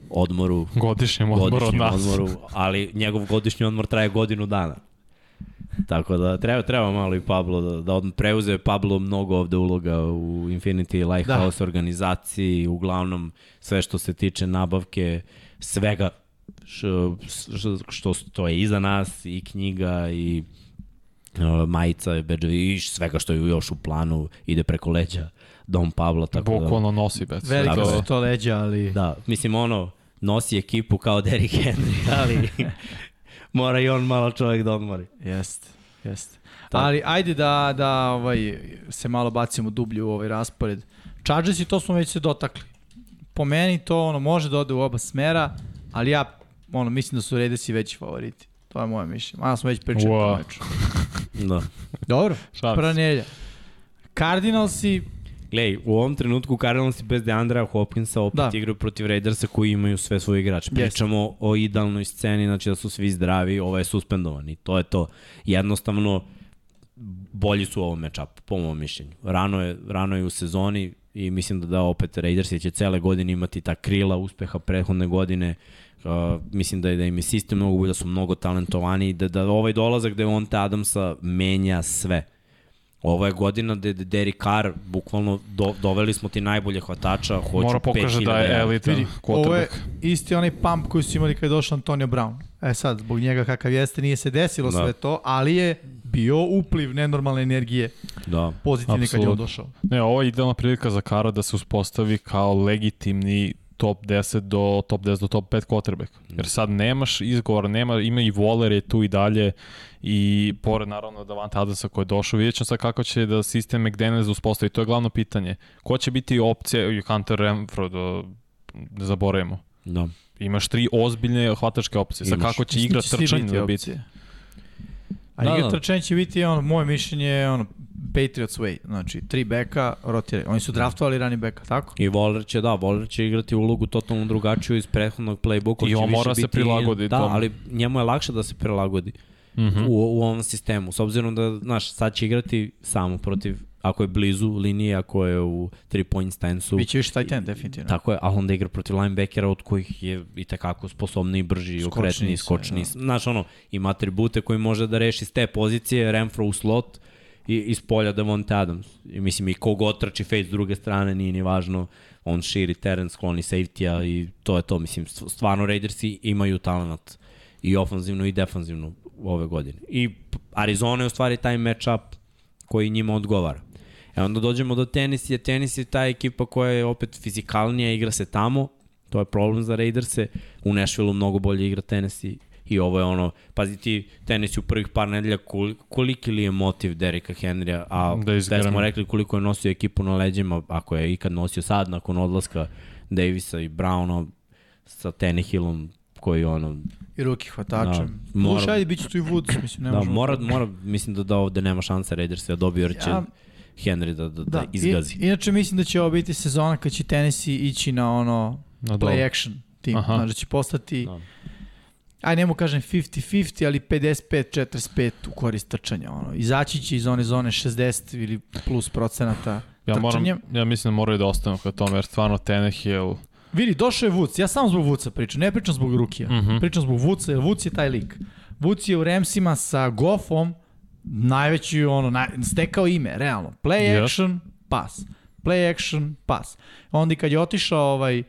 odmoru, Godišnjem odmoru od godišnjem nas. odmoru, ali njegov godišnji odmor traje godinu dana. Tako da treba, treba malo i Pablo da, da od, preuze Pablo mnogo ovde uloga u Infinity Lighthouse da. organizaciji, uglavnom sve što se tiče nabavke, svega što, što, što je iza nas i knjiga i majica, bedževi i svega što je još u planu ide preko leđa Dom Pablo. Tako Bukvalno nosi bez. Su je. to leđa, ali... da, da, mislim ono, nosi ekipu kao Derrick Henry, <laughs> ali mora i on malo čovjek da odmori. Jeste, jeste. Ali ajde da, da ovaj, se malo bacimo dublje u ovaj raspored. Chargersi, to smo već se dotakli. Po meni to ono može da ode u oba smera, ali ja ono, mislim da su Raidersi veći favoriti. To je moje mišljenje. Malo smo već pričali Wow. meču. <laughs> Da. Dobro, nedelja. Cardinalsi, Glej, u ovom trenutku Cardinalsi bez DeAndrea Hopkinsa opet da. Igraju protiv Raidersa koji imaju sve svoje igrače. Pričamo o idealnoj sceni, znači da su svi zdravi, ovo je suspendovan i to je to. Jednostavno, bolji su u ovom matchupu, po mojom mišljenju. Rano je, rano je u sezoni i mislim da da opet Raidersi će cele godine imati ta krila uspeha prethodne godine. Uh, mislim da je da im je sistem mnogo bolji, da su mnogo talentovani i da, da ovaj dolazak Devonta Adamsa menja sve. Ovo je godina gde gde Derek Carr, bukvalno do, doveli smo ti najbolje hvatača, hoću Mora pokaže 5000 da je vidi, ovo je isti onaj pump koji su imali kada je došao Antonio Brown. E sad, zbog njega kakav jeste, nije se desilo Da. da. sve to, ali je bio upliv nenormalne energije Da. pozitivne kad je on došao. Ne, ovo je idealna prilika za Kara da se uspostavi kao legitimni top 10 do top 10 do top 5 quarterback. Jer sad nemaš izgovor, nema, ima i Waller je tu i dalje i pored naravno Davante Adamsa koji je došao, vidjet ćemo sad kako će da sistem McDaniels uspostavi. To je glavno pitanje. Ko će biti opcija i Hunter Renfro, da ne zaboravimo. Da. imaš tri ozbiljne hvatačke opcije. Sa kako će igra trčanje da biti? A da, igra da. trčanje će biti, ono, moje mišljenje je, ono, Patriots way, znači tri beka rotiraju. Oni su draftovali rani beka, tako? I Waller će, da, Waller će igrati ulogu totalno drugačiju iz prethodnog playbooka. I on mora se prilagoditi. Da, ali njemu je lakše da se prilagodi mm -hmm. u, u ovom sistemu. S obzirom da, znaš, sad će igrati samo protiv ako je blizu linije, ako je u 3 point stansu. Biće više taj ten, definitivno. Tako je, ali onda igra protiv linebackera od kojih je i takako sposobni i brži, i okretni, skočni. Da. Znaš, ono, ima atribute koji može da reši s te pozicije, Renfro u slot, i iz polja Devonta Adams. I mislim, i kog otrači face s druge strane, nije ni važno, on širi teren, skloni safety-a i to je to. Mislim, stvarno Raidersi imaju talent i ofanzivno i defanzivno ove godine. I Arizona je u stvari taj matchup koji njima odgovara. E onda dođemo do tenisa, tenis je ta ekipa koja je opet fizikalnija, igra se tamo, to je problem za Raiderse, u Nashvilleu mnogo bolje igra tenis I ovo je ono, pazi ti, tenis u prvih par nedelja, koliki li je motiv Derika Henrya, a da, da smo rekli koliko je nosio ekipu na leđima, ako je ikad nosio sad, nakon odlaska Davisa i Browna sa Tannehillom, koji ono... I ruki hvatačem. Da, mora, Slušaj, ajde, bit će tu i Woods, mislim, ne da, mora, mora, mislim da, da ovde nema šanse Raiders da dobije, jer će ja, Henry da, da, da, da izgazi. I, inače mislim da će ovo biti sezona kad će tenisi ići na ono na play action tim. Aha. Znači će postati da aj nemo kažem 50-50, ali 55-45 u korist trčanja. Ono. Izaći će iz one zone 60 ili plus procenata ja moram, ja mislim da moraju da ostanu kod tome, jer stvarno Tenehill... Vidi, došao je Vuc, ja samo zbog Vuca pričam, ne pričam zbog Rukija, mm -hmm. pričam zbog Vuca, jer Vuc je taj lik. Vuc je u Remsima sa Goffom najveći, ono, naj, stekao ime, realno. Play yes. action, pas. Play action, pas. Onda kad je otišao ovaj,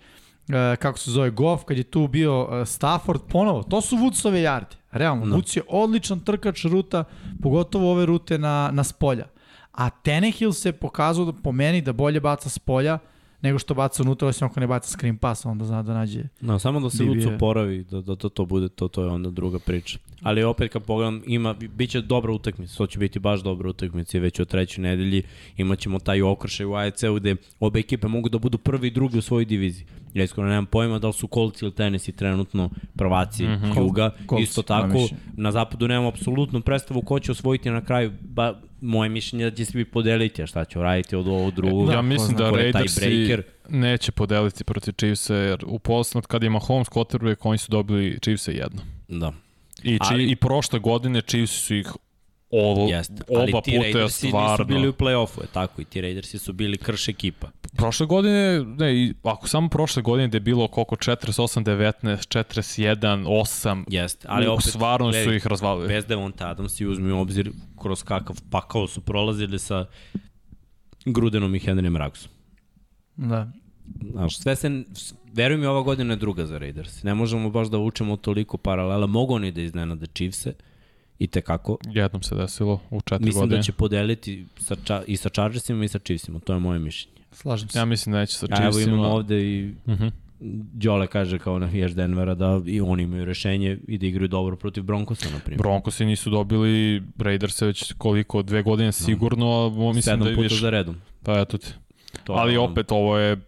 E, kako se zove, Goff, kad je tu bio e, Stafford, ponovo, to su Woodsove jarde. Realno, no. Woods je odličan trkač ruta, pogotovo ove rute na, na spolja. A Tenehill se pokazao da, po meni da bolje baca spolja, nego što baca unutra, osim ako ne baca screen pass, onda zna da nađe... No, samo da se Woods oporavi, da, da to, to bude, to, to je onda druga priča. Ali opet kad pogledam, ima, bit će dobra utakmica, to će biti baš dobra utakmica već u trećoj nedelji imaćemo taj okršaj u AEC-u gde obe ekipe mogu da budu prvi i drugi u svojoj diviziji. Ja iskreno nemam pojma da li su Colts ili Tennessee trenutno prvaci mm -hmm. Juga. Colts, Isto tako, na zapadu nemamo apsolutnu predstavu ko će osvojiti na kraju. Ba, moje mišljenje da će svi podeliti, a šta će uraditi od ovog drugog. Ja mislim da Raidersi neće podeliti protiv Chiefsa, jer u poslednog kad ima Holmes quarterback, oni su dobili Chiefsa jedno. Da. I, Ali... i prošle godine Chiefs su ih ovo, Jeste, oba puta je stvarno... nisu bili u play-offu, je tako, i ti Raidersi su bili krš ekipa. Prošle godine, ne, ako samo prošle godine da je bilo koliko 48, 19, 41, 8, Jeste, ali opet, stvarno su ih razvalili. Bez Devonta Adams i uzmi u obzir kroz kakav pakao su prolazili sa Grudenom i Henryem Ragsom. Da. Znaš, sve se, veruj mi, ova godina je druga za Raiders. Ne možemo baš da učemo toliko paralela. Mogu oni da iznenade Chiefse. I te kako. Jednom se desilo u četiri mislim godine. Mislim da će podeliti sa, ča, i sa Chargersima i sa Chiefsima, to je moje mišljenje. Slažem se. Ja mislim da neće sa Chiefsima. Ja, evo imamo ovde i uh mhm. -huh. Đole kaže kao na Ješ Denvera da i oni imaju rešenje i da igraju dobro protiv Broncosa, na primjer. Broncosi nisu dobili Raiders već koliko, dve godine sigurno, a mislim Sedam da je puta više. za redom. Pa eto ti. To Ali opet ovo je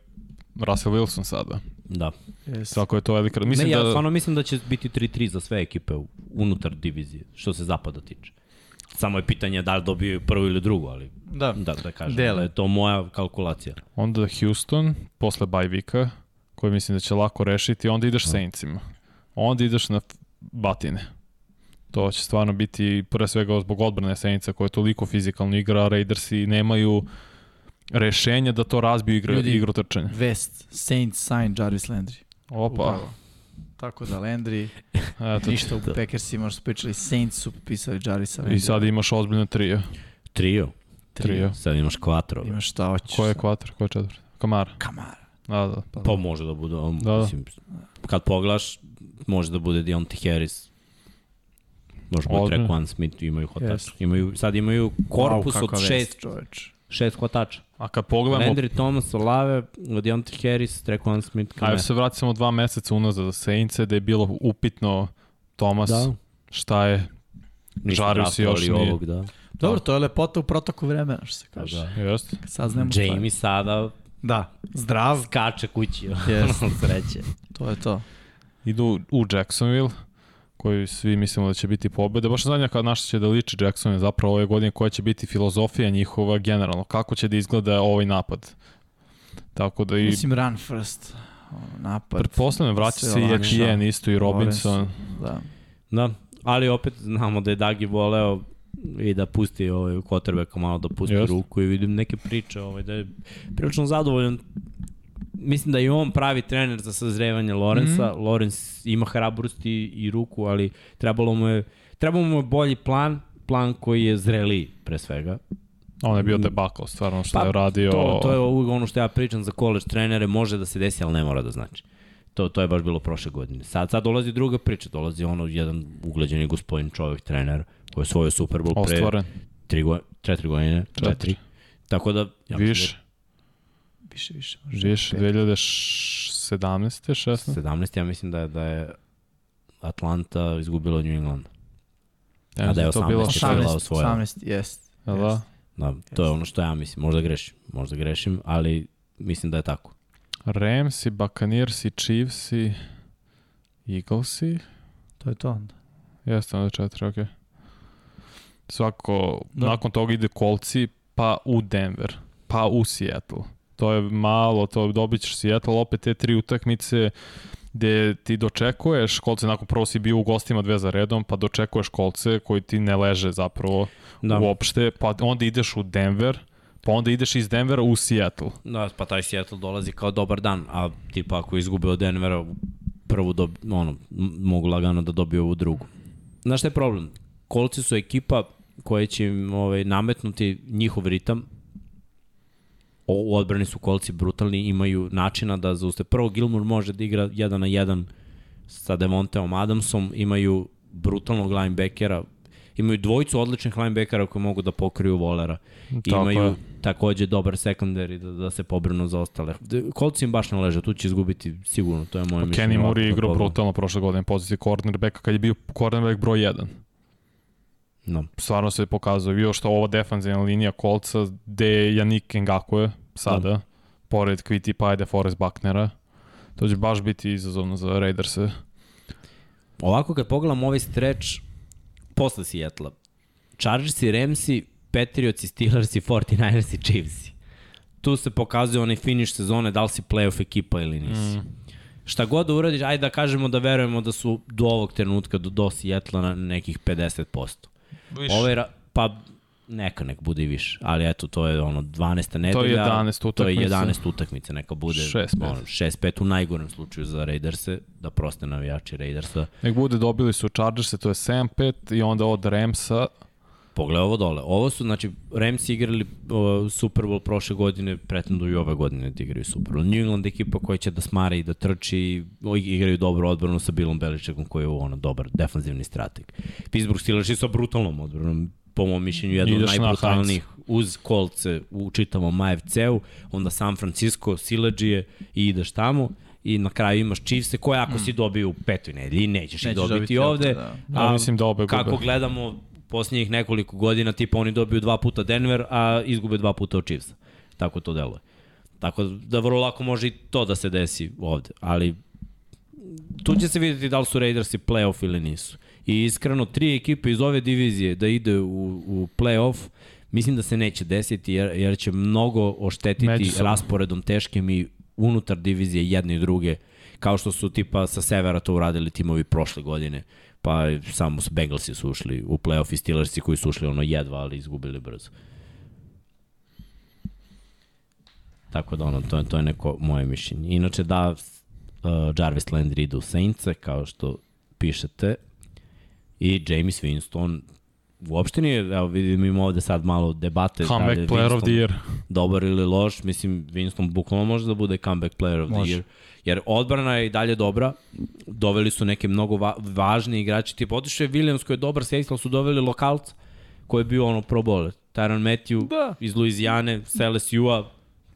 Russell Wilson sada. Da. Yes. Svako je to velika... Mislim ne, ja da... stvarno mislim da će biti 3-3 za sve ekipe unutar divizije, što se zapada tiče. Samo je pitanje da li dobiju prvu ili drugu, ali da, da, da kažem. Dele. Da je to moja kalkulacija. Onda Houston, posle Bajvika, koji mislim da će lako rešiti, onda ideš. Saintsima. Onda ideš na Batine. To će stvarno biti pre svega zbog odbrane Saintsa koja je toliko fizikalno igra, Raidersi nemaju rešenja da to razbiju igra, Ljudi, igru trčanja. West, Saints sign Jarvis Landry. Opa. Upravo. Tako da Landry, <laughs> Eto, ništa u da. Packersima što pričali, Saints su potpisali Jarvisa Landry. I sad imaš ozbiljno trio. Trio? Trio. Sad imaš kvatro. Imaš šta hoćeš. Ko je kvatro? Ko je četvr? Kamara. Kamara. Da, da. Pa, pa može da bude, on, da, da. mislim, kad poglaš, može da bude Deontay Harris. Može da bude Trequan Smith, imaju hotač. Yes. Imaju, sad imaju korpus wow, od šest, čoveč. Šest hvatača. A kad pogledamo... Landry Thomas, Olave, Deontay Harris, Trequan Smith, Kamara. Ajde se vratimo dva meseca unazad za Saintse, da je bilo upitno Thomas, da. šta je Žarius još nije. Ovog, da. Dobro, to je lepota u protoku vremena, što se kaže. Da. Jeste. Saznemo Jamie sada da, zdrav. Skače kući, yes. <laughs> sreće. To je to. Idu u Jacksonville, koji svi mislimo da će biti pobede. Baš zadnja kad naša će da liči Jacksonville zapravo ove godine koja će biti filozofija njihova generalno. Kako će da izgleda ovaj napad. Tako da i... Mislim run first. Napad. Pretpostavljam vraća se i Etienne isto i Robinson. Da. Da, ali opet znamo da je Dagi voleo i da pusti ovaj quarterbacka malo da pusti Just. ruku i vidim neke priče ovaj da je prilično zadovoljan mislim da i on pravi trener za sazrevanje Lorenza. Mm -hmm. Lorenz ima hrabrost i, i ruku, ali trebalo mu je trebalo mu je bolji plan, plan koji je zreliji pre svega. On je bio debakl, stvarno što pa, je radio. To, to je ono što ja pričam za college trenere, može da se desi, ali ne mora da znači. To, to je baš bilo prošle godine. Sad, sad dolazi druga priča, dolazi ono jedan ugleđeni gospodin čovjek trener koji je svoj Super Bowl pre Ostvaren. tri go, četiri godine, četiri. četiri. Tako da... Ja Više. Da, više, više. Više, 2017. 16. 17. ja mislim da je, da je Atlanta izgubila New England. Ja, A da je 18. 18, bila osvojila. 18, jest. Ja, da? Da, to je ono što ja mislim. Možda grešim, možda grešim, ali mislim da je tako. Ramsi, Buccaneersi, Chiefsi, Eaglesi. To je to onda. Jeste, onda četiri, okej. Okay. Svako, da. nakon toga ide Kolci, pa u Denver, pa u Seattle. To je malo, to dobit ćeš Seattle, opet te tri utakmice gde ti dočekuješ kolce, nakon prvo si bio u gostima dve za redom, pa dočekuješ kolce koji ti ne leže zapravo da. uopšte, pa onda ideš u Denver, pa onda ideš iz Denvera u Seattle. Da, pa taj Seattle dolazi kao dobar dan, a tipa ako izgube od Denvera, prvu do, ono, mogu lagano da dobiju ovu drugu. Znaš šta je problem? Kolci su ekipa koja će im ovaj, nametnuti njihov ritam, u odbrani su kolci brutalni, imaju načina da zauste. Prvo, Gilmour može da igra 1 na 1 sa Devonteom Adamsom, imaju brutalnog linebackera, imaju dvojicu odličnih linebackera koji mogu da pokriju volera. Tako imaju je. takođe dobar secondary da, da se pobrinu za ostale. Kolci im baš ne leže, tu će izgubiti sigurno, to je moje pa mišljenje. Kenny Moore je igrao brutalno prošle godine pozicije cornerbacka kad je bio cornerback broj 1. No. Stvarno se pokazao, vidio što ova defanzivna linija kolca, gde je Janik Ngakue sada, no. pored Kviti Pajde, Forrest Bucknera. To će baš biti izazovno za Raiderse. Ovako kad pogledam ovaj streč posle Seattle, Chargersi, Ramsi, Patriotsi, Steelersi, 49ersi, Chiefsi. Tu se pokazuje onaj finish sezone, da li si playoff ekipa ili nisi. Mm. Šta god da uradiš, ajde da kažemo da verujemo da su do ovog trenutka, do, do Seattle na nekih 50%. Više. Ove, pa neka nek bude i više, ali eto to je ono 12. nedelja. To je 11 utakmica. To je 11 utakmica, neka bude 6-5 ono, 6-5 u najgorem slučaju za Raiderse, da proste navijači Raidersa. Nek bude dobili su Chargerse, to je 7-5 i onda od Ramsa Pogledaj ovo dole. Ovo su, znači, Rams igrali uh, Super Bowl prošle godine, pretenduju ove godine da igraju Super Bowl. New England ekipa koja će da smara i da trči, igraju dobro odbranu sa Billom Beličekom koji je ono dobar defanzivni strateg. Pittsburgh Steelers sa brutalnom odbranom, po mom mišljenju jedno od najbrutalnijih uz kolce u čitavom AFC-u, onda San Francisco, Silađije i ideš tamo i na kraju imaš Chiefs-e koje ako mm. si dobio u petoj nedelji nećeš, nećeš ih dobiti, dobiti ovde. Da. A, ja, mislim da obe Kako gube. gledamo posljednjih nekoliko godina, tipa oni dobiju dva puta Denver, a izgube dva puta od Chiefs. Tako to deluje. Tako da vrlo lako može i to da se desi ovde, ali tu će se videti da li su Raidersi playoff ili nisu. I iskreno, tri ekipe iz ove divizije da ide u, u playoff, mislim da se neće desiti jer, jer će mnogo oštetiti Međusom. rasporedom teškim i unutar divizije jedne i druge, kao što su tipa sa severa to uradili timovi prošle godine pa samo Bengalsi su ušli u playoff i Steelersi koji su ušli ono jedva, ali izgubili brzo. Tako da ono, to, to je neko moje mišljenje. Inače da uh, Jarvis Landry ide u Saints, kao što pišete, i James Winston uopšte nije, evo vidim ima ovde sad malo debate. Comeback da player Winston of the year. Dobar ili loš, mislim Winston bukvalno može da bude comeback player of može. the year. Jer odbrana je i dalje dobra, doveli su neke mnogo va važni igrači, tipa otišao je Williams koji je dobar seks, ali su doveli lokalca koji je bio ono pro bowler. Tyron Matthew da. iz Luizijane,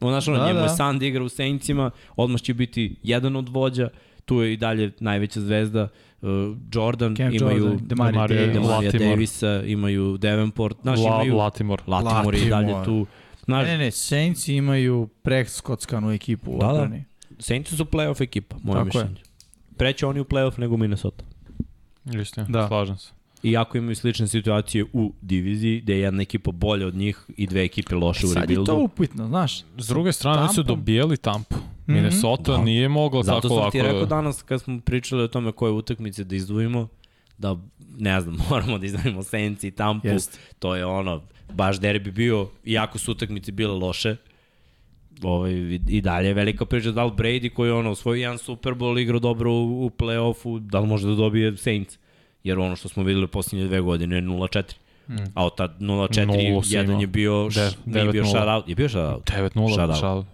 on znaš ono, da, njemu da. je san da igra u Saintsima, odmah će biti jedan od vođa, tu je i dalje najveća zvezda, uh, Jordan, Cam imaju Jordan, Demario, Demario Davisa, imaju Davenport, znaš, La, imaju Latimore. Latimore, Latimore i dalje tu. Znaš, ne, ne, Saints imaju prekskockanu ekipu u da, da. Saints su playoff ekipa, moje Tako mišljenje. Je. preće oni u playoff nego Minnesota. Istina, da. slažem se. Iako imaju slične situacije u diviziji, gde je jedna ekipa bolja od njih i dve ekipe loše u rebuildu. Sad je to upitno, znaš. S druge strane, oni su dobijali tampu. Mm -hmm. Minnesota da. nije mogla Zato tako lako... Zato sam ti rekao danas kad smo pričali o tome koje utakmice da izdvojimo, da, ne znam, <laughs> moramo da izdvojimo Senci i Tampu. Jest. To je ono, baš derbi bio, iako su utakmice bile loše, ovaj, i dalje je velika priča da li Brady koji je ono svoj jedan Super Bowl igrao dobro u, u play-offu, da li može da dobije Saints. Jer ono što smo videli posljednje dve godine je 0-4. Mm. A od tad 0-4, jedan je bio, De, nije bio shutout. Je bio shutout? 9-0 shutout.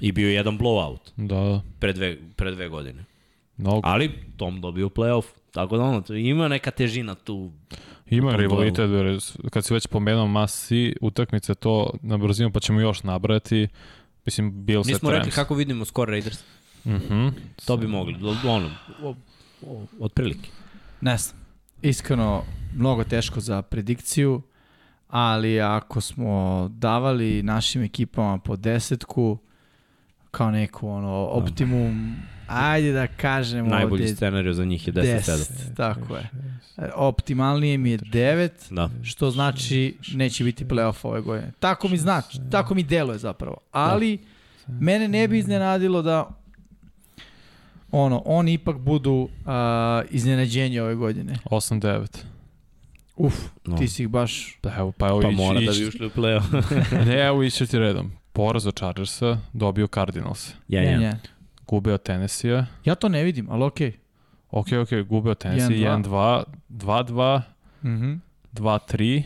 I bio jedan blowout. Da, da. Pre dve, pre dve godine. No. Ali Tom dobio playoff. Tako da ono, ima neka težina tu. Ima rivalitet, kad si već pomenuo Masi, utakmice to na brzinu, pa ćemo još nabrati. Mislim, Bills Nismo rekli kako vidimo skor Raiders. Mhm. Mm -hmm. to bi mogli, ono, otprilike. Ne znam. Iskreno, mnogo teško za predikciju, ali ako smo davali našim ekipama po desetku, kao neku ono, optimum, ajde da kažemo... Najbolji ovde, scenariju za njih je 10-7. Tako je. Optimalnije mi je 9, da. što znači neće biti playoff ove godine. Tako mi znači, tako mi deluje zapravo. Ali da. mene ne bi iznenadilo da ono, oni ipak budu uh, iznenađenje ove godine. 8-9. Uf, no. ti si ih baš... Da, evo, pa evo pa mora da bi ušli u play-off. <laughs> ne, evo išće ti redom. Poraz od Chargersa, dobio Cardinals. Ja, ja. ja. Gube od Tennessee. Ja to ne vidim, ali okej. Okay. Ok, ok, gube od Tennessee, 1-2, 2-2, 2-3,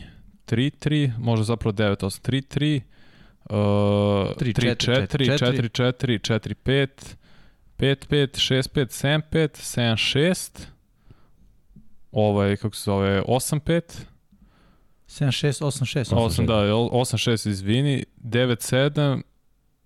3-3, možda zapravo 9-8, 3-3, 3-4, 4-4, 4-5, 5-5, 6-5, 7-5, 7-6, ovaj, kako se zove, 8-5, 7-6, 8-6. 8, da, 8-6, izvini, 9-7,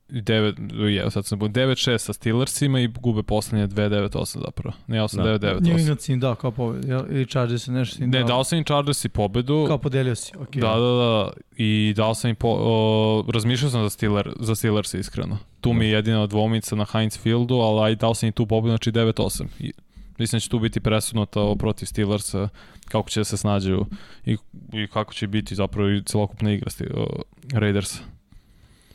9, je, sad sam 9-6 sa Steelersima i gube poslednje 2-9-8 zapravo. Ne, 8-9-9-8. Da. New England si im dao kao pobedu, ili Chargers si nešto im dao? Ne, dao sam im Chargers i pobedu. Kao podelio si, okej. Okay. Da, da, da, i dao sam im, po, o, razmišljao sam za, Steeler, za Steelers iskreno. Tu mi je jedina dvomica na Heinz Fieldu, ali aj dao sam im tu pobedu, znači 9-8. I, mislim da će tu biti presudnuto protiv Steelersa, kako će da se snađaju i, i kako će biti zapravo i celokupna igra Raidersa.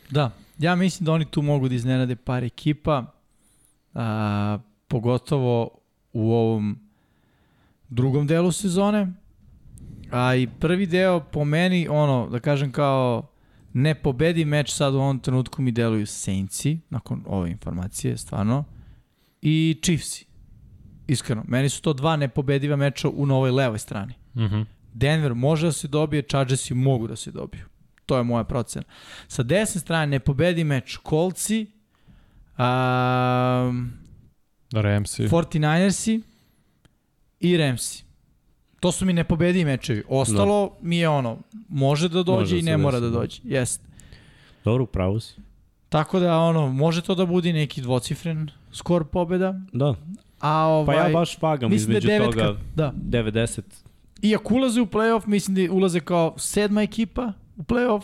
Da, Ja mislim da oni tu mogu da iznenade par ekipa, a, pogotovo u ovom drugom delu sezone. A i prvi deo po meni, ono, da kažem kao ne pobedi meč sad u ovom trenutku mi deluju Saintsi, nakon ove informacije, stvarno, i Chiefsi. Iskreno, meni su to dva nepobediva meča u novoj levoj strani. Mm -hmm. Denver može da se dobije, Chargersi mogu da se dobiju. To je moja procena. Sa desne strane ne pobedi meč Kolci, um, Ramsi. 49ersi i Ramsi. To su mi nepobedi mečevi. Ostalo no. Da. mi je ono, može da dođe može i ne mora da, da dođe. Jeste. Dobro, pravo si. Tako da, ono, može to da budi neki dvocifren skor pobeda. Da. A ovaj, pa ja baš pagam da između da devetka, toga da. 90. ako ulaze u playoff, mislim da ulaze kao sedma ekipa, u playoff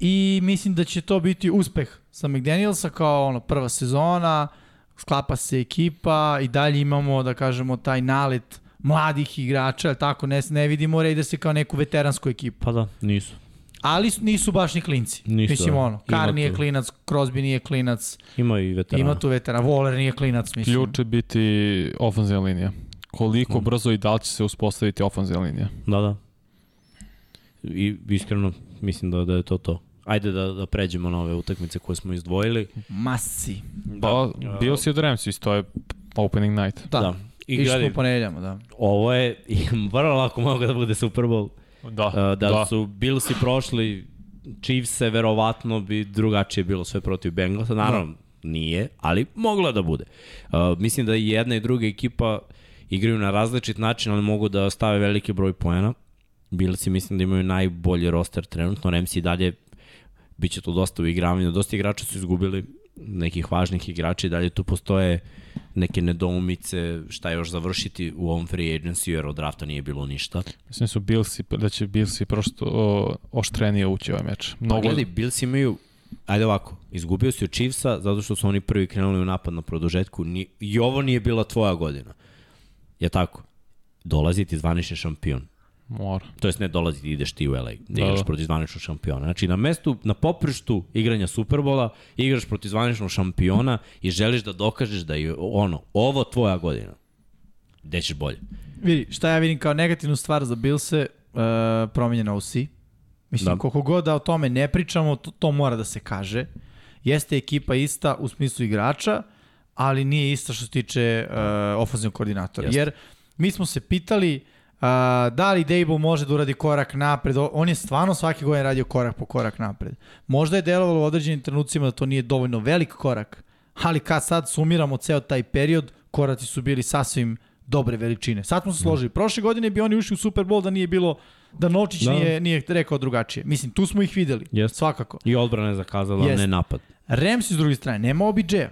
i mislim da će to biti uspeh sa McDanielsa kao ono prva sezona, sklapa se ekipa i dalje imamo da kažemo taj nalet mladih igrača, tako ne, ne vidimo se kao neku veteransku ekipu. Pa da, nisu. Ali nisu baš ni klinci. Nisu, mislim da. ono, Kar nije tu. klinac, Crosby nije klinac. Ima i veterana. Ima tu veterana, Waller nije klinac, mislim. Ključ će biti ofenzivna linija. Koliko mm. brzo i da li će se uspostaviti ofenzivna linija. Da, da. I iskreno mislim da, da je to to. Ajde da, da pređemo na ove utakmice koje smo izdvojili. Masi. Da. Pa, bio si od Ramsey, to je opening night. Da. da. I Išli ponedljamo, da. Ovo je, <laughs> vrlo lako mogu da bude Super Bowl. Da, uh, da, da. su Billsi prošli, Chiefs-e verovatno bi drugačije bilo sve protiv Bengalsa. Naravno, da. nije, ali moglo da bude. Uh, mislim da i jedna i druga ekipa igraju na različit način, ali mogu da stave veliki broj poena. Billsi mislim da imaju najbolji roster trenutno, Ramsey dalje biće to dosta u igravanju, dosta igrača su izgubili nekih važnih igrača i dalje tu postoje neke nedoumice šta još završiti u ovom free agency jer od drafta nije bilo ništa. Mislim da su Billsi, da će Billsi prosto o, oštrenije ući ovaj meč. Pa Mnogo... Pa gledaj, Billsi imaju ajde ovako, izgubio si od Chiefsa zato što su oni prvi krenuli u napad na produžetku ni, i ovo nije bila tvoja godina. Je tako? Dolazi ti zvanični šampion. Mora. To jest ne dolazi ti ideš ti u LA, da, Da, igraš da. protiv zvaničnog šampiona. Znači na mestu, na poprištu igranja Superbola, igraš protiv zvaničnog šampiona i želiš da dokažeš da je ono, ovo tvoja godina. Gde ćeš bolje? Vidi, šta ja vidim kao negativnu stvar za Bilse, uh, promenjena OC. Mislim, Da. da. koliko god da o tome ne pričamo, to, to mora da se kaže. Jeste ekipa ista u smislu igrača, ali nije ista što se tiče uh, ofenzivnog koordinatora. Jeste. Jer mi smo se pitali uh, da li Dable može da uradi korak napred. On je stvarno svake godine radio korak po korak napred. Možda je delovalo u određenim trenucima da to nije dovoljno velik korak, ali kad sad sumiramo ceo taj period, koraci su bili sasvim dobre veličine. Sad smo se složili. Prošle godine bi oni ušli u Super Bowl da nije bilo da Novčić Da. da. nije, nije rekao drugačije. Mislim, tu smo ih videli. Jeste. Svakako. I odbrana je zakazala, Jeste. ne napad. Rams s druge strane, nema OBJ-a.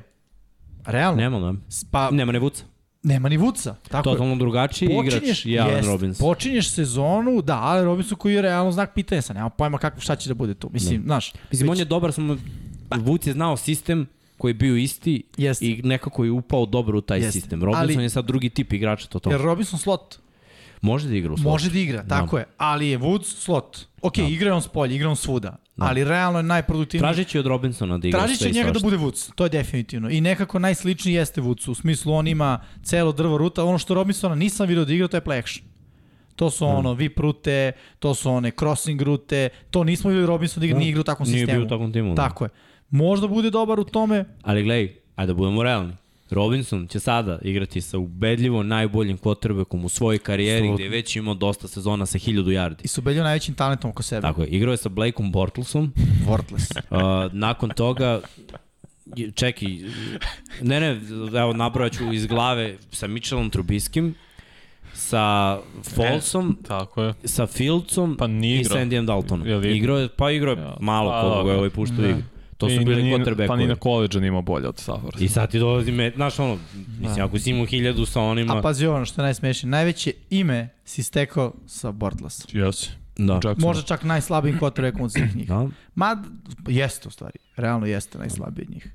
Realno. Nema, ne. Pa, Nema ne vuca. Nema ni Vuca. Tako je. Totalno drugačiji igrač je Allen jest, Robinson. Počinješ sezonu, da, Allen Robinson koji je realno znak pitanja, sad nema pojma kako, šta će da bude tu. Mislim, Da. znaš, Mislim, on je dobar, samo Vuc je znao sistem koji je bio isti Jeste. i nekako je upao dobro u taj Jeste. sistem. Robinson Ali- je sad drugi tip igrača, to to. jer Robinson slot, Može da igra u slotu. može da igra, tako je, ali je Woods slot. Ok, Da. igra je on s polja, igra on svuda, ali realno je najproduktivniji. Tražit će od Robinsona da igra Tražit će njega da svašta. bude Woods, to je definitivno. I nekako najsličniji jeste Woods, u smislu on ima celo drvo ruta, ono što Robinsona nisam vidio da igra, to je play action. To su ono VIP rute, to su one crossing rute, to nismo videli Robinson da igra, Da. nije igra u takvom Nije sistemu. bio u takvom timu. da. Tako je. Možda bude dobar u tome, Ali gledaj, ajde da budemo realni. Robinson će sada igrati sa ubedljivo najboljim quarterbackom u svojoj karijeri Apsolutno. gde je već imao dosta sezona sa 1000 yardi. i su ubedljivo najvećim talentom oko sebe. Tako je, igrao je sa Blakeom Bortlesom, Worthless. <laughs> Uh, nakon toga čekaj, ne ne, evo nabraću iz glave sa Mitchellom Trubiskim, sa Folsom, Tako je. sa Fieldsom Pa i sa Andyjem Daltonom. Je Igrao je, pa igrao je Ja, malo pa koliko ga je ovaj puštao igru. To su I bili ni- Pa ni na koleđu nije imao bolje od Stafforda. I sad ti dolazi me, znaš ono, mislim, ako si imao hiljadu sa onima, A pazi ono što je najsmešnije, najveće ime si stekao sa Bortles. Jesi. da. Jackson. Možda čak najslabijim quarterbackom od svih njih. Da. Ma, jeste u stvari. Realno jeste najslabiji od njih.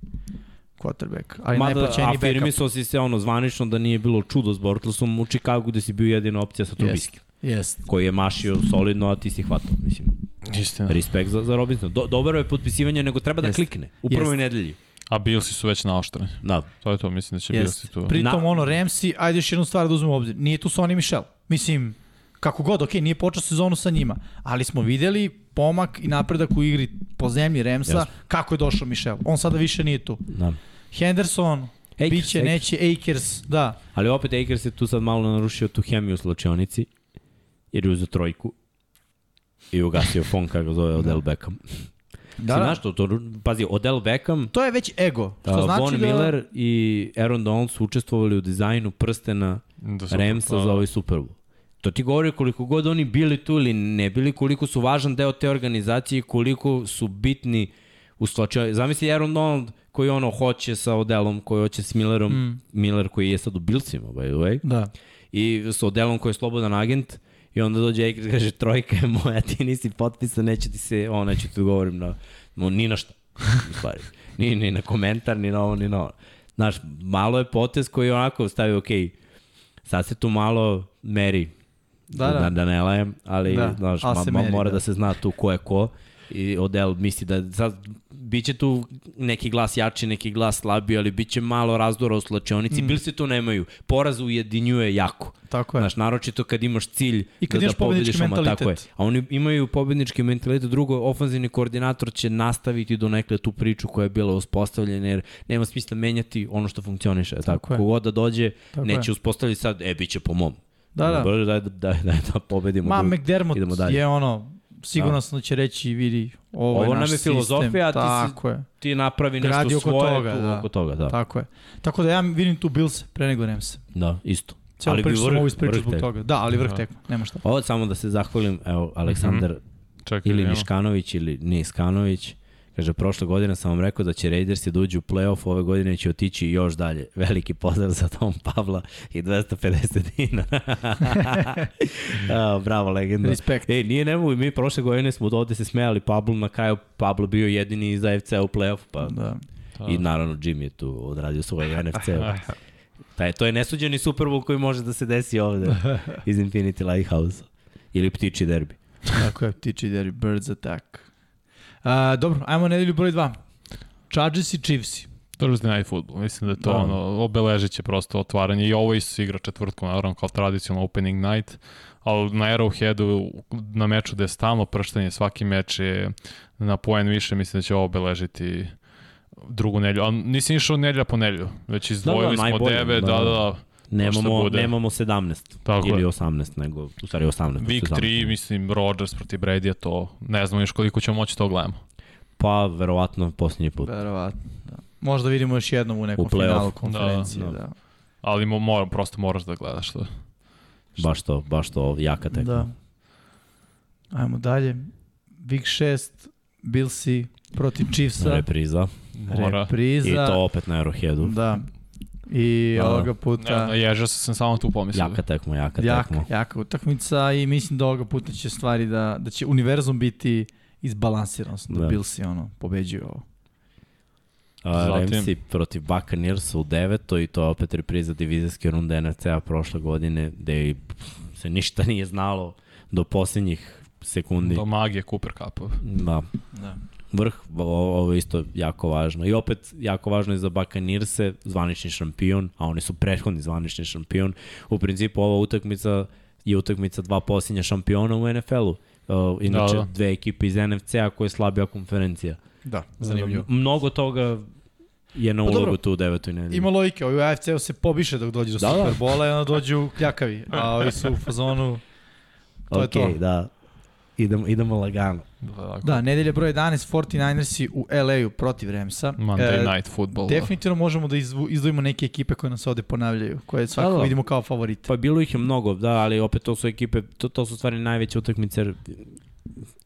Quarterback. Ali Mada najplaćeniji backup. afirmisao si se ono zvanično da nije bilo čudo s Bortlesom u Chicagu gde si bio jedina opcija sa Trubiskim. Jeste. koji je mašio solidno, a ti si hvatao, mislim. Istina. Respekt za, za Robinson. Do, dobro je potpisivanje, nego treba da Jeste. klikne. U prvoj Jeste. nedelji. A Billsi su već naoštreni. Da. To je to, mislim da će Jeste. Billsi tu. Pritom Na- ono, Ramsey, ajde još jednu stvar da uzmemo u obzir. Nije tu Sonny Michel. Mislim, kako god, ok, nije počeo sezonu sa njima, ali smo videli pomak i napredak u igri po zemlji Ramsa, Jeste. kako je došao Michel. On sada više nije tu. da. Henderson, Akers, biće, Akers. neće, Akers, da. Ali opet Akers je tu sad malo narušio tu hemiju u slačionici, jer je uzeo trojku i ugasio fon kako zove Odell Beckham. Da, Si da. znaš to, to, pazi, Odell Beckham, To je već ego. Što uh, znači Von da... Miller i Aaron Donald su učestvovali u dizajnu prstena Da su- Ramsa da, za ovaj Super Bowl. To ti govori koliko god oni bili tu ili ne bili, koliko su važan deo te organizacije i koliko su bitni u slučaju. Zamisli Aaron Donald koji ono hoće sa Odellom, koji hoće s Millerom, mm. Miller koji je sad u Billsima, by the way, Da. i sa Odellom koji je slobodan agent, i onda dođe Akers i kaže, trojka je moja, <laughs> ti nisi potpisan, neće ti se, ono, neću ti govorim na, no, ni na šta, u stvari. Ni, ni na komentar, ni na ovo, ni na ovo. Znaš, malo je potez koji onako stavi, ok, sad se tu malo meri, Da, da. da, da ne lajem, ali Da, da, znaš, ma, ma, mora da. da. se zna tu ko je ko i Odell misli da sad biće tu neki glas jači, neki glas slabiji, ali biće malo razdora u slačionici. Mm. Bilsi to nemaju. Poraz ujedinjuje jako. Tako je. Znaš, naročito kad imaš cilj I kad da, imaš da pobediš, odmah, tako je. A oni imaju pobednički mentalitet. Drugo, ofenzivni koordinator će nastaviti do nekle tu priču koja je bila uspostavljena, jer nema smisla menjati ono što funkcioniše. Tako, Tako je. kogod da dođe, Tako neće je. uspostaviti sad, e, bit će po mom. Da, da. Brže, daj, daj, daj, da pobedimo. Ma, McDermott je ono, sigurno sam da će reći, vidi, ovo, Ovo je naš nam je sistem. filozofija, a ti si- Tako je. ti napravi nešto Gradi oko svoje toga, tu, da. oko toga, da. Tako je. Tako da ja vidim tu Bills pre nego Rams. Da, isto. Cijelo Ali priču sam vrh- ovo ispričao zbog tek. toga. Da, ali vrh Da. tekma, nema šta. Ovo samo da se zahvalim, evo, Aleksandar Čekaj, ili evo. Niškanović ili Niskanović, Kaže, prošle godine sam vam rekao da će Raidersi da uđu u playoff, ove godine će otići još dalje. Veliki pozdrav za Tom Pavla i 250 dinara. <laughs> bravo, legenda. Respekt. Ej, nije nemogu, mi prošle godine smo ovde se smejali Pablo, na kraju Pablo bio jedini iz AFC u playoff, pa... Da. I naravno Jim je tu odradio svoj <laughs> NFC. Taj, to je nesuđeni Super Bowl koji može da se desi ovde <laughs> iz Infinity Lighthouse. Ili ptiči derbi. Tako je, ptiči derbi, Birds Attack. A, dobro, ajmo nedelju broj 2. Chargers i Chiefs. Thursday Night Football, mislim da je to da. ono, obeležit će prosto otvaranje i ovo isto igra četvrtkom, naravno kao tradicionalno opening night, ali na Arrowheadu, na meču gde je stalno prštanje, svaki meč je na poen više, mislim da će ovo obeležiti drugu nedelju, ali nisi išao nedelja po nedelju, već izdvojili da, da, smo deve, da, da, da Nemamo, nemamo 17 Tako ili je. 18, nego u stvari 18. Week 3, mislim, Rodgers protiv Brady, to ne znamo još koliko ćemo moći to gledamo. Pa, verovatno, posljednji put. Verovatno, da. Možda vidimo još jednom u nekom u finalu konferencije. Da, da. da. Ali mo, mora, prosto moraš da gledaš to. Baš to, baš to, jaka tekma. Da. Ajmo dalje. Week 6, Billsi protiv Chiefsa. Repriza. Mora. Repriza. I to opet na Arrowheadu. Da. I da. ovoga puta... Ne, ježa sam samo tu pomislio. Jaka tekma, jaka, jaka tekma. Jaka utakmica i mislim da ovoga puta će stvari da, da će univerzum biti izbalansiran, da, da Billsi ono, pobeđuju ovo. A, Ramsey protiv Buccaneers u deveto i to je opet repriza divizijske runde NFC-a prošle godine gde se ništa nije znalo do poslednjih sekundi. Do magije Cooper Cup. Da. da vrh, ovo je isto jako važno. I opet jako važno je za Bakanirse, zvanični šampion, a oni su prethodni zvanični šampion. U principu ova utakmica je utakmica dva posljednja šampiona u NFL-u. Uh, inače, da, da. dve ekipe iz NFC-a koje je slabija konferencija. Da, zanimljivo. Mnogo toga je na pa ulogu tu u devetoj nedelji. Ima logike, ovi u AFC-u se pobiše dok dođe do da, da. Superbola i onda dođu kljakavi, a ovi su u fazonu to <laughs> okay, je to. da idemo, idemo lagano. Da, da nedelja broj 11, 49ersi u LA-u protiv Ramsa. Monday e, Night Football. Da. Definitivno da. možemo da izdvojimo neke ekipe koje nas ovde ponavljaju, koje svakako da, da. vidimo kao favorite. Pa bilo ih je mnogo, da, ali opet to su ekipe, to, to su stvari najveće utakmice.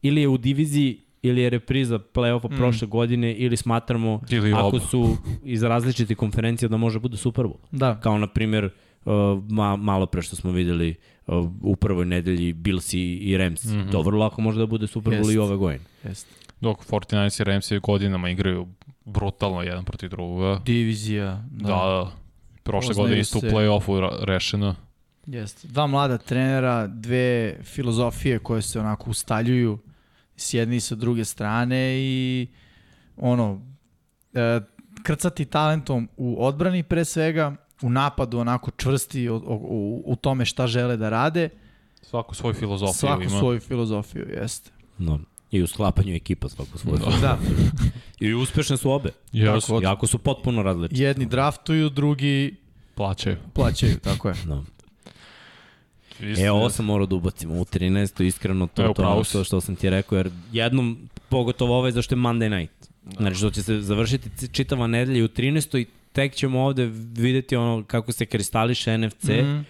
Ili je u diviziji ili je repriza play-offa mm. prošle godine ili smatramo ili ako oba. su iz različitih konferencija da može bude Super Bowl. Da. Kao na primjer uh, ma, malo pre što smo videli u prvoj nedelji Bills i, i Rams. Mm -hmm. To vrlo lako može da bude Super Bowl i ove godine. Jest. Dok 49 i Rams godinama igraju brutalno jedan protiv drugoga. Divizija. Da, da. da. Prošle Oznaju godine isto u play-offu rešeno. Jeste. Dva mlada trenera, dve filozofije koje se onako ustaljuju s jedne i sa druge strane i ono, e, krcati talentom u odbrani pre svega, u napadu onako čvrsti u, u, u tome šta žele da rade. Svako svoju filozofiju Svako ima. svoju filozofiju, jeste. No. I u sklapanju ekipa svako svoju. Da. da. <laughs> I uspešne su obe. Yes. Tako, jako su potpuno različite. Jedni draftuju, drugi plaćaju. Plaćaju, tako je. <laughs> No. E, ovo sam morao da ubacim u 13. iskreno to, Evo, to, to što sam ti rekao, jer jednom, pogotovo ovaj, zašto je Monday night. Da. Znači, što će se završiti čitava nedelja u 13. i tek ćemo ovde videti ono kako se kristališe NFC mm -hmm.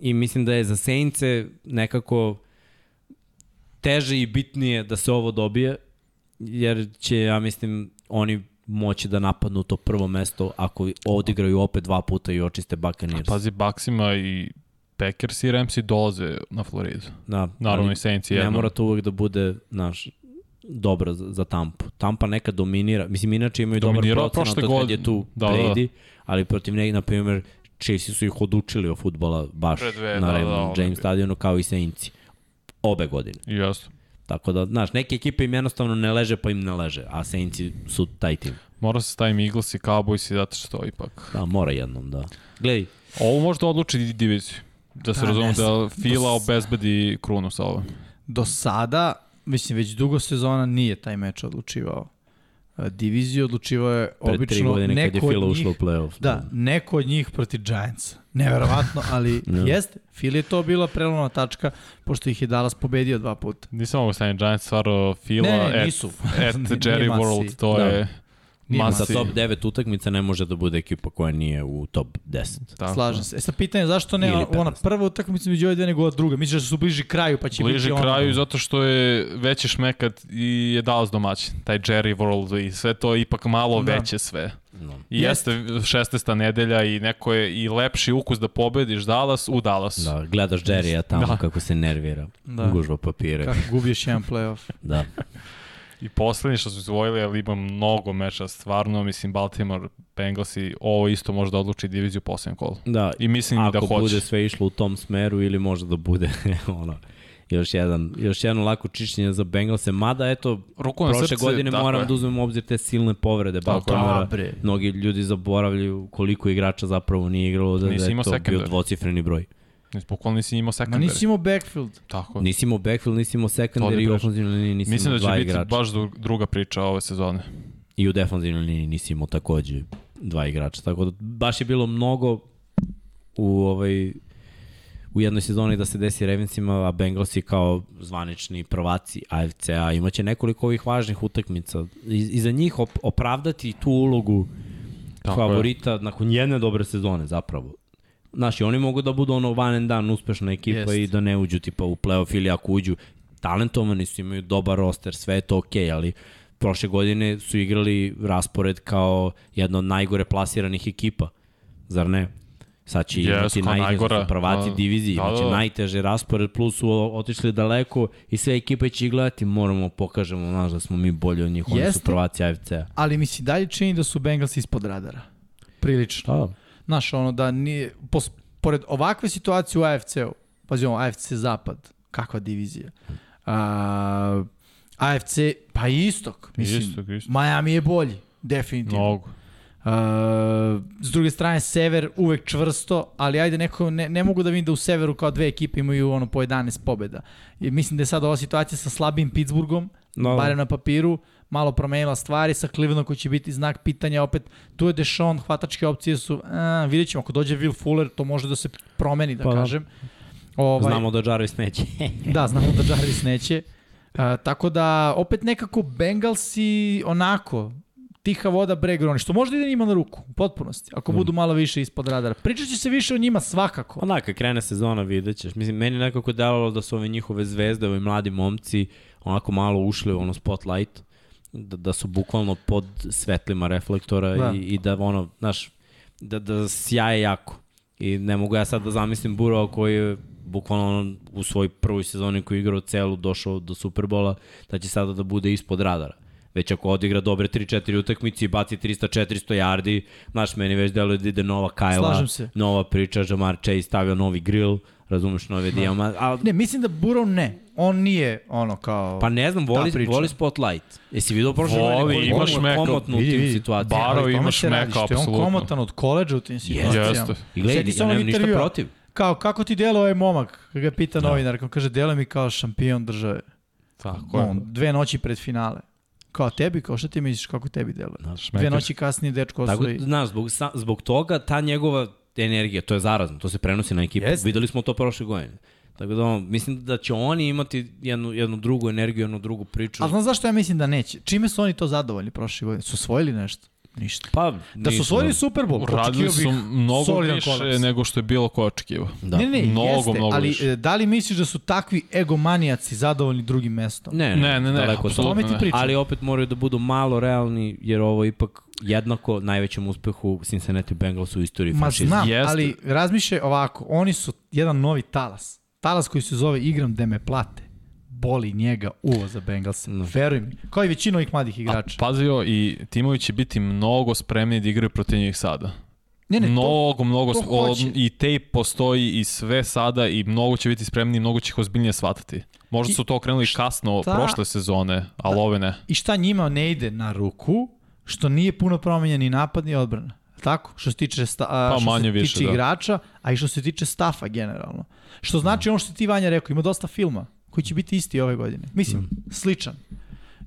i mislim da je za Sejnce nekako teže i bitnije da se ovo dobije, jer će, ja mislim, oni moći da napadnu to prvo mesto ako odigraju opet dva puta i očiste Buccaneers. Pazi, Baksima i Packers i Ramsi dolaze na Floridu. Da, Naravno i Saints jedno. Ne mora to uvek da bude, naš, dobra za, za Tampu. Tampa neka dominira, mislim inače imaju dobar procenat od kad je tu da, Brady, da. ali protiv nekih, na primjer, Chelsea su ih odučili o futbola baš dve, na da, Raymond da, James stadionu kao i Saintsi. Obe godine. Jasno. Tako da, znaš, neke ekipe im jednostavno ne leže, pa im ne leže, a Saintsi su taj tim. Mora se stavim Eagles i Cowboys i zato što ipak. Da, mora jednom, da. Gledaj. Ovo možda odluči diviziju. Da se da, razumemo da Fila obezbedi krunu sa ovom. Do sada mislim, već dugo sezona nije taj meč odlučivao diviziju, odlučivao je Pred obično godine neko je Fila ušla u playoff. Da, da, neko od njih protiv Giantsa. Neverovatno, ali no. <laughs> jeste. Fila je to bila prelomna tačka, pošto ih je Dallas pobedio dva puta. Nisam mogu staviti Giants, stvarno Fila ne, ne, nisu. at, <laughs> at Jerry World, to da. je Nije Ma, Za top 9 utakmica ne može da bude ekipa koja nije u top 10. Tako. Slažem se. E sad pitanje zašto ne ona 15. prva utakmica među ove dve nego ova druga? Misliš da su bliži kraju pa će Bliže biti ono... kraju zato što je veći šmekat i je Dallas domaćin. Taj Jerry World i sve to je ipak malo Da. veće sve. No. I Jeste. jeste 16. nedelja i neko je i lepši ukus da pobediš Dallas u Dallas. Da, gledaš Jerrya tamo Da. kako se nervira. Da. Gužva papire. Kako gubiš jedan playoff. Da. <laughs> I poslednji što su izvojili, ali ima mnogo meča, stvarno, mislim, Baltimore, Bengals i ovo isto može da odluči diviziju u posljednjem kolu. Da, I mislim ako da hoće. bude sve išlo u tom smeru ili može da bude <laughs> ono, još jedan, još jedno lako čišćenje za Bengalse, mada eto, Ruku na prošle srce, godine moram je. da uzmem u obzir te silne povrede. Baltimora. Da. Mnogi ljudi zaboravljaju koliko igrača zapravo nije igralo, da, Nisi da je to bio dvocifreni broj. Bukvalno nisi imao Ma secondary. nisi imao backfield. Tako. Nisi imao backfield, nisi imao secondary i pričam. ofenzivnoj liniji, nisi Mislim da će biti igrača. baš dru- druga priča ove sezone. I u defensivnoj liniji nisi imao takođe dva igrača. Tako da baš je bilo mnogo u ovaj u jednoj sezoni da se desi Ravensima, a Bengalsi kao zvanični prvaci AFC-a imaće nekoliko ovih važnih utakmica. I, i za njih op opravdati tu ulogu Tako je. favorita nakon jedne dobre sezone zapravo. Znaš, oni mogu da budu ono van and done uspešna ekipa Jest. i da ne uđu tipa u playoff ili ako uđu talentovani su, imaju dobar roster, sve je to okej, ali prošle godine su igrali raspored kao jedna od najgore plasiranih ekipa, zar ne? Sad će Yes, imati najgora, najgora, su prvaci da. divizije, Da, imaće da. najteže raspored, plus su otišli daleko i sve ekipe će ih gledati, moramo pokažemo, znaš, da smo mi bolji od njih, oni su prvaci AFC-a. Ali mi se i dalje čini da su Bengals ispod radara. Prilično. Da, Znaš, ono da nije, pos, pored ovakve situacije u AFC-u, pazi ovo, AFC Zapad, kakva divizija. A, AFC, pa istok, mislim. Istok, istok. Miami je bolji, definitivno. Mnogo. Uh, s druge strane, sever uvek čvrsto, ali ajde, neko, ne, ne mogu da vidim da u severu kao dve ekipe imaju ono po 11 pobjeda. I mislim da je sad ova situacija sa slabim Pittsburghom, no. barem na papiru, malo promenila stvari sa Clevelandom koji će biti znak pitanja opet. Tu je Deshaun, hvatačke opcije su, a, vidjet ćemo, ako dođe Will Fuller, to može da se promeni, da Pa da. kažem. Ovaj, Znamo da Jarvis neće. <laughs> Da, znamo da Jarvis neće. Uh, tako da, opet nekako Bengalsi onako, tiha voda breg roni, što možda ide njima na ruku, u potpunosti, ako budu malo više ispod radara. Pričat će se više o njima svakako. Onako, kad krene sezona vidjet ćeš. Mislim, meni nekako delovalo da su ove njihove zvezde, ovi mladi momci, onako malo ušli u ono spotlight, da, da su bukvalno pod svetlima reflektora Da. I, i da ono, znaš, da, da sjaje jako. I ne mogu ja sad da zamislim Burova koji je bukvalno ono, u svojoj prvoj sezoni koji je igrao celu došao do Superbola, da će sada da bude ispod radara. Već ako odigra dobre 3-4 utakmice i baci 300-400 yardi, znaš, meni već deluje da ide nova Kajla, nova priča, Jamar Chase stavio novi grill, razumeš, nove dijama, a Ne, mislim da Burrow ne. On nije ono kao... Pa ne znam, voli, priča. voli spotlight. Jesi vidio prošle Voli, godine koliko imaš je meka. komotno u Vidi, tim situacijama? Bar- Barov Ali tome imaš meka, je on apsolutno. komotan od koleđa u tim situacijama. Jeste. I gledaj, ja nemam ništa protiv. Kao, kako ti delo ovaj momak? Kad ga pita novinar, on kaže, delo mi kao šampion države. Tako je. On, dve noći pred finale. Kao tebi, kao šta ti misliš kako tebi deluje? Dve noći kasnije dečko Tako, osvoji. znaš, zbog, zbog toga ta njegova energija, to je zarazno, to se prenosi na ekipu. Jeste. Videli smo to prošle godine. Tako da, mislim da će oni imati jednu, jednu drugu energiju, jednu drugu priču. A znaš zašto ja mislim da neće? Čime su oni to zadovoljni prošle godine? Su osvojili nešto? Ništa. Pa, Da su osvojili Super Bowl, očekivao su bih mnogo solidan više kolaps. nego što je bilo ko očekivao. Da. Ne, ne, Mnogo, jeste, mnogo ali više. e, da li misliš da su takvi egomanijaci zadovoljni drugim mestom? Ne, Ne, ne, ne, daleko od apsolutno ne. pričam. Ali opet moraju da budu malo realni, jer ovo je ipak jednako najvećem uspehu Cincinnati Bengals u istoriji Ma franšize. znam, Jeste. ali razmišljaj ovako, oni su jedan novi talas. Talas koji se zove igram da me plate. Boli njega uvo za Bengals. Veruj mi. Kao i većina ovih mladih A igrača. pazio, i timovi će biti mnogo spremni da igraju protiv njih sada. ne, ne, to, mnogo, mnogo, to o- hoće. i tape postoji i sve sada i mnogo će biti spremni i mnogo će ih ozbiljnije shvatati. Možda I- su to krenuli kasno šta- prošle sezone, ali ove ne. I šta njima ne ide na ruku, što nije puno promenjen ni napad ni odbrana. Tako? Što se tiče, sta, a, Pa što se više, tiče da. igrača, a i što se tiče stafa generalno. Što znači ono što ti Vanja rekao, ima dosta filma koji će biti isti ove godine. Mislim, sličan.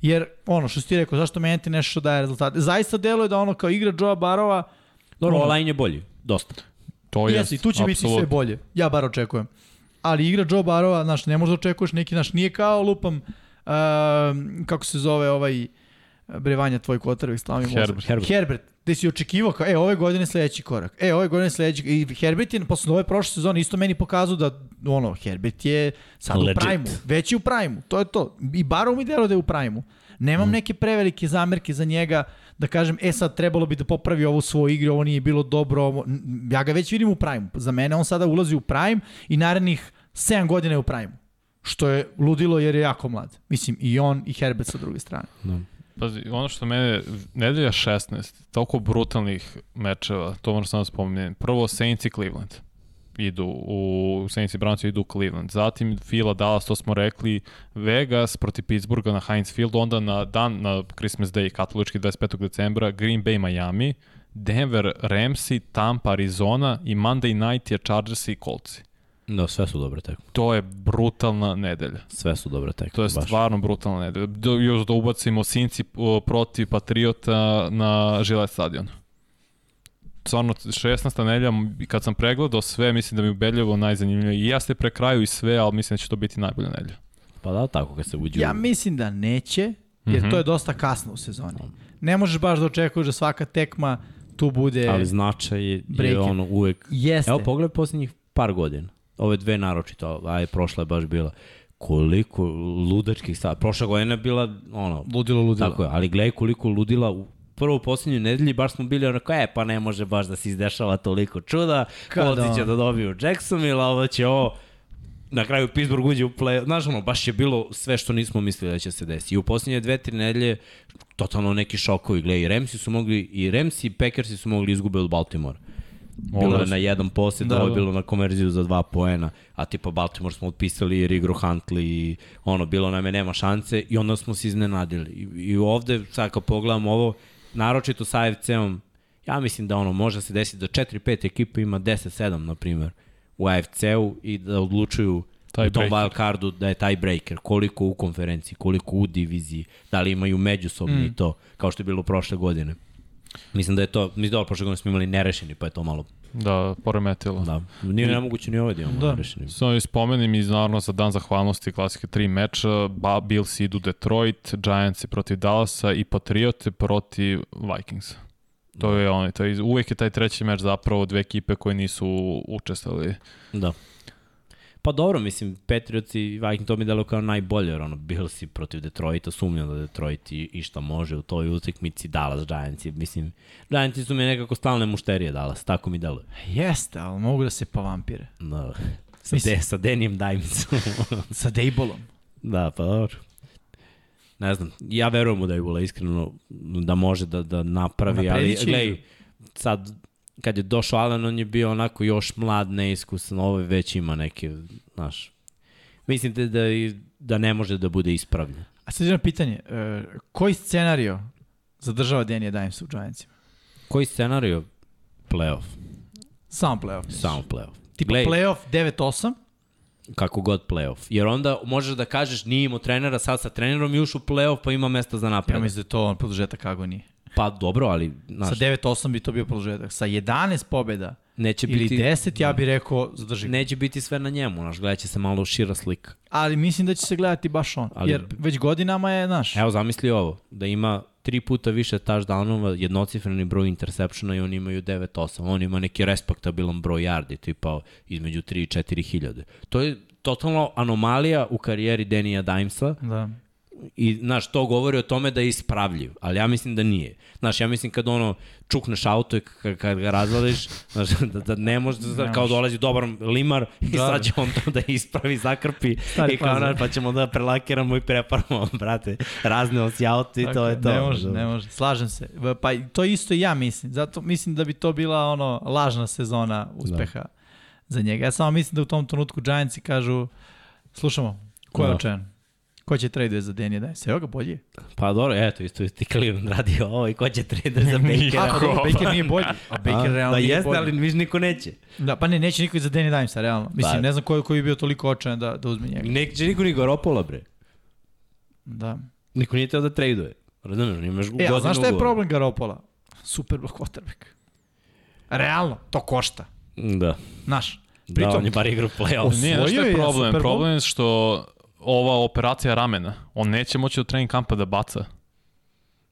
Jer ono što si ti rekao, zašto menjati nešto što daje rezultate? Zaista deluje da ono kao igra Joe Barova, Dobro, ono- online je bolji, dosta. To je i tu će biti sve bolje. Ja bar očekujem. Ali igra Joe Barova, znaš, ne možda očekuješ neki, znaš, nije kao lupam, uh, kako se zove ovaj, uh, brevanja tvoj kotarvik slavi Herbert. Herbert. Herbert, gde si očekivao kao, e, ove godine sledeći korak, e, ove godine sledeći, i Herbert je posle ove prošle sezone isto meni pokazao da, ono, Herbert je sad Legit. u prajmu, već je u prajmu, to je to, i Barrow mi delo da je u prajmu. Nemam mm. neke prevelike zamerke za njega, da kažem, e sad trebalo bi da popravi ovu svoju igru, ovo nije bilo dobro, ovo, ja ga već vidim u prajmu. Za mene on sada ulazi u prime i narednih 7 godina je u prajmu. Što je ludilo jer je jako mlad. Mislim, i on i Herbert sa druge strane. Da. Pazi, ono što mene, nedelja 16, toliko brutalnih mečeva, to moram samo da spomenem. Prvo Saints i Cleveland idu u Saints i Browns idu u Cleveland. Zatim Fila Dallas, to smo rekli, Vegas protiv Pittsburgha na Heinz Field, onda na dan na Christmas Day, katolički 25. decembra, Green Bay Miami, Denver Ramsey, Tampa Arizona i Monday night je Chargers i Colts. Da, sve su dobre tekme. To je brutalna nedelja. Sve su dobre tekme. To je baš. stvarno brutalna nedelja. Do, još da ubacimo Sinci protiv Patriota na Žilet stadion. Stvarno, 16. nedelja, kad sam pregledao sve, mislim da mi ubedljivo najzanimljivije. I jeste pre kraju i sve, ali mislim da će to biti najbolja nedelja. Pa da, tako kad se uđe Ja mislim da neće, jer Mhm. to je dosta kasno u sezoni. Ne možeš baš da očekuješ da svaka tekma tu bude... Ali značaj je, je ono uvek... Jeste. Evo pogledaj posljednjih par godina. Ove dve naročito, aj prošla je baš bila. Koliko ludačkih stava. Prošla godina je bila, ono, Ludilo, ludilo. Tako je, ali gledaj koliko ludila u prvo u posljednjoj nedelji baš smo bili onako, e, pa ne može baš da se izdešava toliko čuda, Kada Coltsi će da dobiju Jacksonville, a ovo će ovo, na kraju Pittsburgh uđe u play, znaš ono, baš je bilo sve što nismo mislili da će se desiti. I u posljednje dve, tri nedelje, totalno neki šokovi, gledaj, i Ramsi su mogli, i Ramsi i Packersi su mogli izgube od Baltimore. Bilo je na jedan posjed, Da, ovo je da. bilo na konverziju za dva poena, a tipa Baltimore smo otpisali Rigro Huntley i ono, bilo nam je nema šanse i onda smo se iznenadili. I, i ovde, sad kad pogledamo ovo, naročito sa AFC-om, ja mislim da ono, može se desiti da 4-5 ekipa ima 10-7, na primjer, u AFC-u i da odlučuju Taj u tom wild cardu da je taj breaker, koliko u konferenciji, koliko u diviziji, da li imaju međusobni mm. i to, kao što je bilo prošle godine. Mislim da je to, mislim da prošle godine smo imali nerešeni, pa je to malo, Da, poremetilo. da, nije nemoguće ni ovo da imamo Da. da. nerešeni. Samo spomenim i naravno za dan zahvalnosti klasike tri meča, ba, Bills idu Detroit, Giants protiv Dallasa i Patriote protiv Vikingsa. To je ono, to je, uvek je taj treći meč zapravo dve ekipe koje nisu učestvovali. Da. Pa dobro, mislim, Patriots i Viking to mi delo kao najbolje, jer ono, Billsi protiv Detroita, sumnjam da Detroit i, i šta može u toj utakmici, Dallas Giants, mislim, Giantsi su mi nekako stalne mušterije Dallas, tako mi deluje. Jeste, ali mogu da se povampire. Da. Sa, Mislim- de, sa Denijem Dimesom. <laughs> Sa Dejbolom. da, pa dobro. Ne znam, ja verujem u Dejbula, iskreno, da može da, da napravi, ali Unapredit će gledaj, sad, kad je došao Allen, on je bio onako još mlad, neiskusan, ovo već ima neke, znaš, mislim da, da, da ne može da bude ispravljen. A sad jedno pitanje, e, koji scenario zadržava Denija Dimesa u Giantsima? Koji scenario? Playoff. Samo playoff. Samo playoff. Tipa Glej, playoff 9-8, kako god playoff. Jer onda možeš da kažeš nije imao trenera, sad sa trenerom i ušao u playoff pa ima mesta za ja napredak. mislim da je to on produžetak agonije. Pa dobro, ali znaš, Sa 9-8 bi to bio produžetak. Sa 11 pobjeda neće ili biti, 10, ja bih rekao zadrži. neće biti sve na njemu, znaš, gledat će se malo šira slika. Ali mislim da će se gledati baš on. Ali- Jer već godinama je, znaš, Evo, zamisli ovo, da ima tri puta više touchdownova, jednocifreni broj interseptiona i oni imaju 9-8. On ima neki respektabilan broj yardi, tipa između 3 i 4 hiljade. To je totalno anomalija u karijeri Denija Dimesa da. I, znaš, to govori o tome da je ispravljiv, ali ja mislim da nije. Znaš, ja mislim kad ono čukneš auto i kad, ga razvališ, <laughs> znaš, da, da ne može, da, kao dolazi dobar limar i Da, sad da. će on to da ispravi, zakrpi Stari i kao, znaš, pa ćemo da prelakiramo i preparamo, <laughs> brate, razneo si auto i to je to. Ne može, ne može. Slažem se. Pa to isto i ja mislim. Zato mislim da bi to bila ono lažna sezona uspeha za njega. Ja samo mislim da u tom trenutku Giantsi kažu slušamo, ko je Da. očajan? Ko će trade za Denija Dimesa? Evo ga bolje. Pa dobro, eto, isto je ti Cleveland radio ovo i ko će trader za Bakera. Ako Baker nije bolji. A Baker realno da nije jeste, bolji. ali viš niko neće. Da, pa ne, neće niko i za Danny Dimesa, realno. Mislim, Pa- ne znam ko, koji bi bio toliko očajan da, da uzme njega. Neće niko ni Garopola, bre. Da. Niko nije teo da traduje. Razumeš, imaš E, a godinu znaš šta je problem Garopola? Super quarterback. Realno, to košta. Da. Znaš, Da, pritom, on je bar igrao play-off. Nije, znaš šta je je problem? Problem je što ova operacija ramena, on neće moći do trening kampa da baca.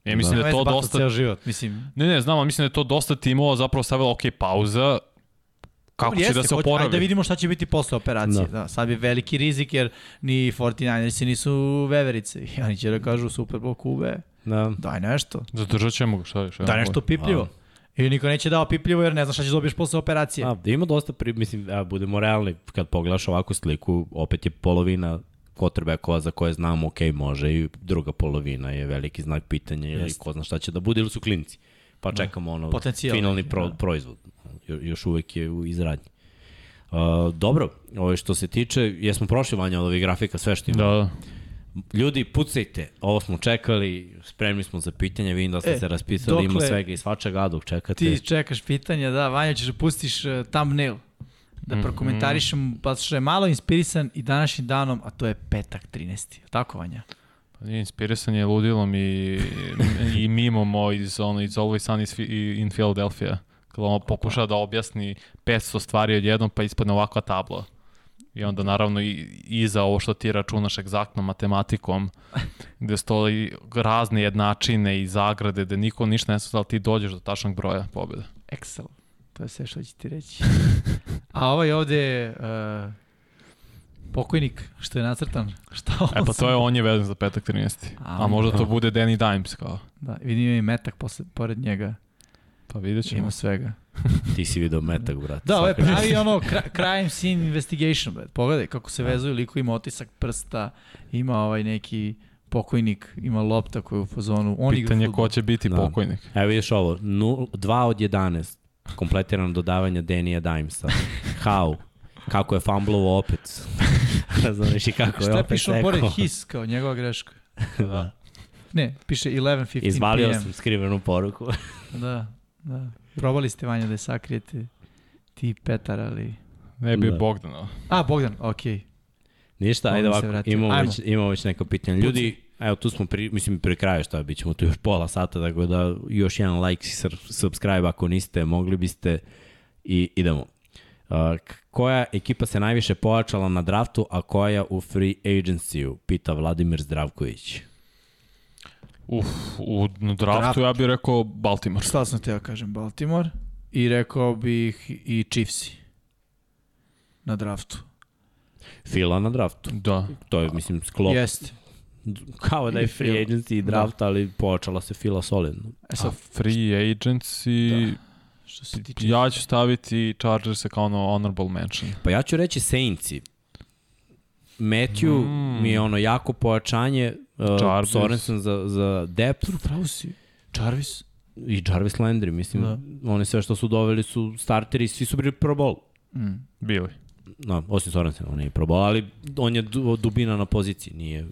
Ja mislim da, da je to dosta... Ceo život, mislim. Ne, ne, znam, ali mislim da je to dosta timova zapravo stavila, ok, pauza, kako će da se oporavi. Ajde da vidimo šta će biti posle operacije. Da. da sad je veliki rizik jer ni 49ersi nisu veverice. I <laughs> oni će da kažu Super Bowl kube. Da. Daj nešto. Zadržat ćemo ga, šta je? Šta Daj nešto pipljivo. A. I niko neće dao pipljivo jer ne zna šta će dobiješ posle operacije. A, ima dosta, pri, mislim, a, budemo realni, kad pogledaš ovakvu sliku, opet je polovina quarterbackova za koje znamo, ok, može i druga polovina je veliki znak pitanja ili ko zna šta će da bude ili su klinci. Pa da. čekamo ono Potencijal, finalni pro, da. proizvod. Jo, još uvek je u izradnji. Uh, dobro, ovo što se tiče, jesmo prošli vanja od ovih grafika, sve što imamo. Da, da. Ljudi, pucajte, ovo smo čekali, spremni smo za pitanje, vidim da ste e, se raspisali, dokle, ima svega i svačega dok čekate. Ti čekaš pitanja, da, Vanja ćeš da pustiš uh, thumbnail, da mm, prokomentarišem, pa što je malo inspirisan i današnjim danom, a to je petak 13. Tako, Vanja? Pa nije inspirisan je ludilom i, i mimom iz, ono, iz Always Sunny in Philadelphia. Kada on pokuša da objasni 500 stvari odjednom, pa ispadne ovakva tabla. I onda naravno i, iza ovo što ti računaš egzaktnom matematikom, gde stoji razne jednačine i zagrade, gde niko ništa ne da ti dođeš do tačnog broja pobjede. Excel. To je sve što ti reći. <laughs> A ovaj ovde uh, pokojnik što je nacrtan. <laughs> Šta e pa to je on je vezan za petak 13. A, A možda to bude Danny Dimes kao. Da, vidim i metak posle, pored njega. Pa vidjet ćemo. Ima svega. <laughs> Ti si video metak, brate. Da, ovo je pravi ono crime scene investigation, brate. Pogledaj kako se da. vezuju, liko ima otisak prsta, ima ovaj neki pokojnik, ima lopta koja je u fazonu. On Pitanje ko će biti da. pokojnik. Evo vidiš ovo, 2 od 11 kompletirano dodavanja Denija Dimesa. How? Kako je fumblovo opet. <laughs> Znaš i kako je opet Šta piše pored his kao njegova greška? da. Ne, piše 11.15 Izvalio PM. sam skrivenu poruku. <laughs> da, da. Probali ste Vanja da je sakrijete ti Petar, ali... Ne bi da. Bogdan. A, Bogdan, okej. Okay. Ništa, ajde ovako, imamo već, imamo već neko pitanje. Ljudi, evo tu smo, pri, mislim, pri kraju šta, bit ćemo tu još pola sata, tako da još jedan like, subscribe ako niste, mogli biste i idemo. Uh, koja ekipa se najviše pojačala na draftu, a koja u free agency-u, pita Vladimir Zdravković. Uf, u na draftu Draft. ja bih rekao Baltimore. Šta sam te ja kažem, Baltimore. I rekao bih i Chiefs na draftu. Fila na draftu. Da. To je, mislim, sklop. Jeste. Kao da je free agency i draft, da. ali pojačala se Fila solidno. E sad, free agency... Da. Što se tiče... Ja ću staviti Chargers kao ono honorable mention. Pa ja ću reći Saintsi. Matthew mm. mi je ono jako pojačanje, uh, Sorensen za, za depth. Pravo si. Jarvis. I Jarvis Landry, mislim, da. oni sve što su doveli su starteri, svi su bili pro bowl. Mm. Bili. No, osim Sorensen, on je pro bowl, ali on je dubina na poziciji, nije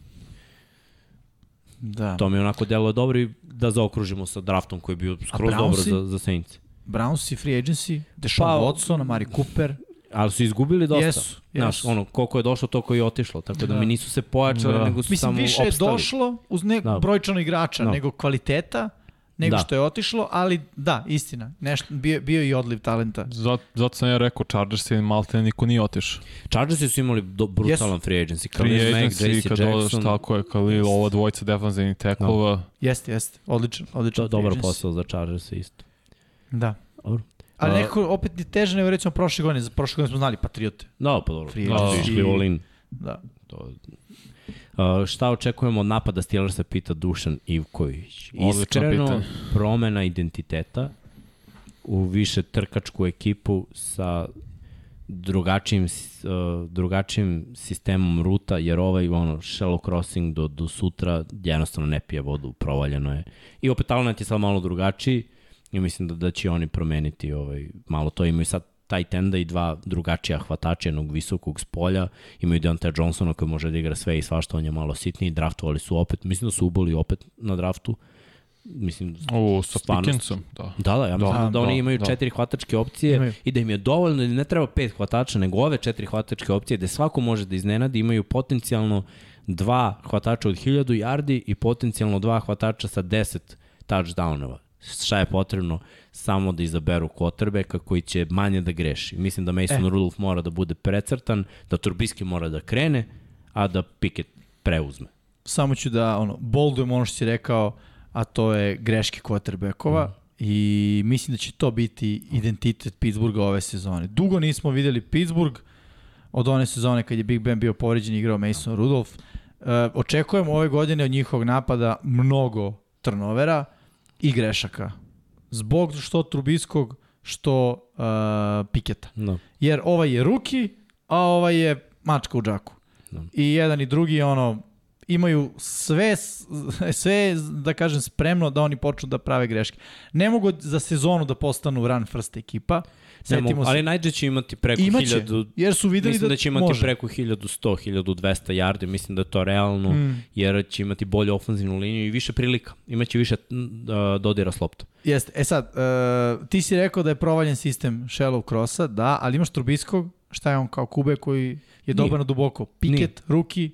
Da. To mi onako delo dobro i da zaokružimo sa draftom koji je bio skroz dobro za, za Saints. Browns i free agency, Deshaun pa, Watson, Amari Cooper. Ali su izgubili dosta. Jesu, Znaš, ono, koliko je došlo, toliko je otišlo. Tako da, da mi nisu se pojačali, da. nego su Mislim, samo više opstali. je došlo uz nek da. brojčano igrača, da. nego kvaliteta, nego da. što je otišlo, ali da, istina, nešto, bio, bio i odliv talenta. Zato, zato sam ja rekao, Chargers i Malte niko nije otišao. Chargers su imali do, brutalan yes. free agency. Khalil free Mack, agency, JC kad Jackson. tako je, Khalil, ova dvojica defensivnih teklova. No. Jeste, jeste, odličan, odličan. To, dobar posao za Chargers isto. Da. Dobro. Ali uh, nekako opet ni teže nego recimo prošle godine. Za prošle godine smo znali Patriote. Da, pa dobro. Free da, išli all in. Da. To, Uh, šta očekujemo od napada Steelersa, pita Dušan Ivković. Iskreno, promena identiteta u više trkačku ekipu sa drugačijim, uh, drugačijim sistemom ruta, jer ovaj ono, shallow crossing do, do sutra jednostavno ne pije vodu, provaljeno je. I opet talent je sad malo drugačiji i mislim da, da će oni promeniti ovaj, malo to. Imaju sad taj tenda i dva drugačija hvatača jednog visokog spolja. Imaju Deontay Johnsona koji može da igra sve i svašta, on je malo sitniji. Draftovali su opet, mislim da su uboli opet na draftu. Mislim, o, sa Pickensom, da. Da, da, ja mislim da, da, da oni imaju da. četiri hvatačke opcije imaju. i da im je dovoljno, da ne treba pet hvatača, nego ove četiri hvatačke opcije, da svako može da iznenadi, imaju potencijalno dva hvatača od 1000 yardi i potencijalno dva hvatača sa 10 touchdownova šta je potrebno samo da izaberu quarterbacka koji će manje da greši. Mislim da Mason e. Rudolph mora da bude precrtan, da Turbiski mora da krene, a da Pickett preuzme. Samo ću da ono, boldujem ono što si rekao, a to je greške quarterbackova. Mm i mislim da će to biti identitet Pittsburgha ove sezone. Dugo nismo videli Pittsburgh od one sezone kad je Big Ben bio povređen i igrao Mason Rudolph. Uh, očekujemo ove godine od njihovog napada mnogo trnovera i grešaka. Zbog što Trubiskog, što uh, Piketa. No. Jer ovaj je ruki, a ovaj je mačka u džaku. No. I jedan i drugi ono imaju sve, sve, da kažem, spremno da oni počnu da prave greške. Ne mogu za sezonu da postanu run first ekipa. Setimo mogu, ali najđe će imati preko Imaće, 1000, jer su videli mislim da, da će imati može. preko 1100, 1200 yardi, mislim da je to realno, mm. jer će imati bolju ofenzivnu liniju i više prilika. Imaće više uh, dodira s loptom. Jeste. E sad, uh, ti si rekao da je provaljen sistem shallow crossa, da, ali imaš Trubiskog, šta je on kao kube koji je dobar na duboko? Piket, ruki,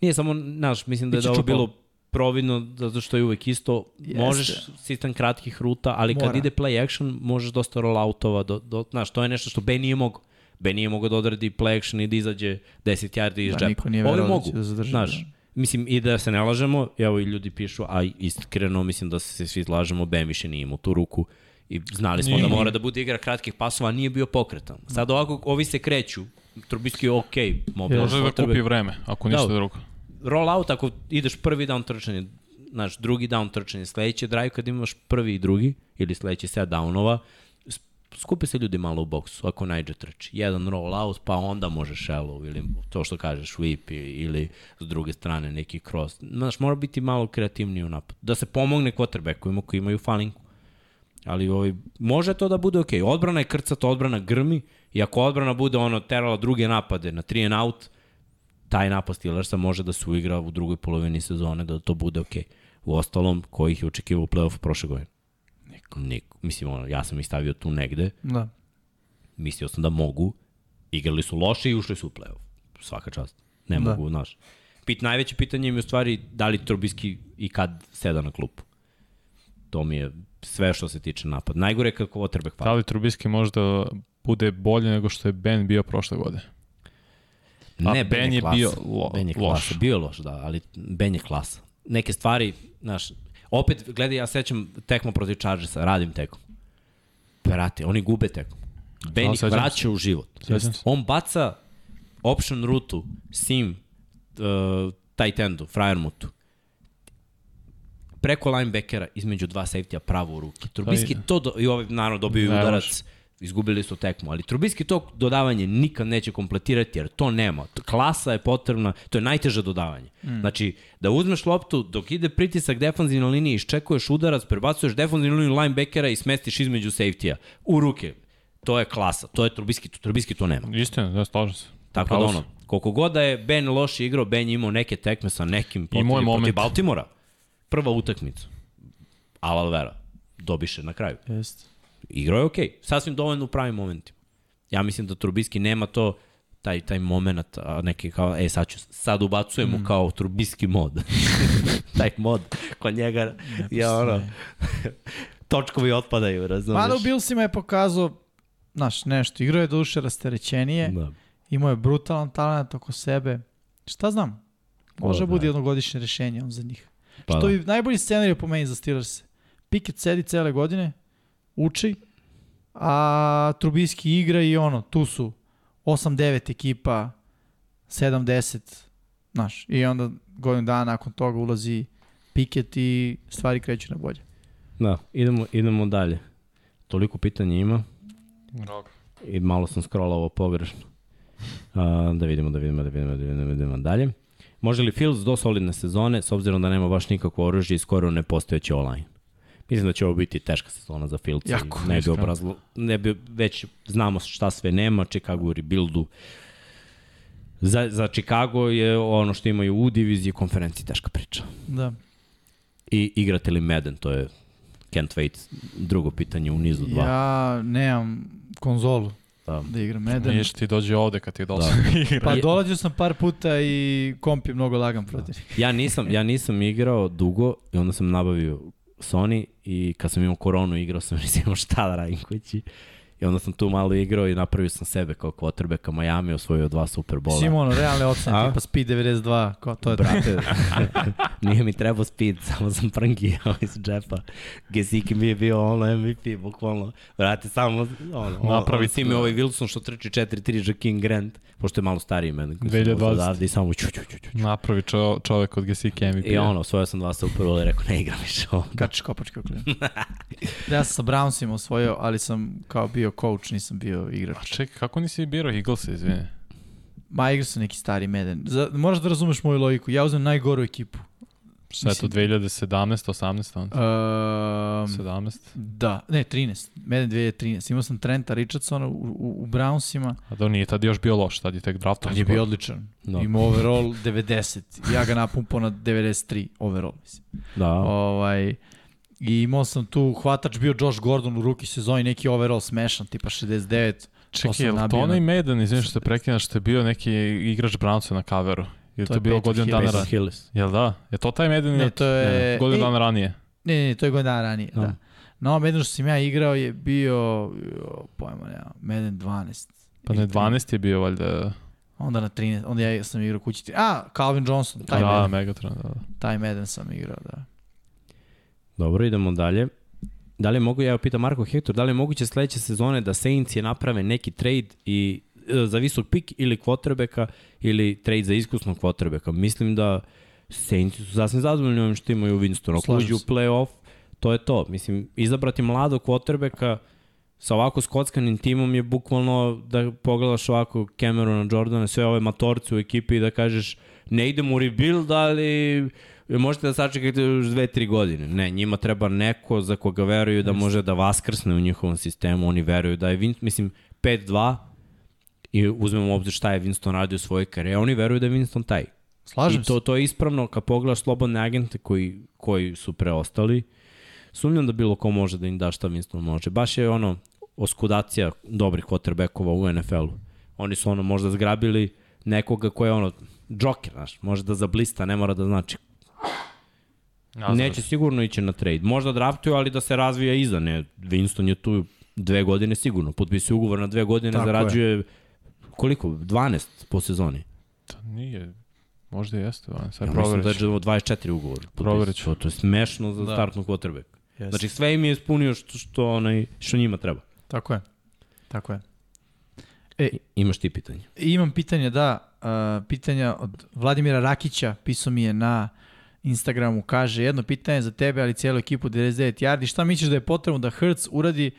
Nije samo, znaš, mislim da je da ovo bilo providno zato što je uvek isto. Jeste. Možeš sistem kratkih ruta, ali Mora. kad ide play action, možeš dosta rolloutova. Do, do, znaš, to je nešto što Ben nije mogao. Ben nije mogao da odradi play action i da izađe 10 yardi iz da, džepa. Niko nije Ovi mogu, da zadrži, znaš. Da. Mislim, i da se ne lažemo, evo i ljudi pišu, a iskreno mislim da se svi slažemo, Ben više nije imao tu ruku i znali smo nije. da mora da bude igra kratkih pasova, a nije bio pokretan. Sad ovako, ovi se kreću, Trubiski je okej. Okay, Može da kupi vreme, ako ništa da, drugo roll out ako ideš prvi down trčanje, znaš, drugi down trčanje, sledeći drive kad imaš prvi i drugi, ili sledeći set downova, skupe se ljudi malo u boksu, ako najđe trči. Jedan roll out, pa onda može shallow, ili to što kažeš, whip, ili s druge strane neki cross. Znaš, mora biti malo kreativniji u napad. Da se pomogne quarterbackovima koji imaju falinku. Ali ovaj, može to da bude okej. Okay. Odbrana je krcata, odbrana grmi, i ako odbrana bude ono terala druge napade na 3 and out, taj napad Steelersa može da se uigra u drugoj polovini sezone, da to bude okej. Okay. U ostalom, ko ih je očekivao u play-offu prošle godine? Niko. Niko. Mislim, ono, ja sam ih stavio tu negde. Da. Mislio sam da mogu. Igrali su loše i ušli su u play-off. Svaka čast. Ne da. mogu, znaš. Pit, najveće pitanje im je u stvari da li Trobiski i kad seda na klupu. To mi je sve što se tiče napad. Najgore je kako quarterback fali. Da li Trubiski možda bude bolje nego što je Ben bio prošle godine? Ne, ben, ben je, klasa. bio lo, ben je loš. Klasa, bio loš, da, ali Ben je klasa. Neke stvari, znaš, opet, gledaj, ja sećam tekmo protiv Chargersa, radim tekom. Brate, oni gube tekom. Ben ih vraća u život. On baca option rutu, sim, uh, tight endu, Fryermutu, preko linebackera između dva safety-a pravo u ruke. Trubiski to, do, i ovaj naravno dobio udarac izgubili su tekmu, ali Trubiski to dodavanje nikad neće kompletirati jer to nema. Klasa je potrebna, to je najteže dodavanje. Mm. Znači, da uzmeš loptu dok ide pritisak defanzivne linije, iščekuješ udarac, prebacuješ defanzivnu liniju linebackera i smestiš između safety-a u ruke. To je klasa, to je Trubiski, Trubiski to nema. Istina, da, slažem se. Tako Pravo da ono, koliko god da je Ben loše igrao, Ben je imao neke tekme sa nekim protiv, protiv Baltimora. Prva utakmica. Alalvera. Dobiše na kraju. Jeste igrao je okej, okay. sasvim dovoljno u pravim momentima. Ja mislim da Trubiski nema to taj taj momenat a neki kao e sad ću sad ubacujemo mm. kao Trubiski mod. <laughs> taj mod kod njega je ono <laughs> točkovi otpadaju, razumeš? Mada u Billsima je pokazao znaš, nešto, igrao je duše rasterećenije, da. imao je brutalan talent oko sebe. Šta znam? Može da bude jednogodišnje rešenje on za njih. Pa Što da. bi najbolji scenarij po meni za Steelers. Pickett sedi cele godine, uči, a Trubiski igra i ono, tu su 8-9 ekipa, 7-10, znaš, i onda godinu dana nakon toga ulazi Piket i stvari kreću na bolje. Da, idemo, idemo dalje. Toliko pitanja ima. Rog. I malo sam scrollao pogrešno. Uh, da vidimo, da vidimo, da vidimo, da vidimo, da vidimo dalje. Može li Fields do solidne sezone, s obzirom da nema baš nikakvo oružje i skoro nepostojeće online? Mislim da će ovo biti teška sezona za Fields. Jako, ne bi, obrazlo, ne bi već znamo šta sve nema, Chicago u rebuildu. Za, za Chicago je ono što imaju u diviziji konferenciji teška priča. Da. I igrate li Madden, to je Kent Wait, drugo pitanje u nizu dva. Ja nemam konzolu da, da igram Madden. Niješ ti dođe ovde kad ti dođe da. <laughs> igra. Pa dolazio sam par puta i komp je mnogo lagan protiv. Da. Ja nisam, ja nisam igrao dugo i onda sam nabavio Sony i kad sam imao koronu igrao sam <laughs> nisam imao šta da radim kući. I onda sam tu malo igrao i napravio sam sebe kao quarterbacka Miami, osvojio dva Superbola. Simon, realne ocene, tipa Speed 92, kao to je Brate, <laughs> <laughs> nije mi trebao speed, <laughs> samo sam prangijao iz džepa. Gesicki mi je bio ono MVP, bukvalno. Brate, samo ono, Napravi ti mi ovaj Wilson što trči 4-3 Jakin Grant, pošto je malo stariji men. 2020. I samo ču, ču, ču, ču. Napravi čo, čovek od Gesicki MVP. I ono, osvojio sam dva Superbola i rekao, ne igram više ovo. Kačiš kopačke oklijem. ja sam sa Brownsima osvojio, ali sam kao bio coach, nisam bio igrač. A čekaj, kako nisi birao Eagles, izvini? Ma igrao sam neki stari Meden. Za, moraš da razumeš moju logiku. Ja uzmem najgoru ekipu. Šta je to, 2017, 18? Um, 17? Da, ne, 13. Meden 2013. Imao sam Trenta Richardsona u, u, u Brownsima. A da nije tad još bio loš, tad je tek draftom. Tad je bio odličan. Da. Imao overall 90. Ja ga napumpao na 93 overall, mislim. Da. Ovaj, I imao sam tu, hvatač bio Josh Gordon u ruki sezoni, neki overall smešan, tipa 69. Čekaj, je li to onaj Maiden, izvim što se prekina, što je bio neki igrač Brownsa na kaveru? Je to, to bilo godinu dana ranije? Jel da? Je to taj Maiden? Ne, to je... Ne, godinu dana ranije? Ne, ne, to je godinu dana ranije, no. da. No, Madden što sam ja igrao je bio, jo, pojma nema, Madden 12. Pa ne, 12 je bio valjda... Onda na 13, onda ja sam igrao kući. A, Calvin Johnson, taj da, Madden. Megatron, da, da. Taj Madden sam igrao, da. Dobro, idemo dalje. Da li mogu, ja pitam Marko Hector, da li je moguće sledeće sezone da Saints je naprave neki trade i e, za visok pik ili quarterbacka ili trade za iskusnog quarterbacka? Mislim da Saints su sasvim zadovoljni ovim što imaju Winston. Ako uđu u playoff, to je to. Mislim, izabrati mladog quarterbacka sa ovako skockanim timom je bukvalno da pogledaš ovako Camerona, Jordana, sve ove matorce u ekipi i da kažeš ne idemo u rebuild, ali možete da sačekate još dve, tri godine. Ne, njima treba neko za koga veruju da može da vaskrsne u njihovom sistemu. Oni veruju da je, Winston, mislim, 5-2 i uzmemo u obzir šta je Winston radio u svojoj karijeri. Oni veruju da je Winston taj. Slažem I to, to je ispravno kad pogledaš slobodne agente koji, koji su preostali. Sumnjam da bilo ko može da im da šta Winston može. Baš je ono oskudacija dobrih quarterbackova u NFL-u. Oni su ono možda zgrabili nekoga ko je ono džoker, znaš, može da zablista, ne mora da znači Nazdrav. Neće sigurno ići na trade. Možda draftuju, ali da se razvija iza. Ne, Winston je tu dve godine sigurno. Potpisuje ugovor na dve godine, Tako zarađuje je. koliko? 12 po sezoni. To nije, možda jeste. Sad ja mislim da je 24 ugovor. Proverić. To, to je smešno za da. startnu quarterback. Yes. Znači sve im je ispunio što, što, onaj, što njima treba. Tako je. Tako je. E, Imaš ti pitanje? Imam pitanje, da. Uh, pitanja od Vladimira Rakića. Pisao mi je na uh, Instagramu kaže jedno pitanje za tebe, ali cijelu ekipu 99 yardi. Šta misliš da je potrebno da Hertz uradi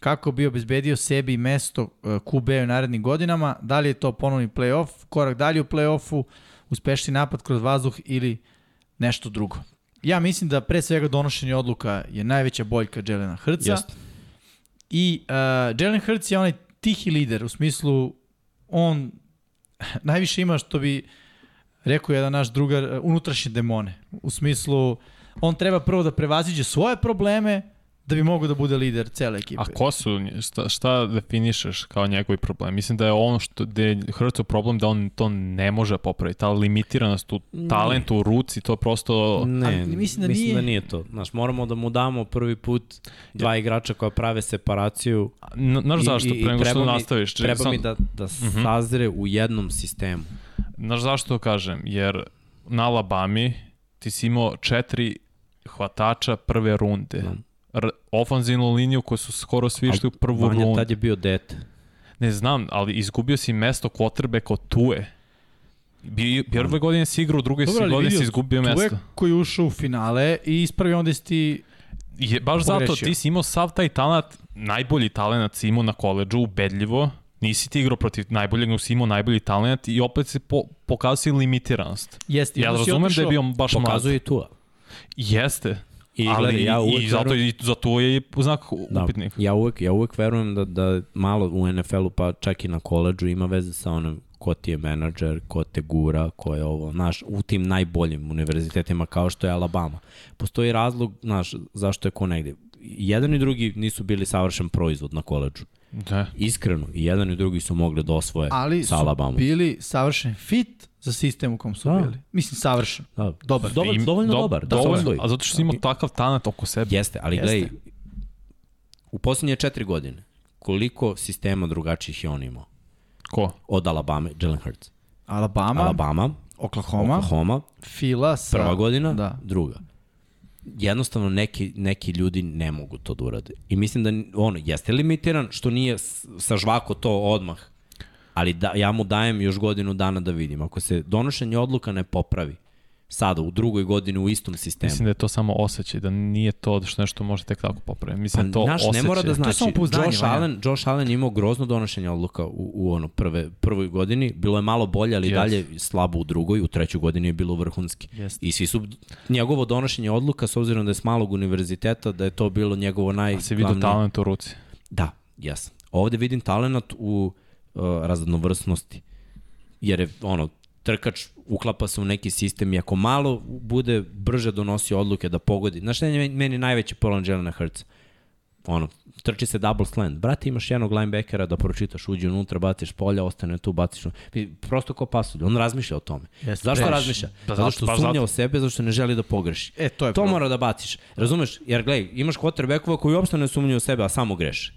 kako bi obezbedio sebi mesto uh, QB u narednim godinama? Da li je to ponovni playoff, korak dalje u playoffu, uspešni napad kroz vazduh ili nešto drugo? Ja mislim da pre svega donošenje odluka je najveća boljka Jelena Hrca. Just. I uh, Jelen Hrc je onaj tihi lider, u smislu on <laughs> najviše ima što bi rekao jedan naš drugar, e, unutrašnje demone. U smislu, on treba prvo da prevaziđe svoje probleme, da bi mogao da bude lider cele ekipe. A ko su, šta, šta definišeš kao njegovi problem? Mislim da je ono što da je Hrcov problem da on to ne može popraviti. Ta limitiranost u talentu, u ruci, to prosto... Ne, Ali, mislim, da, mislim nije... da nije to. Znaš, moramo da mu damo prvi put dva igrača koja prave separaciju. Znaš zašto, pre nego što nastaviš? Treba sam... mi da, da uh mhm. -huh. sazre u jednom sistemu. Znaš zašto to kažem? Jer na Alabami ti si imao četiri hvatača prve runde. Da. Ofanzivnu liniju koju su skoro svi išli u prvu Vanja rundu. tad je bio dete. Ne znam, ali izgubio si mesto quarterbacka od Tue. Bi, prve godine si igrao, u drugoj Dobre, si godine si izgubio mesto. Tue koji ušao u finale i ispravio onda si ti je, baš pogrešio. zato ti si imao sav taj talent, najbolji talent si imao na koleđu, ubedljivo, Nisi ti igrao protiv najboljeg, nego si imao najbolji talent i opet se po, pokazuje limitiranost. Jeste. Ja razumem otišao, da je bio baš mlad. Pokazuje i Tua. Jeste. I, ali ja uvek i, zato, i zato je znak da, upitnik. Ja uvek, ja uvek verujem da, da malo u NFL-u, pa čak i na koleđu, ima veze sa onom ko ti je menadžer, ko te gura, ko je ovo, znaš, u tim najboljim univerzitetima kao što je Alabama. Postoji razlog, znaš, zašto je ko negde. Jedan i drugi nisu bili savršen proizvod na koleđu. Da. Iskreno, i jedan i drugi su mogli da osvoje Ali sa Alabama. Ali su bili savršen fit za sistem u kom su da. bili. Mislim, savršen. Da. Dobar. Dobar, Im, dovoljno do, dobar. Da dovoljno, a zato što si imao takav talent oko sebe. Jeste, ali Jeste. gledaj, u posljednje četiri godine, koliko sistema drugačijih je on imao. Ko? Od Alabama, Jalen Hurts. Alabama, Alabama, Oklahoma, Oklahoma, Fila sa... prva godina, Da. druga. Jednostavno neki, neki ljudi ne mogu to da urade. I mislim da, ono, jeste limitiran što nije sa žvako to odmah, ali da, ja mu dajem još godinu dana da vidim. Ako se donošenje odluka ne popravi, sada u drugoj godini u istom sistemu, Mislim da je to samo osjećaj, da nije to što nešto može tek tako popraviti. Mislim da Pa, to znaš, osjećaj. ne mora da znači. samopouzdanje, Josh. Allen, Josh Allen je imao grozno donošenje odluka u, u ono prve, prvoj godini. Bilo je malo bolje, ali Yes. yes. dalje slabo u drugoj. U trećoj godini je bilo vrhunski. Jest. I svi su, njegovo donošenje odluka, s obzirom da je s malog univerziteta, da je to bilo njegovo naj... A si vidio talent u ruci. Da, jes. Ovde vidim talent u uh, raznovrsnosti. Jer je, ono, trkač uklapa se u neki sistem i ako malo bude brže donosi odluke da pogodi. Znaš je meni najveći problem Jelena Hurtsa? Ono, trči se double slant. Brate, imaš jednog linebackera da pročitaš, uđi unutra, baciš polja, ostane tu, baciš. Prosto kao pasulj. On razmišlja o tome. Jeste. Zašto Baš. razmišlja? Pa zato što baš sumnja zato. o sebe, zato što ne želi da pogreši. E, to je To problem. mora da baciš. Razumeš? Jer gledaj, imaš quarterbackova koji uopšte ne sumnjaju u sebe, a samo greše.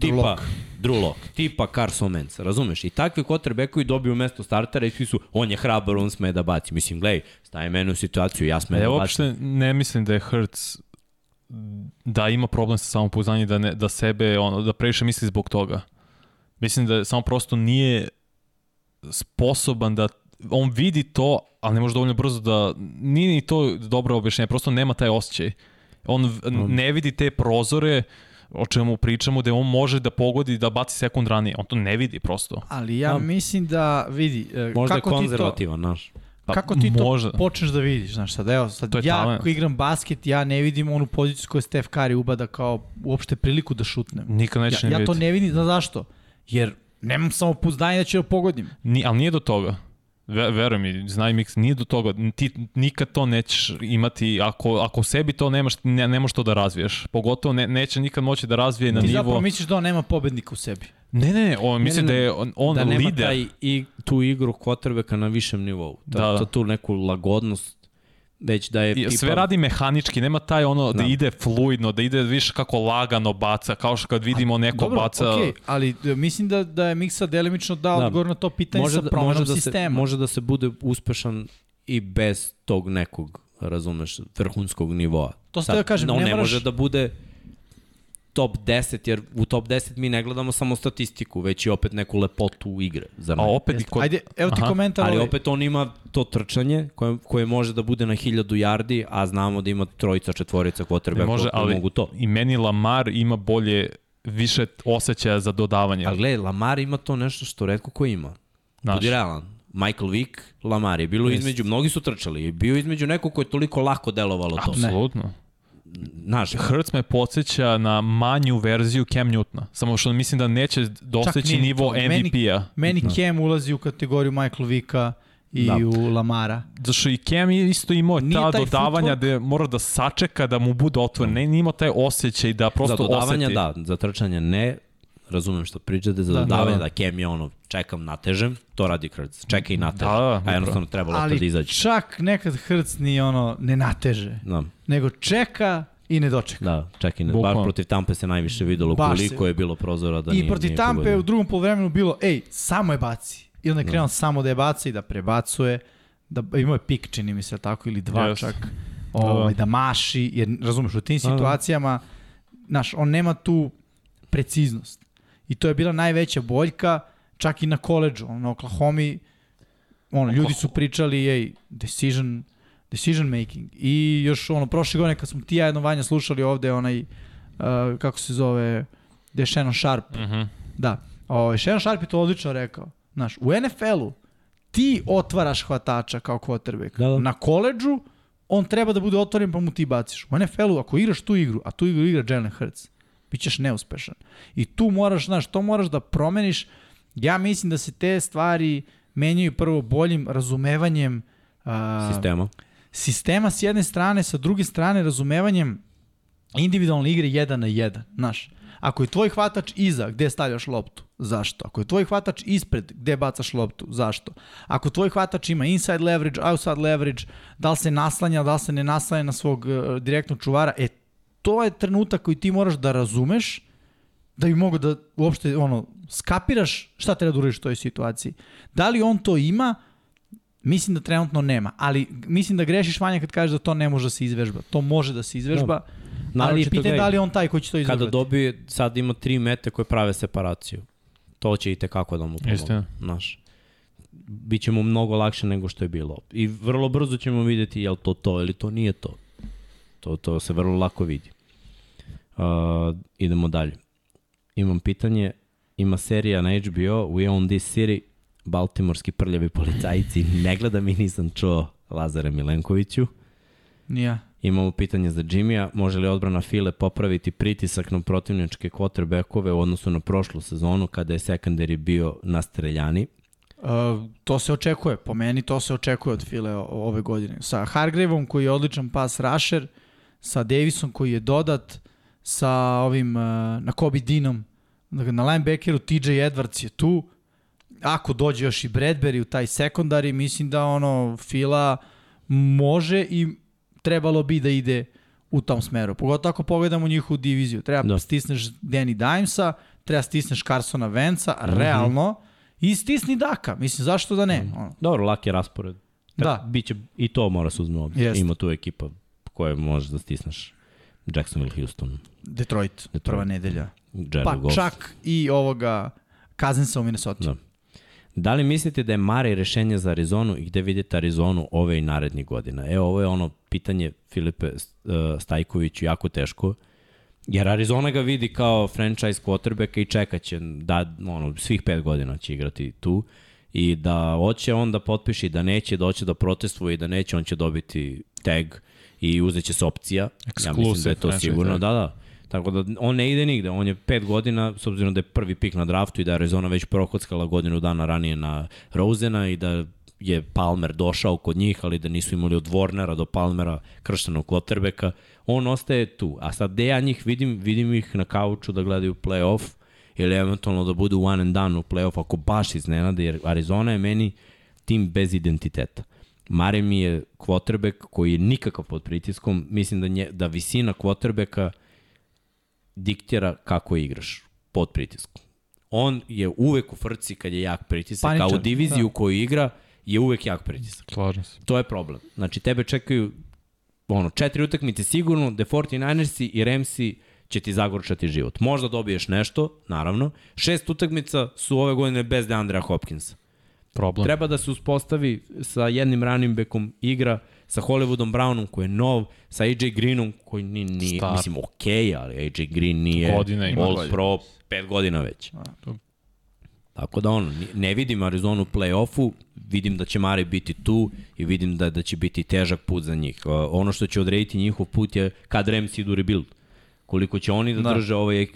Tipa. Drew Lock, tipa Carson Wentz, razumeš? I takvi quarterbackovi dobiju mesto startera i svi su, on je hrabar, on sme da baci. Mislim, gledaj, staje mene u situaciju, ja sme Ja da bacim. uopšte ne mislim da je Hurts da ima problem sa samopouzdanjem da ne da sebe ono da previše misli zbog toga. Mislim da samo prosto nije sposoban da on vidi to, ali ne može dovoljno brzo da nije ni to dobro objašnjenje, prosto nema taj osjećaj. On ne vidi te prozore o čemu pričamo, da on može da pogodi da baci sekund ranije. On to ne vidi prosto. Ali ja Da. mislim da, vidi, e, Možda je kako to, konzervativan, znaš. Pa, kako ti to možda. počneš da vidiš, znaš sad, evo, sad je ja talent. ako igram basket, ja ne vidim onu poziciju koju Steph Curry ubada kao uopšte priliku da šutnem. Nikad neće Ja, ni ja to vidjeti. ne vidim, znaš zašto? Jer nemam samo pouzdanje da ću da pogodim. Ni, ali nije do toga. Ve, veruj mi, znaj Mix, nije do toga. Ti nikad to nećeš imati, ako, ako sebi to nemaš, ne, ne možeš to da razviješ. Pogotovo ne, neće nikad moći da razvije na Ti nivo... zapravo misliš da on nema pobednika u sebi. Ne, ne, ne, on, mislim ne, da je on, on da nema lider. taj i, tu igru quarterbacka na višem nivou. Da, Da, da. da. tu neku lagodnost, već da je tipa... Sve radi mehanički, nema taj ono da, Da. ide fluidno, da ide više kako lagano baca, kao što kad vidimo neko Dobro, baca... okej, ali e, mislim da, da je Miksa delimično dao Da. odgovor na to pitanje može sa da, promenom može da se, sistema. može da se bude uspešan i bez tog nekog, razumeš, vrhunskog nivoa. To ste da kažem, on ne ne, moraš- može da bude top 10, jer u top 10 mi ne gledamo samo statistiku, već i opet neku lepotu igre. Zar A opet i Jeste. kod... Ajde, evo ti Aha, komentar. Ali ovaj. opet on ima to trčanje koje, koje može da bude na 1000 yardi, a znamo da ima trojica, četvorica Ne quarterbacka može, koji ali mogu to. i meni Lamar ima bolje, više osjećaja za dodavanje. Ali gledaj, Lamar ima to nešto što redko ko ima. Znaš. Budi realan. Michael Vick, Lamar je bilo Jest. između, mnogi su trčali, je bio između nekog ko je toliko lako delovalo to. Apsolutno. Znaš, Hurts me podsjeća na manju verziju Cam Newtona. Samo što mislim da neće ni nivo to. Meni- MVP-a. Meni Cam ulazi u kategoriju Michael Vicka i Da. u Lamara. Zato što i Cam isto imao Nije ta taj dodavanja footwork. gde mora da sačeka da mu bude otvoren. Ne, nije imao taj osjećaj da prosto za dodavanje oseti. da, za trčanje ne, razumem što pričate, za Da. dodavanje Da, da, Kem je ono, čekam, natežem, to radi Krc, čeka i nateže, Da, da, a jednostavno treba lopta da Ali izađe. čak nekad Hrc ni ono, ne nateže, Da, nego čeka i ne dočeka. da, čekaj, ne, Bukvalno. bar protiv Tampe se najviše videlo Baš koliko se- je bilo prozora da I nije, protiv nije Tampe pogodio. u drugom polovremenu bilo, ej, samo je baci. I onda je krenuo samo da je baci, da prebacuje, da imao je pik, čini mi se tako, ili dva Yes. čak, ovaj, Da. da maši, jer razumeš, u tim Da, da. situacijama, znaš, on nema tu preciznost. I to je bila najveća boljka, čak i na koleđu, na Oklahomi, ono, ljudi su pričali, ej, decision, decision making. I još ono, prošle godine kad smo ti ja jedno Vanja slušali ovde onaj, uh, kako se zove, gde je Shannon Sharp, Mhm. Da. O, Shannon Sharp je to odlično rekao. Znaš, u NFL-u ti otvaraš hvatača kao quarterback. Da, da. Na koleđu on treba da bude otvoren pa mu ti baciš. U NFL-u ako igraš tu igru, a tu igru igra Jalen Hurts, bit ćeš neuspešan. I tu moraš, znaš, to moraš da promeniš. Ja mislim da se te stvari menjaju prvo boljim razumevanjem a, sistema. sistema s jedne strane, sa druge strane razumevanjem individualne igre jedan na jedan, znaš. Ako je tvoj hvatač iza, gde stavljaš loptu? Zašto? Ako je tvoj hvatač ispred, gde bacaš loptu? Zašto? Ako tvoj hvatač ima inside leverage, outside leverage, da li se naslanja, da li se ne naslanja na svog uh, direktnog čuvara, e, to je trenutak koji ti moraš da razumeš da bi mogo da uopšte ono, skapiraš šta treba da uradiš u toj situaciji. Da li on to ima? Mislim da trenutno nema, ali mislim da grešiš Vanja kad kažeš da to ne može da se izvežba. To može da se izvežba, no. ali je pitanje da li on taj koji će to izvežbati. Kada dobije, sad ima tri mete koje prave separaciju. To će i tekako da mu pomogu. Znaš bit mu mnogo lakše nego što je bilo. I vrlo brzo ćemo videti je li to to ili to nije to. To, to se vrlo lako vidi. Uh, idemo dalje. Imam pitanje, ima serija na HBO, We Own This City, Baltimorski prljavi policajci, <laughs> ne gledam i nisam čuo Lazare Milenkoviću. Nija. Imamo pitanje za Jimmya, može li odbrana File popraviti pritisak na protivničke quarterbackove u odnosu na prošlu sezonu kada je secondary bio na streljani? Uh, to se očekuje, po meni to se očekuje od File ove godine. Sa Hargraveom koji je odličan pas rusher, sa Davisom koji je dodat, sa ovim uh, na Kobe Dinom, dakle, na linebackeru TJ Edwards je tu, ako dođe još i Bradbury u taj sekundari, mislim da ono Fila može i trebalo bi da ide u tom smeru. Pogotovo ako pogledamo njihovu diviziju. Treba da stisneš Danny Dimesa, treba stisneš Carsona Venca, mm -hmm. realno, i stisni Daka. Mislim, zašto da ne? Mm. Dobro, lak je raspored. Da. Biće, I to mora se uzme obzir. Ima tu ekipa koje možeš da stisneš. Jacksonville, Houston. Detroit, Detroit. prva nedelja. Jared pa Goff. čak i ovoga Kazinsa u Minnesota. Da. Da li mislite da je Mare rešenje za Arizonu i gde vidite Arizonu ove i narednih godina? Evo, ovo je ono pitanje Filipe uh, Stajkoviću jako teško. Jer Arizona ga vidi kao franchise quarterbacka i čekaće da ono, svih pet godina će igrati tu i da hoće on da potpiši da neće, da hoće da protestuje i da neće, on će dobiti tag i uzeće se opcija. Exclusive ja mislim da je to sigurno, da, da. Tako da on ne ide nigde, on je pet godina, s obzirom da je prvi pik na draftu i da je Arizona već prokockala godinu dana ranije na Rosena i da je Palmer došao kod njih, ali da nisu imali od Warnera do Palmera krštenog quarterbacka, on ostaje tu. A sad gde ja njih vidim, vidim ih na kauču da gledaju playoff ili eventualno da budu one and done u playoff ako baš iznenade, jer Arizona je meni tim bez identiteta. Mare mi je quarterback koji je nikakav pod pritiskom, mislim da, nje, da visina quarterbacka diktira kako igraš pod pritiskom. On je uvek u frci kad je jak pritisak, Paničan, a u diviziju da. koju igra je uvek jak pritisak. Slažem se. To je problem. Znači, tebe čekaju ono, četiri utakmice sigurno, da 49ersi i Ramsi će ti zagorčati život. Možda dobiješ nešto, naravno. Šest utakmica su ove godine bez Deandra Hopkinsa. Problem. Treba da se uspostavi sa jednim running backom igra, sa Hollywoodom Brownom koji je nov, sa AJ Greenom koji ni, ni Star. mislim, okej, okay, ali AJ Green nije Godine, All Pro pet godina već. A, to... Tako da ono, ne vidim Arizonu u play-offu, vidim da će Mare biti tu i vidim da, da će biti težak put za njih. Ono što će odrediti njihov put je kad Rams idu rebuild. Koliko će oni da, da. drže ovaj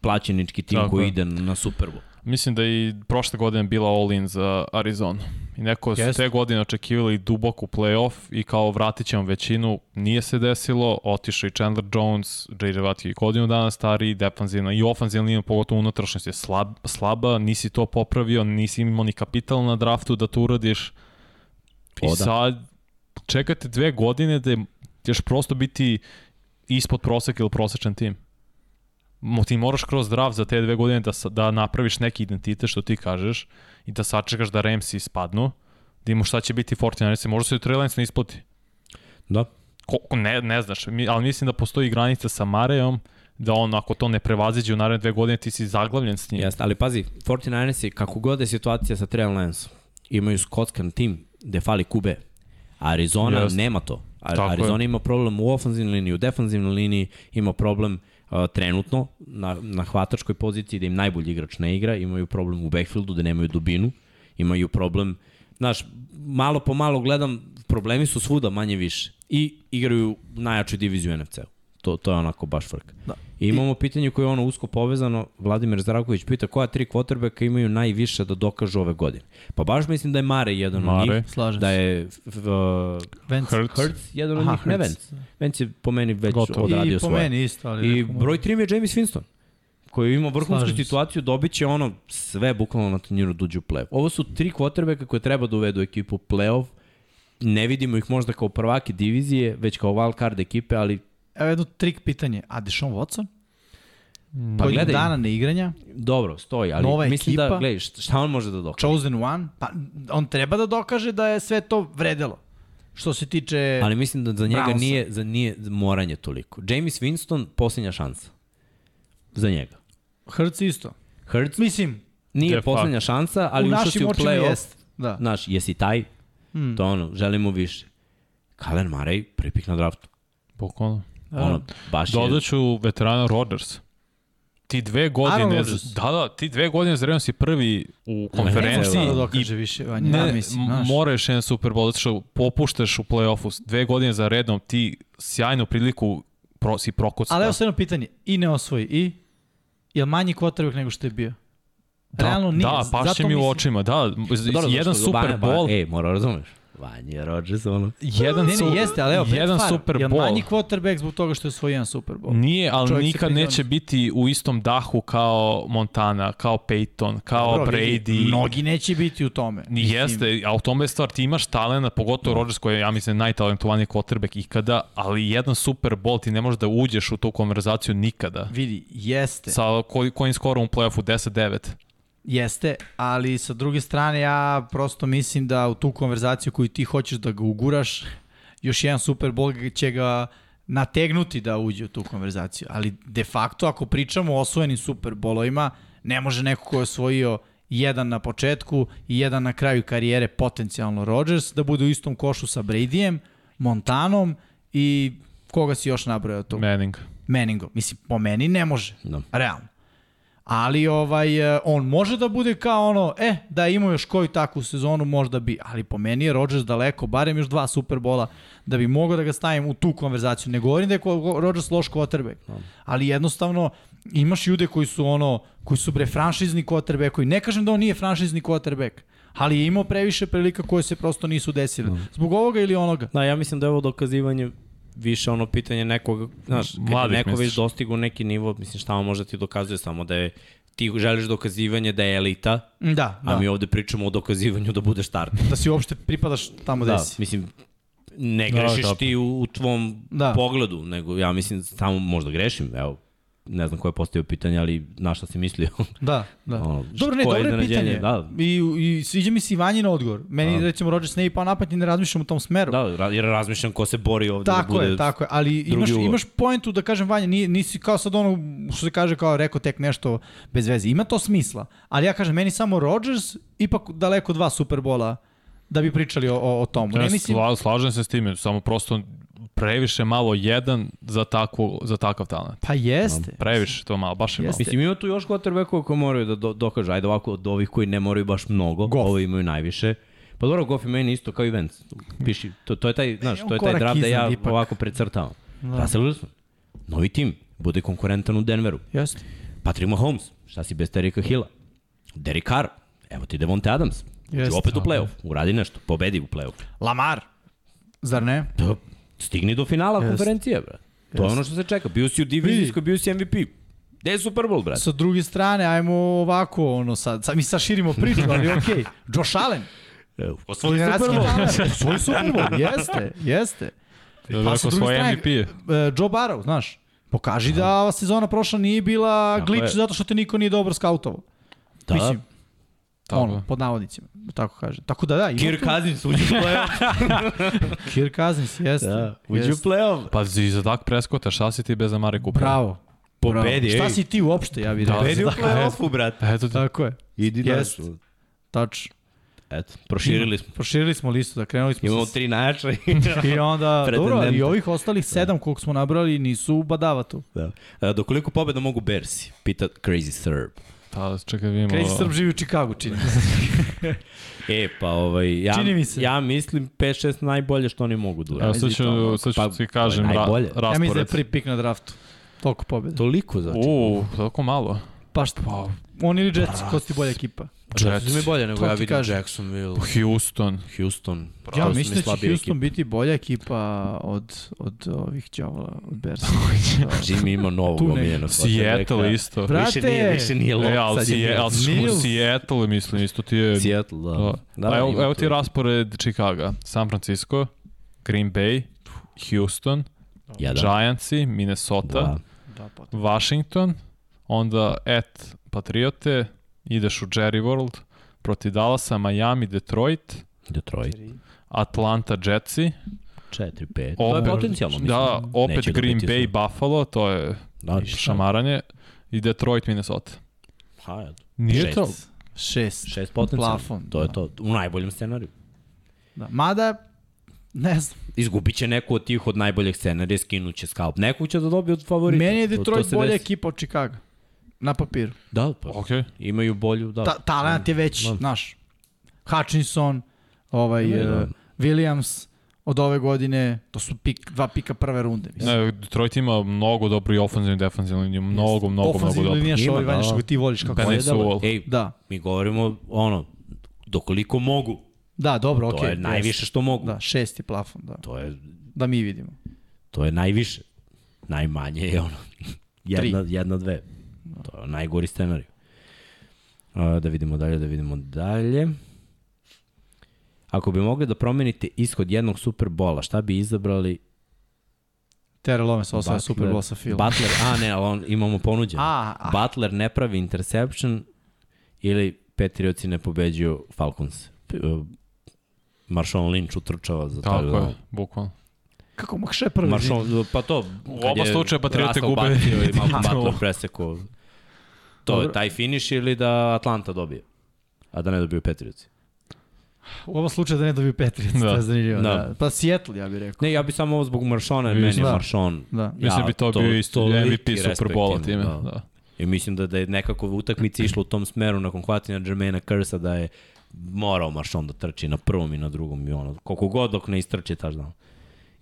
plaćenički tim Tako. koji ide na Super Bowl. Mislim da i prošle godine bila all-in za Arizonu. I neko yes. te godine očekivali duboku playoff i kao vratit ćemo većinu. Nije se desilo, otišao i Chandler Jones, J.J. Watt je godinu dana stariji, defanzivna i ofanzivna linija, pogotovo unutrašnjost je slab, slaba, nisi to popravio, nisi imao ni kapital na draftu da to uradiš. I Oda. sad čekate dve godine da ćeš prosto biti ispod proseka ili prosečan tim ti moraš kroz draft za te dve godine da, da napraviš neki identitet što ti kažeš i da sačekaš da Ramsi spadnu, da imaš šta će biti 49 možda se u Trey Lance ne isplati. Da. Ko, ne, ne znaš, mi, ali mislim da postoji granica sa Marejom, da on ako to ne prevaziđe u naredne dve godine ti si zaglavljen s njim. Jeste, ali pazi, 49 kako god je situacija sa Trey Lance, imaju skockan tim gde fali kube. Arizona Just. nema to. Arizona je. ima problem u ofenzivnoj liniji, u defenzivnoj liniji, ima problem trenutno na, na hvatačkoj poziciji da im najbolji igrač ne igra, imaju problem u backfieldu da nemaju dubinu, imaju problem, znaš, malo po malo gledam, problemi su svuda manje više i igraju najjaču diviziju NFC-u. To, to je onako baš frka. Da. I imamo I... pitanje koje je ono usko povezano, Vladimir Zdravković pita koja tri kvotrbeka imaju najviše da dokažu ove godine. Pa baš mislim da je Mare jedan Mare, od njih, slažem da je uh, Vance. Hertz. Hertz jedan od Aha, njih, ne Vance. Vance je po meni već Gotovo. odradio svoje. I po meni isto. Ali I broj 3 je James Winston koji ima vrhunsku situaciju, dobit će ono sve bukvalno na turniru duđu da u play-off. Ovo su tri kvotrbeka koje treba da uvedu ekipu u play-off. Ne vidimo ih možda kao prvake divizije, već kao wild card ekipe, ali Evo jedno trik pitanje. A Deshaun Watson? Pa Godinu gledaj, dana neigranja, dobro, stoji, ali Nova mislim da, ekipa. gledaj, šta on može da dokaže? chosen one, pa on treba da dokaže da je sve to vredelo. Što se tiče... Ali mislim da za njega Brownsa. nije, za nije moranje toliko. James Winston, posljednja šansa. Za njega. Hrc isto. Hurts Mislim, nije De posljednja šansa, ali u ušao si u play-off. jest. Da. Znaš, jesi taj, Hmm. to ono, želimo više. Kyler Murray, prvi pik na draftu. Bukvalno. Ono, baš je... Dodat ću veterana Rodgers. Ti dve godine, da, da, ti dve godine za redom si prvi u Ne, konferenciji ne, da i dokaže više, Vanja, Ne, ja ne, mislim, znaš. moraš jedan Super Bowl, zato što popuštaš u play-offu dve godine za redom, ti sjajnu priliku pro, si prokucao. Ali evo jedno pitanje, i ne osvoji, i je li manji quarterback nego što je bio? da, Realno nije, Da, pašće mi u očima, da, Dobro, jedan? Super Bowl, Ej, mora razumeš. Vanja Rodgers, ono. jedan, Ne, ne, jeste, ali evo, jedan jedan Super Je Bowl. manji quarterback zbog toga što je osvojio jedan Super Bowl? Nije, ali Čovjek nikad neće biti u istom dahu kao Montana, kao Peyton, kao Dobro, vidi, Brady. Mnogi neće biti u tome. Ni Mislim, jeste, a u tome je stvar, ti imaš talena, pogotovo Rodgers koji je, ja mislim, najtalentovaniji quarterback ikada, ali jedan Super Bowl ti ne možeš da uđeš u tu konverzaciju nikada. Vidi, jeste. Sa koji, kojim skorom u play-offu 10-9. Jeste, ali sa druge strane ja prosto mislim da u tu konverzaciju koju ti hoćeš da ga uguraš, još jedan Super Bowl će ga nategnuti da uđe u tu konverzaciju. Ali de facto ako pričamo o osvojenim Super Bowlovima, ne može neko ko je osvojio jedan na početku i jedan na kraju karijere potencijalno Rodgers da bude u istom košu sa Bradyjem, Montanom i koga si još nabrojao tu? Manning. Manningom. Mislim, po meni ne može. Da. Realno. Ali ovaj, e, on može da bude kao ono, e, da ima još koju takvu sezonu možda bi, ali po meni je Rodgers daleko, barem još dva Superbola, da bi mogao da ga stavim u tu konverzaciju. Ne govorim da je Rodgers loš quarterback, ali jednostavno imaš ljude koji su ono, koji su bre franšizni quarterback, koji ne kažem da on nije franšizni quarterback, ali je imao previše prilika koje se prosto nisu desile. Zbog ovoga ili onoga. Da, ja mislim da je ovo dokazivanje više ono pitanje nekog, znaš, kad neko već misliš? dostigu neki nivo, mislim šta on može ti dokazuje samo da je ti želiš dokazivanje da je elita, Da, a da. mi ovde pričamo o dokazivanju da budeš starter. Da si uopšte pripadaš tamo Da, si. mislim, ne Da, grešiš da. ti u, u tvom Da. pogledu, nego ja mislim samo možda grešim, evo, ne znam ko je postavio pitanje, ali na šta si mislio. <laughs> Da, da. Ono, Dobro, ne, dobro je pitanje. da. I, I sviđa mi se i Vanjin odgovor. Meni, Da. recimo, Rodgers ne bi pao napad i ne razmišljam u tom smeru. Da, jer razmišljam ko se bori ovde Tako da bude... je, tako je, ali imaš, imaš poentu da kažem Vanja, nisi, nisi kao sad ono što se kaže kao rekao tek nešto bez veze. Ima to smisla, ali ja kažem meni samo Rodgers ipak daleko dva Superbola da bi pričali o, o, o tomu. Ja Ne mislim, sla, slažem se s time, samo prosto previše malo jedan za, takvu, za takav talent. pa jeste. Previše to malo, baš je malo. Jeste. Mislim, ima tu još quarterbackova koji moraju da do, dokažu. Ajde ovako, od ovih koji ne moraju baš mnogo, Goff. ovi imaju najviše. Pa dobro, Goff i meni isto kao i Vance. Piši, to, to je taj, znaš, to je taj draft da ja ipak. ovako precrtavam. Da. Russell Wilson, novi tim, bude konkurentan u Denveru. Jeste. Patrick Mahomes, šta si bez Terika Hilla? Derek Carr, evo ti Devonte Adams. Jeste. opet u playoff, uradi nešto, pobedi u playoff. Lamar, zar ne? Da, stigni do finala Jeste. konferencije, bre. To je ono što se čeka. Bio si u divizijskoj, bio si MVP. Gde je Super Bowl, brate? Sa druge strane, ajmo ovako, ono sad, sad mi sad širimo priču, ali okej. Okay. <laughs> Josh Allen, <laughs> Osvoji Super Bowl. Svoj Super Bowl, jeste, jeste. Pa sa druge svoje strane, MVP. e, Joe Barrow, znaš, pokaži da ova sezona prošla nije bila glitch zato što te niko nije dobro skautovao. Da. Mislim, Tako ono, pod navodnicima, da tako kaže. Tako da da, ima Kirk tu- Cousins uđe u playoff. <laughs> Kirk Cousins, jeste. Da, uđe u jeste. playoff. Pa i za tak preskota, šta si ti bez Amari Coopera? Bravo. Pobedi, Bravo. Šta si ti uopšte, ja bih Da, rekao. Pobedi u <laughs> da, play-offu, brate. Eto. Tako je. Idi Jest. dalje. Tačno. Eto, proširili smo. Proširili smo listu, da krenuli smo Imamo tri najjača. <laughs> I onda, dobro, i ovih ostalih sedam koliko smo nabrali nisu u badavatu. da. A, do koliko pobeda mogu Bersi? Pita Crazy Serb. Pa, čekaj, vidimo. Crazy Srb živi u Čikagu, čini. mi se. <laughs> E, pa ovaj, ja, Čini mi se. ja mislim 5-6 najbolje što oni mogu da urade. Evo, sad ću, sad ću Pa, ti kažem je ra, najbolje. ja mislim da je raspored. prvi pik na draftu. Toliko pobjeda. Toliko znači. U, toliko malo. Pa šta? Pa, Oni ili Jetsi, ko su ti bolja ekipa? Jetsi mi bolje nego To ja vidim kažem. Jacksonville, Houston. Houston. Ja To su mi mislim da će Houston ekipe. biti bolja ekipa od, od ovih đavola, od Bersa. <laughs> <laughs> Jimmy ima novog ne- omiljenog. Seattle isto. Bra- Više nije, više nije lop, E, ali, si- Seattle, mislim, isto ti je... Seattle, da. Da. da Pa evo, evo ti raspored Chicago, San Francisco, Green Bay, Houston, Jedan, Giantsi, Minnesota, Da, pa. Washington, onda at Patriote, ideš u Jerry World, protiv Dallasa, Miami, Detroit, Detroit. Atlanta Jetsi, 4-5. To je potencijalno, mislim. da, opet Neće da Green Bay, sve. Buffalo, to je Da, šamaranje, i Detroit, Minnesota. Ha, Nije Šest. to? Šest. šest potencijalno. Plafon, To je da. to, u najboljem scenariju. Da. Mada, ne znam. Izgubit će neku od tih od najboljeg scenarija, skinut će skalp. Nekog će da dobije od favorita. Meni je To- to Detroit se bolja desi. ekipa od Chicago. Na papiru. Da, pa, Ok. imaju bolju, da. Ta, talent je veći, Da. znaš. Hutchinson, ovaj, Da, da. uh, Williams od ove godine, to su pik, dva pika prve runde. Mislim. Ne, Detroit ima mnogo dobro i ofenzivnu i defensivnu liniju, mnogo, mnogo, mnogo Ofanzivna dobro. linija ovaj da, vanja da. što ti voliš kako je. Da- Sewell. Ej, Da, mi govorimo, ono, dokoliko mogu. da, dobro, okej. To je najviše što mogu. Da, šest je plafon, da. To je, Da mi vidimo. to je najviše. Najmanje je ono, <laughs> jedna, jedna, dve. To je najgori scenarij. Da vidimo dalje, da vidimo dalje. Ako bi mogli da promenite ishod jednog Superbola, šta bi izabrali? Terrell Owens osvaja Butler- Super Bowl sa Phil. Butler, a ne, ali on, imamo ponuđeno. <laughs> A, a. Butler ne pravi interception ili Patriotsi ne pobeđuju Falcons. Uh, Marshawn Lynch utrčava za taj Tako je, bukvalno. Kako Makše prvi? Marshawn, pa to... U oba slučaja Patriote gube. bacio i Malcolm <laughs> Da. Butler presekao. To Dobro. je taj finish ili da Atlanta dobije, a da ne dobiju Patriotsi. U ovom slučaju da ne dobiju Patriots, Da. to je zanimljivo. Da. Da. Pa Seattle, ja bih rekao. Ne, ja bi samo ovo zbog Marshona, jer meni je Da. Marshon... Da. Mislim bi to, bio isto MVP Superbola time. da. Da. I mislim da, da je nekako utakmica išla u tom smeru nakon hvatanja Jermaina Cursa da je morao Maršon da trči na prvom i na drugom i ono, koliko god dok ne istrči taš dan.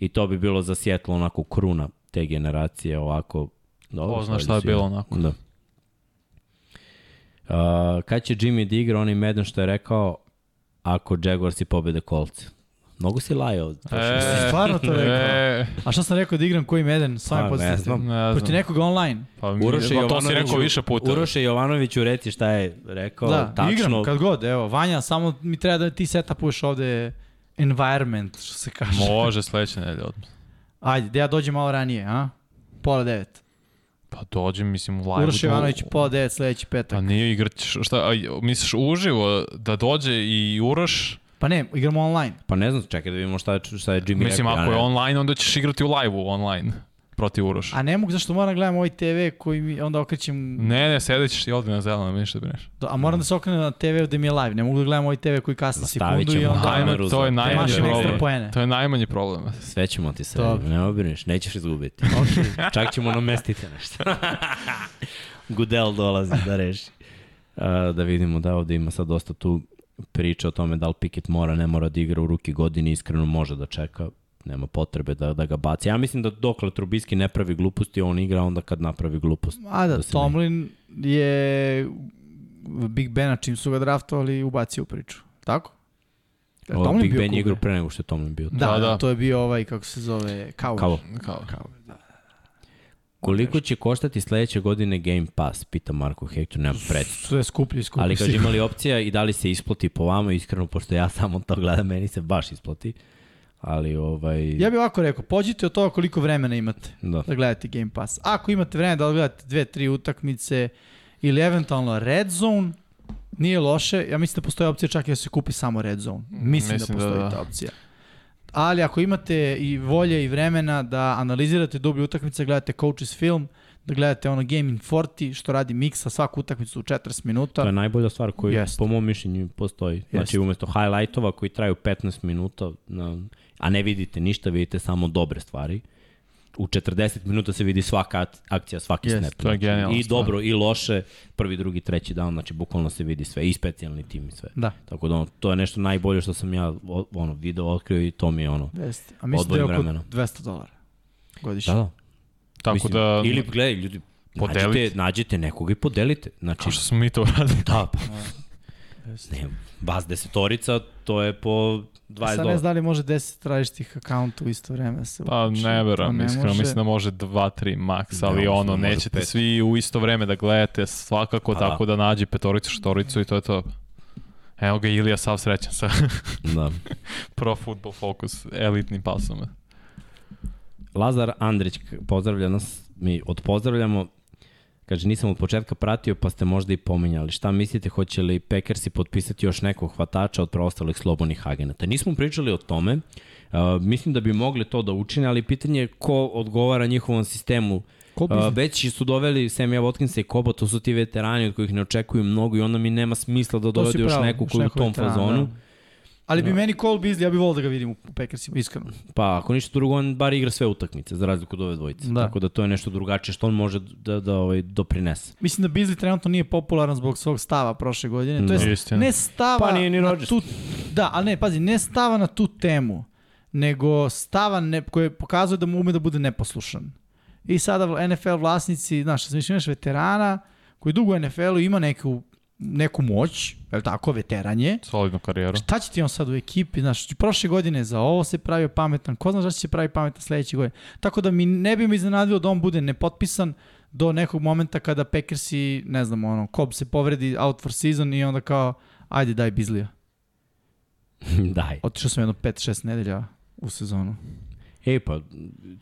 I to bi bilo za Sjetlo onako kruna te generacije ovako. Dobro, Ko zna šta je bilo ja. onako. Da. Uh, kad će Jimmy da igra onaj Madden što je rekao ako Jaguarsi pobede kolce? Mnogo si lajao. E, Stvarno to rekao? E, A šta sam rekao da igram koji meden? Samo Pa, ne znam. ne Protiv znam. nekog online. Pa, mi- Uroše pa to si rekao Jovanoviću- više puta. Uroše Jovanoviću reci šta je rekao. da, tačno, igram kad god. Evo, Vanja, samo mi treba da ti setupuješ ovde environment, što se kaže. Može sledeće nedelje odmah. Ajde, da ja dođem malo ranije, a? Pola devet. Pa dođem, mislim, u live. Uroš Ivanović, pola devet, sledeći petak. Pa nije igrać, šta, a, misliš uživo da dođe i Uroš? Pa ne, igramo online. Pa ne znam, čekaj da vidimo šta je, šta je Jimmy Mislim, rekao. ako je ne- online, onda ćeš igrati u live-u online protiv Uroša. A ne mogu, zašto moram da gledam ovaj TV koji mi onda okrećem... Ne, ne, sedit ćeš ti ovde na zeleno, vidiš da brineš. A moram da se okrenem na TV gde mi je live. Ne mogu da gledam ovaj TV koji kasni sekundu i ćemo. onda... Ajme, Ajme, to je najmanji problem. poene. To je najmanji problem. Sve ćemo ti se, ne obrineš, nećeš izgubiti. <laughs> Okay. Čak ćemo namestiti nešto. <laughs> Gudel dolazi da reši. Uh, da vidimo da ovde ima sad dosta tu priče o tome da li Pickett mora, ne mora da igra u ruki godine, iskreno može da čeka, nema potrebe da, da ga baci. Ja mislim da dokle Trubiski ne pravi gluposti, on igra onda kad napravi glupost. A da, Da Tomlin je Big Bena čim su ga draftovali ubacio u priču. Tako? Je O, Tomlin Big bio Ben je igrao pre nego što je Tomlin bio. Da, Da, da, to je bio ovaj, kako se zove, kao. Kao. Kao. kao da. Koliko će koštati sledeće godine Game Pass, pita Marko Hector, nemam predstav. Sve skuplje i skuplje. Ali kaže imali opcija i da li se isplati po vama, iskreno, pošto ja samo to gledam, meni se baš isplati. Ali ovaj... Ja bih ovako rekao, pođite od toga koliko vremena imate Da. da gledate Game Pass. Ako imate vremena da odgledate dve, tri utakmice ili eventualno Red Zone, nije loše. Ja mislim da postoji opcija čak i da se kupi samo Red Zone. Mislim, Mislim da da postoji da. ta opcija. Ali ako imate i volje i vremena da analizirate dublje utakmice, gledate Coaches film, da gledate ono Game in 40, što radi miksa svaku utakmicu u 40 minuta. To je najbolja stvar koja po mom mišljenju postoji. Znači umesto highlightova koji traju 15 minuta, na, a ne vidite ništa, vidite samo dobre stvari. U 40 minuta se vidi svaka ak- akcija, svaki Jeste, snap. to je genijalna I stvar. dobro i loše, prvi, drugi, treći dan, znači bukvalno se vidi sve i specijalni tim i sve. Da, Tako da ono, to je nešto najbolje što sam ja ono, video otkrio i to mi je ono. jeste. A mislim da je oko vremena. 200 dolara godišnje. Da, da. Tako Mislim, da, Ili gledaj, ljudi, Podelite. nađite, nađite nekoga i podelite. Znači, kao što smo mi to uradili. da, <laughs> pa, ne, vas desetorica, to je po 20 Sad ne dolara. znam da li može 10 različitih akaunta u isto vreme da se Pa ne verujem, ne iskreno, može. mislim da može 2, 3 max, Da, ali ono, da može nećete pet. svi u isto vreme da gledate svakako, Pa da. tako da nađi petoricu, štoricu i to je to. Evo ga Ilija sav srećan sa <laughs> Da. Pro Football Focus elitnim pasom. Lazar Andrić pozdravlja nas, mi odpozdravljamo. Kaže, nisam od početka pratio, pa ste možda i pominjali. Šta mislite, hoće li Packersi potpisati još nekog hvatača od preostalih slobodnih agenata? Nismo pričali o tome. Uh, mislim da bi mogli to da učine, ali pitanje je ko odgovara njihovom sistemu. Uh, već su doveli Semija Watkinsa i Koba, to su ti veterani od kojih ne očekuju mnogo i onda mi nema smisla da dovede još neku koji u tom fazonu. Da Ali bi da. meni Cole Beasley, ja bih volio da ga vidim u Packersima, iskreno. Pa, ako ništa drugo, on bar igra sve utakmice, za razliku od ove dvojice. Da. Tako da to je nešto drugačije što on može da, da ovaj, doprinese. Mislim da Beasley trenutno nije popularan zbog svog stava prošle godine. To je da. ne stava pa nije ni na tu... Da, ali ne, pazi, ne stava na tu temu, nego stava ne, koje pokazuje da mu ume da bude neposlušan. I sada NFL vlasnici, znaš, imaš veterana koji dugo u NFL-u ima neku neku moć, je tako, veteran je. Solidnu karijeru. Šta će ti on sad u ekipi, znaš, prošle godine za ovo se pravio pametan, ko zna šta će se pravi pametan sledeće godine. Tako da mi ne bi mi iznenadilo da on bude nepotpisan do nekog momenta kada Packersi, ne znam, ono, Cobb se povredi out for season i onda kao, ajde daj Bizlija. <laughs> daj. Otišao sam jedno 5-6 nedelja u sezonu. Ej, pa,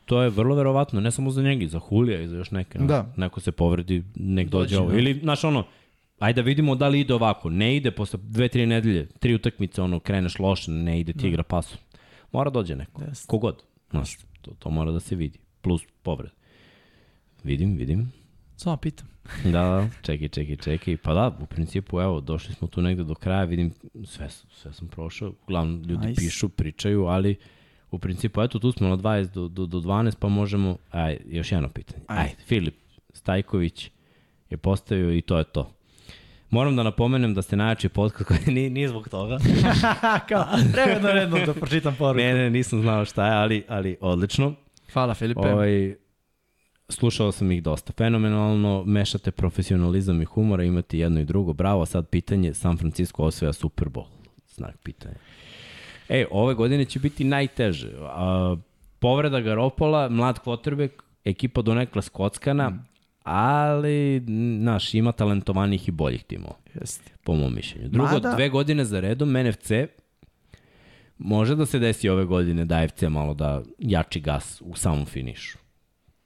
to je vrlo verovatno, ne samo za njega, za Hulija i za još neke. Da. Neko se povredi, nek dođe, dođe ovo. Da. Ili, znaš, ono, Ajde da vidimo da li ide ovako. Ne ide posle dve, tri nedelje, tri utakmice, ono, kreneš loše, ne ide ti da. igra pasom. Mora dođe neko. Yes. Kogod. Znaš, to, to mora da se vidi. Plus povred. Vidim, vidim. Samo pitam. <laughs> da, da, čekaj, čekaj, čekaj. Pa da, u principu, evo, došli smo tu negde do kraja, vidim, sve, sve sam prošao. Uglavnom, ljudi nice. pišu, pričaju, ali u principu, eto, tu smo na 20 do, do, do 12, pa možemo, aj, još jedno pitanje. Ajde Filip Stajković je postavio i to je to. Moram da napomenem da ste najjači podcast koji <laughs> nije, nije zbog toga. <laughs> Kao, redno, redno da pročitam poruku. Ne, ne, nisam znao šta je, ali, ali odlično. Hvala Filipe. Ovaj, slušao sam ih dosta. Fenomenalno, mešate profesionalizam i humora, imate jedno i drugo. Bravo, sad pitanje, San Francisco osvaja Super Bowl. Znak pitanja. E, ove godine će biti najteže. A, povreda Garopola, mlad quarterback, ekipa donekla skockana, mm ali, znaš, ima talentovanih i boljih timova. Jeste. Po mom mišljenju. Drugo, Mada... dve godine za redom, NFC, može da se desi ove godine da FC malo da jači gas u samom finišu.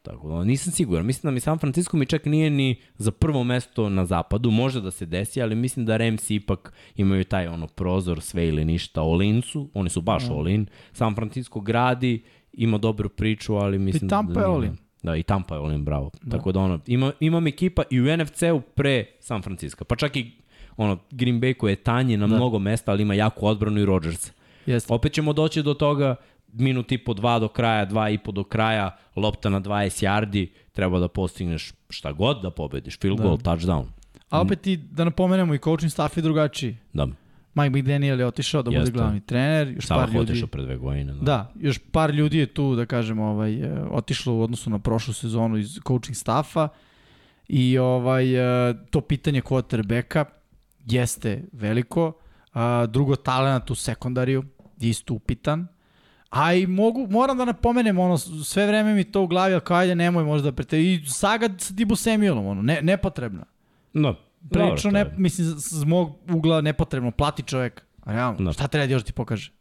Tako da, nisam siguran. Mislim da mi San Francisco mi čak nije ni za prvo mesto na zapadu. Može da se desi, ali mislim da Rams ipak imaju taj ono prozor, sve ili ništa. Olincu, oni su baš mm. Olin. San Francisco gradi, ima dobru priču, ali mislim I Tampa da... je Olin. Da, i Tampa je Olin, bravo. Da. Tako da ono, ima, imam ekipa i u NFC-u pre San Francisco. Pa čak i ono, Green Bay koji je tanje na da. mnogo mesta, ali ima jaku odbranu i Rodgers. Jeste. Opet ćemo doći do toga minut i po dva do kraja, dva i po do kraja, lopta na 20 yardi, treba da postigneš šta god da pobediš, field da. goal, touchdown. A opet i da napomenemo i coaching staff je drugačiji. Da. Mike McDaniel je otišao da Jeste. bude glavni trener. Još Savah par ljudi... otišao pre dve godine. Da. da, još par ljudi je tu, da kažem, ovaj, e, otišlo u odnosu na prošlu sezonu iz coaching staffa i ovaj, e, to pitanje quarterbacka jeste veliko. A, drugo, talent u sekundariju je isto upitan. A i mogu, moram da napomenem, ono, sve vreme mi to u glavi, ali kao ajde nemoj možda prete... I saga sa Dibu Samuelom, ono, ne, nepotrebna. No, Prilično, ne, mislim, z mog ugla nepotrebno, plati čovjek. A realno, no. šta treba da još ti pokaže?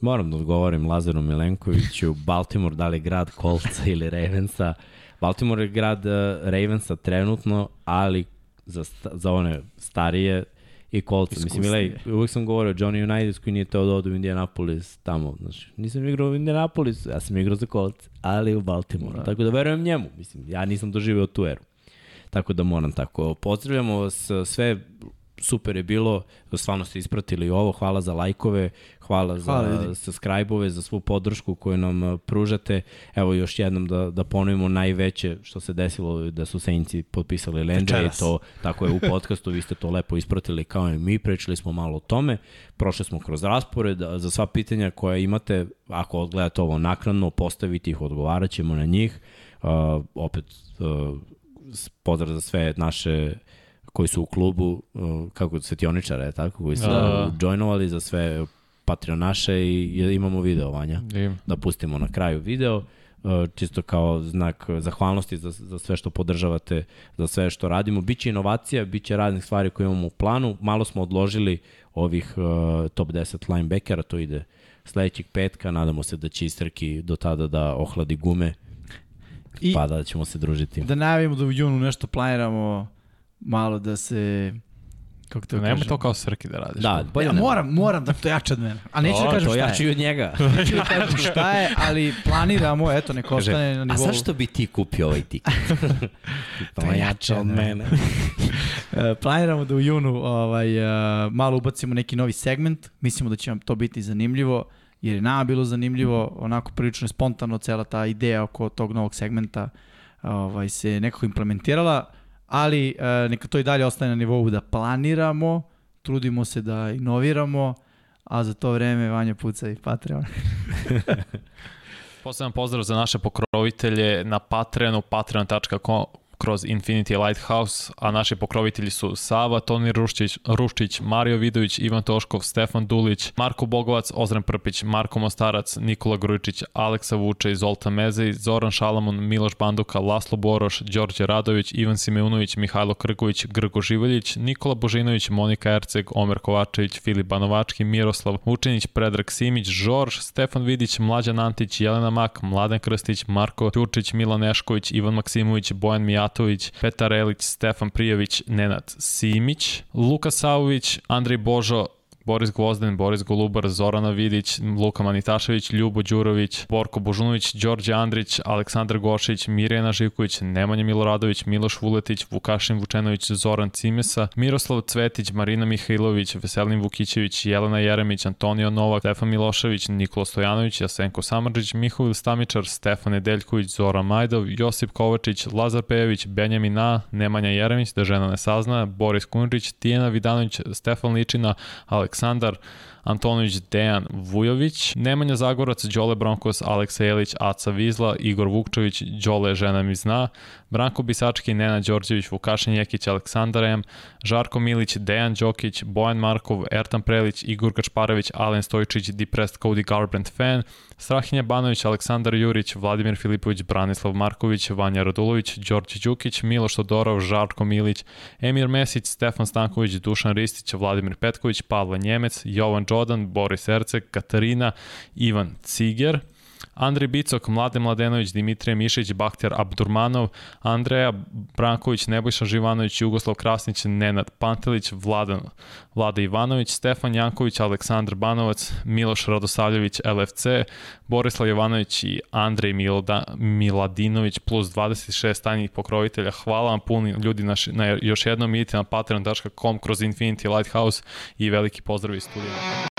Moram da odgovorim Lazaru Milenkoviću, <laughs> Baltimore da li grad Kolca ili Ravensa. Baltimore je grad uh, Ravensa trenutno, ali za, za one starije i Kolca. Mislim, Milej, uvijek sam govorio Johnny United koji nije teo da ode u Indianapolis tamo. Znači, nisam igrao u Indianapolis, ja sam igrao za Kolca, ali u Baltimore. Da. Tako da verujem njemu. Mislim, ja nisam doživio tu eru. Tako da moram tako. Pozdravljamo vas sve super je bilo, stvarno ste ispratili ovo, hvala za lajkove, hvala, hvala za subscribe-ove, za svu podršku koju nam uh, pružate. Evo još jednom da, da ponovimo najveće što se desilo da su Saintsi potpisali Landry i to tako je u podcastu, vi ste to lepo ispratili kao i mi, pričali smo malo o tome, prošli smo kroz raspored, za sva pitanja koja imate, ako odgledate ovo naknadno, postavite ih, odgovarat ćemo na njih. Uh, opet uh, pozdrav za sve naše koji su u klubu, uh, kako svetioničara je tako, koji su da. joinovali za sve patronaše i imamo video, Vanja. Im. Da pustimo na kraju video, uh, čisto kao znak zahvalnosti za, za sve što podržavate, za sve što radimo. Biće inovacija, biće raznih stvari koje imamo u planu. Malo smo odložili ovih uh, top 10 linebackera, to ide sledećeg petka, nadamo se da će Istrki do tada da ohladi gume I pa da ćemo se družiti. Da najavimo da u junu nešto planiramo malo da se kako to Nema to kao Srki da radiš. Da, bolje ja, moram, moram da to jače od mene. A neću da kažem šta je. To jače i od njega. <laughs> neću da kažem šta je, ali planiramo, eto, neko ostane na nivou. A zašto bi ti kupio ovaj tiket? <laughs> to je jače od mene. <laughs> E, planiramo da u junu ovaj, uh, malo ubacimo neki novi segment. Mislimo da će vam to biti zanimljivo jer je nama bilo zanimljivo, onako prilično spontano cela ta ideja oko tog novog segmenta ovaj, se nekako implementirala ali e, neka to i dalje ostane na nivou da planiramo, trudimo se da inoviramo, a za to vreme Vanja puca i Patreon. <laughs> Poseban pozdrav za naše pokrovitelje na Patreonu, patreon.com kroz Infinity Lighthouse, a naši pokrovitelji su Sava, Toni Ruščić, Ruščić, Mario Vidović, Ivan Toškov, Stefan Dulić, Marko Bogovac, Ozren Prpić, Marko Mostarac, Nikola Grujičić, Aleksa Vuče, Zoltan Mezej, Zoran Šalamun, Miloš Banduka, Laslo Boroš, Đorđe Radović, Ivan Simeunović, Mihajlo Krgović, Grgo Živaljić, Nikola Božinović, Monika Erceg, Omer Kovačević, Filip Banovački, Miroslav Vučinić, Predrag Simić, Žorž, Stefan Vidić, Mlađan Antić, Jelena Mak, Mladen Krstić, Marko Ćurčić, Milan Nešković, Ivan Maksimović, Bojan Mijat, Mijatović, Petar Elić, Stefan Prijović, Nenad Simić, Luka Savović, Andrej Božo, Boris Gvozden, Boris Golubar, Zorana Vidić, Luka Manitašević, Ljubo Đurović, Borko Božunović, Đorđe Andrić, Aleksandar Gošić, Mirjana Živković, Nemanja Miloradović, Miloš Vuletić, Vukašin Vučenović, Zoran Cimesa, Miroslav Cvetić, Marina Mihajlović, Veselin Vukićević, Jelena Jeremić, Antonio Novak, Stefan Milošević, Nikola Stojanović, Jasenko Samarđić, Mihovil Stamičar, Stefan Nedeljković, Zoran Majdov, Josip Kovačić, Lazar Pejević, Benjamin A, Nemanja Jeremić, da žena ne sazna, Boris Kunrić, Tijena Vidanović, Stefan Ličina, Aleks Aleksandar Antonović, Dejan Vujović, Nemanja Zagorac, Đole Bronkos, Aleksa Jelić, Aca Vizla, Igor Vukčević, Đole žena mi zna, Branko Bisački, Nena Đorđević, Vukašin Jekić, Aleksandar M, Žarko Milić, Dejan Đokić, Bojan Markov, Ertan Prelić, Igor Gačparević, Alen Stojčić, Depressed Cody Garbrandt fan, Strahinja Banović, Aleksandar Jurić, Vladimir Filipović, Branislav Marković, Vanja Radulović, Đorđe Đukić, Miloš Todorov, Žarko Milić, Emir Mesić, Stefan Stanković, Dušan Ristić, Vladimir Petković, Pavla Njemec, Jovan Đodan, Boris Erceg, Katarina, Ivan Ciger, Andrej Bicok, Mlade Mladenović, Dimitrije Mišić, Bakter Abdurmanov, Andreja Branković, Nebojša Živanović, Jugoslav Krasnić, Nenad Pantelić, Vladan, Vlada Ivanović, Stefan Janković, Aleksandar Banovac, Miloš Radosavljević, LFC, Borislav Jovanović i Andrej Milda, Miladinović plus 26 tajnih pokrovitelja. Hvala vam puni ljudi na, na još jednom idite na patreon.com kroz Infinity Lighthouse i veliki pozdrav iz studija.